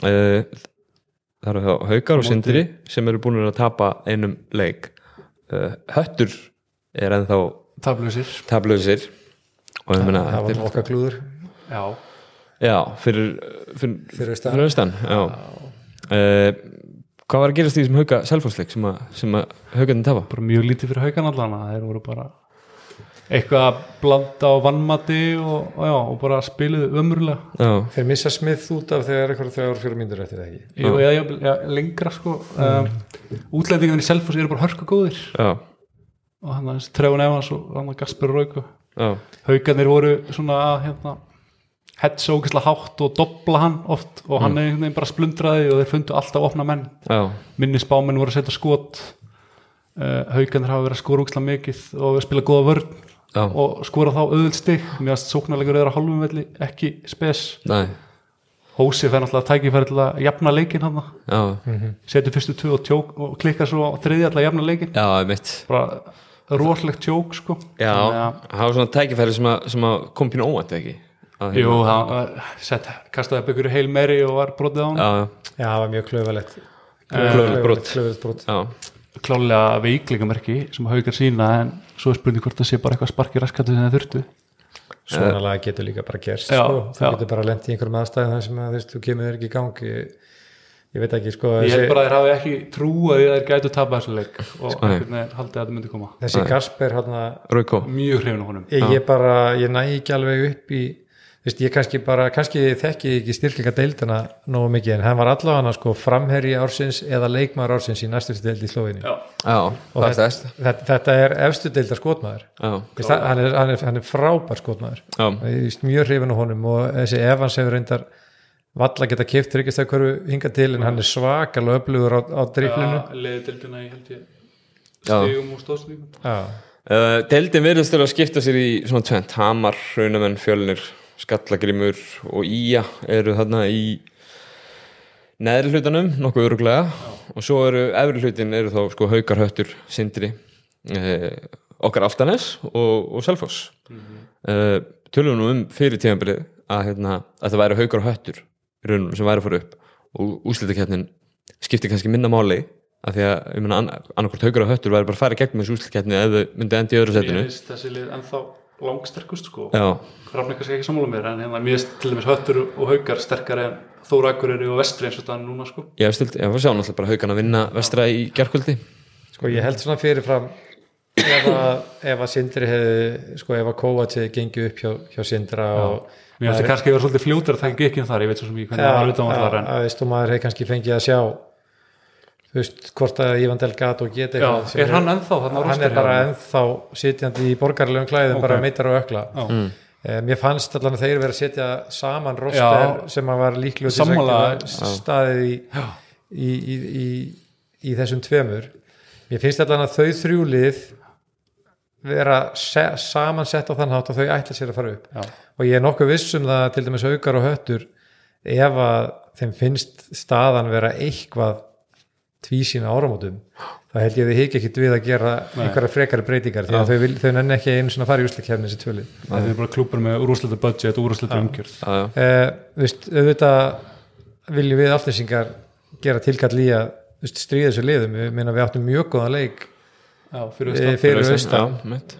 Það eru þá haugar og sindri sem eru búin að tapa einum leik. Uh, Höttur er ennþá taplausir. og ég meina það var okkar klúður. Já, Já, fyrir fyrir, Fyrir austan. fyrir austan. Uh, Hvað var að gerast í þessum hauga selfhásleik sem, að- sem að haugarnir tapa? bara mjög lítið fyrir haugan allana þeir voru bara eitthvað að blanda á vannmati og, og, já, og bara spiluðu ömurlega. Já, þeir missa smið út af þegar eitthvað þrjár fyrir myndur eftir það ekki? Jú, já, já, já, lengra sko. Um, útlendingarnir í Selfoss eru bara hörku góðir já, og hann að Trefun Evans og hann að Gasper Rauku já. Haugarnir voru svona að hérna, hetsa ógæslega hátt og dobla hann oft. Og hann er einhvern veginn bara splundraði og þeir fundu alltaf opna menn. Já, minni spámenn voru að setja skot. Uh, haugarnir hafa verið að skora ógæslega mikið og spila góða vörn já, og skora þá auðvöld stig. Mér að sóknarlegur er að hálfum velli ekki spes. Næ Hósi fær náttúrulega tækifæri til að jafna leikin hann já, setur fyrstu tvö og, tjók, og klikkar svo á þriðja til að jafna leikin já, bara rosalegt tjók sko. Já, að- það var svona tækifæri sem, að, sem að kom pínu óvænt ekki? Að, Jú, hann var- sett, kastaði upp ykkur heil meiri og var brotið á hann Já, Já, það var mjög klöfalegt Klaufalegt brot. Klálega veikleikamerki sem haukar sína en svo er spurning hvort það sé bara eitthvað sparki raskatu sem það þurftu. Svona lag getur líka bara gerst Já, sko. Þú já. getur bara lent í einhverjum aðstæðum þar sem að þú veist, þú kemur þér ekki í gang. Ég, ég veit ekki, sko ég held bara að þeir hafi ekki trú að þeir gætu tapa þessu leik og einhvern veginn haldið að þetta myndi koma. Þessi Gasper hérna, Rauko mjög hrifin á honum. Ég, ég bara ég næ ekki alveg upp í þú veist, ég kannski bara, kannski þekki ekki styrkleika deildina nógu mikið en hann var allavega sko framherji ársins eða leikmaður ársins í næstusti deild í Já, Já, það er þess þetta, þetta er efstu deildar skotmaður. Já, Veist, hann, er, hann, er, hann er frábær skotmaður. Já, Ég veist, mjög hrifin á honum og þessi Evans hefur reyndar valla geta kipt hverju hinga til en hann er svakalega öflugur á, á driplinu leiði dildina í held ég já. stegum og stóðstíkum Já, Uh, Deildin virðist til að skipta sér í svona tvent Hamar, Raunamenn, Fjölnir Skallagrimur og Ía eru þarna í neðri hlutanum, nokkuð öruglega og svo eru efri hlutin eru þá sko Haukar Höttur, Sindri uh, okkar Altanes og, og Selfoss. Uh, tölum nú um fyrir tíðanbilið að, hérna, að það væri Haukar og Höttur í raunum sem væri að fara upp. Og úslitakeppnin skipti kannski minna máli af því að ég meina annarkvort Haukar og Höttur væri bara að fara í gegnum þessu úslitakeppni ef þau myndi endi í öðru Ég setinu veist þessi lið ennþá langsterkust sko. Já, Hrafn er kannski ekki sammála mér en hérna veist til dæmis höttur og haukar sterkari en Þóra Akureyri og Vestri eins og þetta núna sko. Ég hef stilt, ég var að sjá náttúrulega bara Haukan að vinna vestra í gerkvöldi sko ég held svona fyrirfram ef að, ef að Sindri hefði sko ef að Kovac hefði gengið upp hjá, hjá Sindra og Mér finnst það kannski að vera svolítið fljótur að taka ekki um þar, ég veit svo sem ég hvernig það var utan að, þar en að, veist, og maður hefði kannski fengið að sjá þú veist, hvort að Ivan Delgado geti Já, eitthvað sem er hann ennþá á hann er bara ennþá sitjandi í borgarlegum klæðum Ok. bara meitar og ökla Já. Eh, mér fannst allan að þeir verið að setja saman roster Já. sem að var líklega Sammála. staðið í, í, í, í, í þessum tveimur mér finnst allan að þau þrjúlið vera se, samansett á þann hátt að þau ætla sér að fara upp Já. og ég er nokkuð viss um það til dæmis aukar og höttur ef að þeim finnst staðan vera eitthvað tvísína áramótum þá held ég að þið hikið ekkit við að gera einhverja frekari breytingar því að þau, vil, þau nenni ekki einu svona fara í úslikefni þessi tvöli Það er bara klúpur með úrúslita budget, úrúslita umgjörð. Já, eh, veist, auðvitað viljum við aftinsingar gera tilkall í að veist, stríða þessu liðum, við minna við áttum mjög góðan leik Já, fyrir eh, austan. fyrir já, austan. mitt.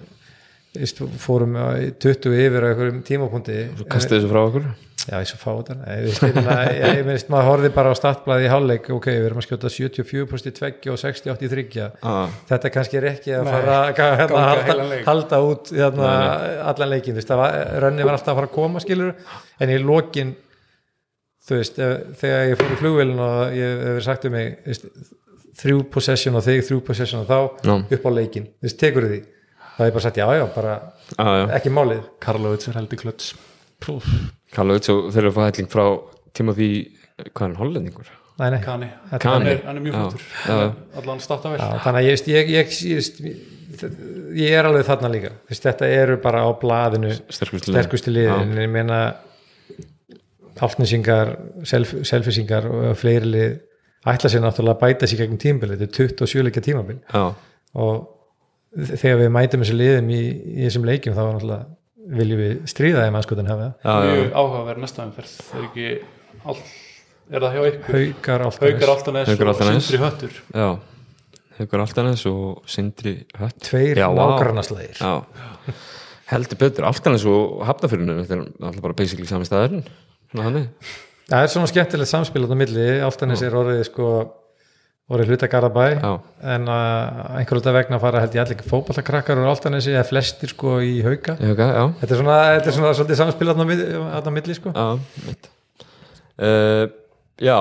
Veist, fórum á 20 yfir á einhverjum tímapunkti. Svo kastið þessu frá okkur Já, ég svo fá þetta Nei, ég ég, ég meina, maður horfði bara á startblaði í hálfleik, ok, við erum að skjóta 74% í tveggja og 68 í þryggja Já, þetta kannski er ekki að Nei, fara að hérna, halda, heilan leik. halda út hérna, allan leikin, þú veist, það var, rönni var alltaf að fara að koma, skilur, en í lokin þú veist, ef, þegar ég fór í flugvélun og ég hef verið sagt um mig veist, þrjú possession og þig, þrjú possession og þá Já. upp á leikin, þú veist, tekur því? Það er bara sagt, já, já, bara já, já. ekki málið. Karlovits er heldur klöts. Kalla út svo þeir eru að fá helling frá Timothy, hvað er hann, hollendingur? Nei, nei. Kani, hann er, hann er mjög já. allan starta vel Já, þannig að ég, ég, ég, ég, er alveg þarna líka. Veist, þetta eru bara á blaðinu Sterkustu liðin. ég meina áltnesingar, self, selfisingar og fleiri lið ætla sér náttúrulega að bæta sér gegnum tímabil. Þetta er 27 leikja tímabil. Já, og þegar við mætum þessu liðum í, í þessum leikjum þá náttúrulega viljum við stríða þeim anskotan hafa? Mjög áhugaverð næsta umferð. Það er ekki all, er það hjá ykkur? Áltnes Altanes Haukar og. Sindri Höttur. Já. Haukur Altanes og Sindri Hött tveir Já, heldur betur Altanes og Hafnafyrinu þetta er alltaf bara basically sami þannig. Það er svona skemmtilegt samspil á milli, áltanes er orðið sko orðið hluta Garabæ en einhverjum þetta vegna fara held ég allir ekki fótballakrakkar úr Altanesi eða flestir sko í hauka. Hauka, já. Þetta er svona, þetta er svona svolítið samspil þarna á milli- sko. Já, mitt uh, Já,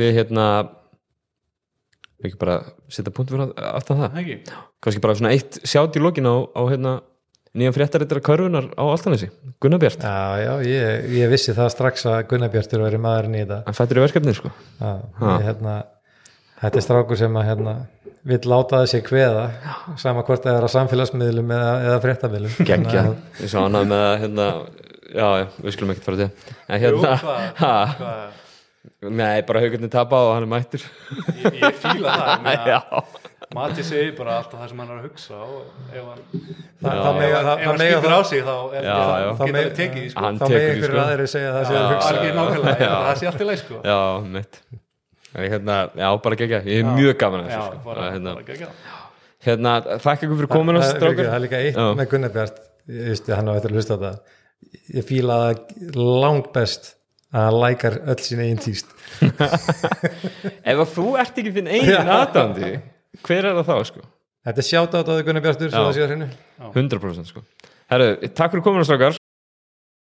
við hérna við ekki bara setja punkt fyrir aftan það? Ekki. Kannski bara svona eitt sjátt í lokin á, á hérna, nýjan fréttarittar körfunar á Altanesi, Gunnar Bjart. Já, já, ég, ég vissi það strax að Gunnar Bjartur væri maðurinn í þetta. Hann fættur í verkefni sko. Já, ég, hérna, þetta er strákur sem að hérna, vill láta það sér kveða sama hvort það er á samfélagsmiðlum eða, eða fréttamiðlum. Geggja, ég svo ánað með hérna, já, við skulum ekkert fara til en Jú, hérna, hvað, *laughs* ha, hvað, nei, bara haugarnir tapa og hann er mættur. Ég, ég fíla það Mati segir bara alltaf það sem hann er að hugsa og ef hann, ef það- hann skýtur á sig þá er, Já, þá já. geta Það tekið sko. hann þá með ykkur sko. aðeir segja það sé Já, að hugsa það sé allt í leið sko. já, mitt hérna, já, bara gegja, ég er mjög gaman að Já, þessu sko. bara, hérna, bara gegja hérna, þakka ykkur fyrir komuna það, það, það er líka eitt Já. með Gunnar Bjart ég veist, hann á eftir að hlusta á þetta ég fíla það langt best að hann lækar öll sín eigin tíst. *laughs* Ef að þú ert ekki þinn eigin aðdandi hver er það þá sko? Þetta er sjátt á þetta Gunnar Bjartur svo Já. það sé að hreinu. 100% sko. Herru, takk fyrir komuna strákar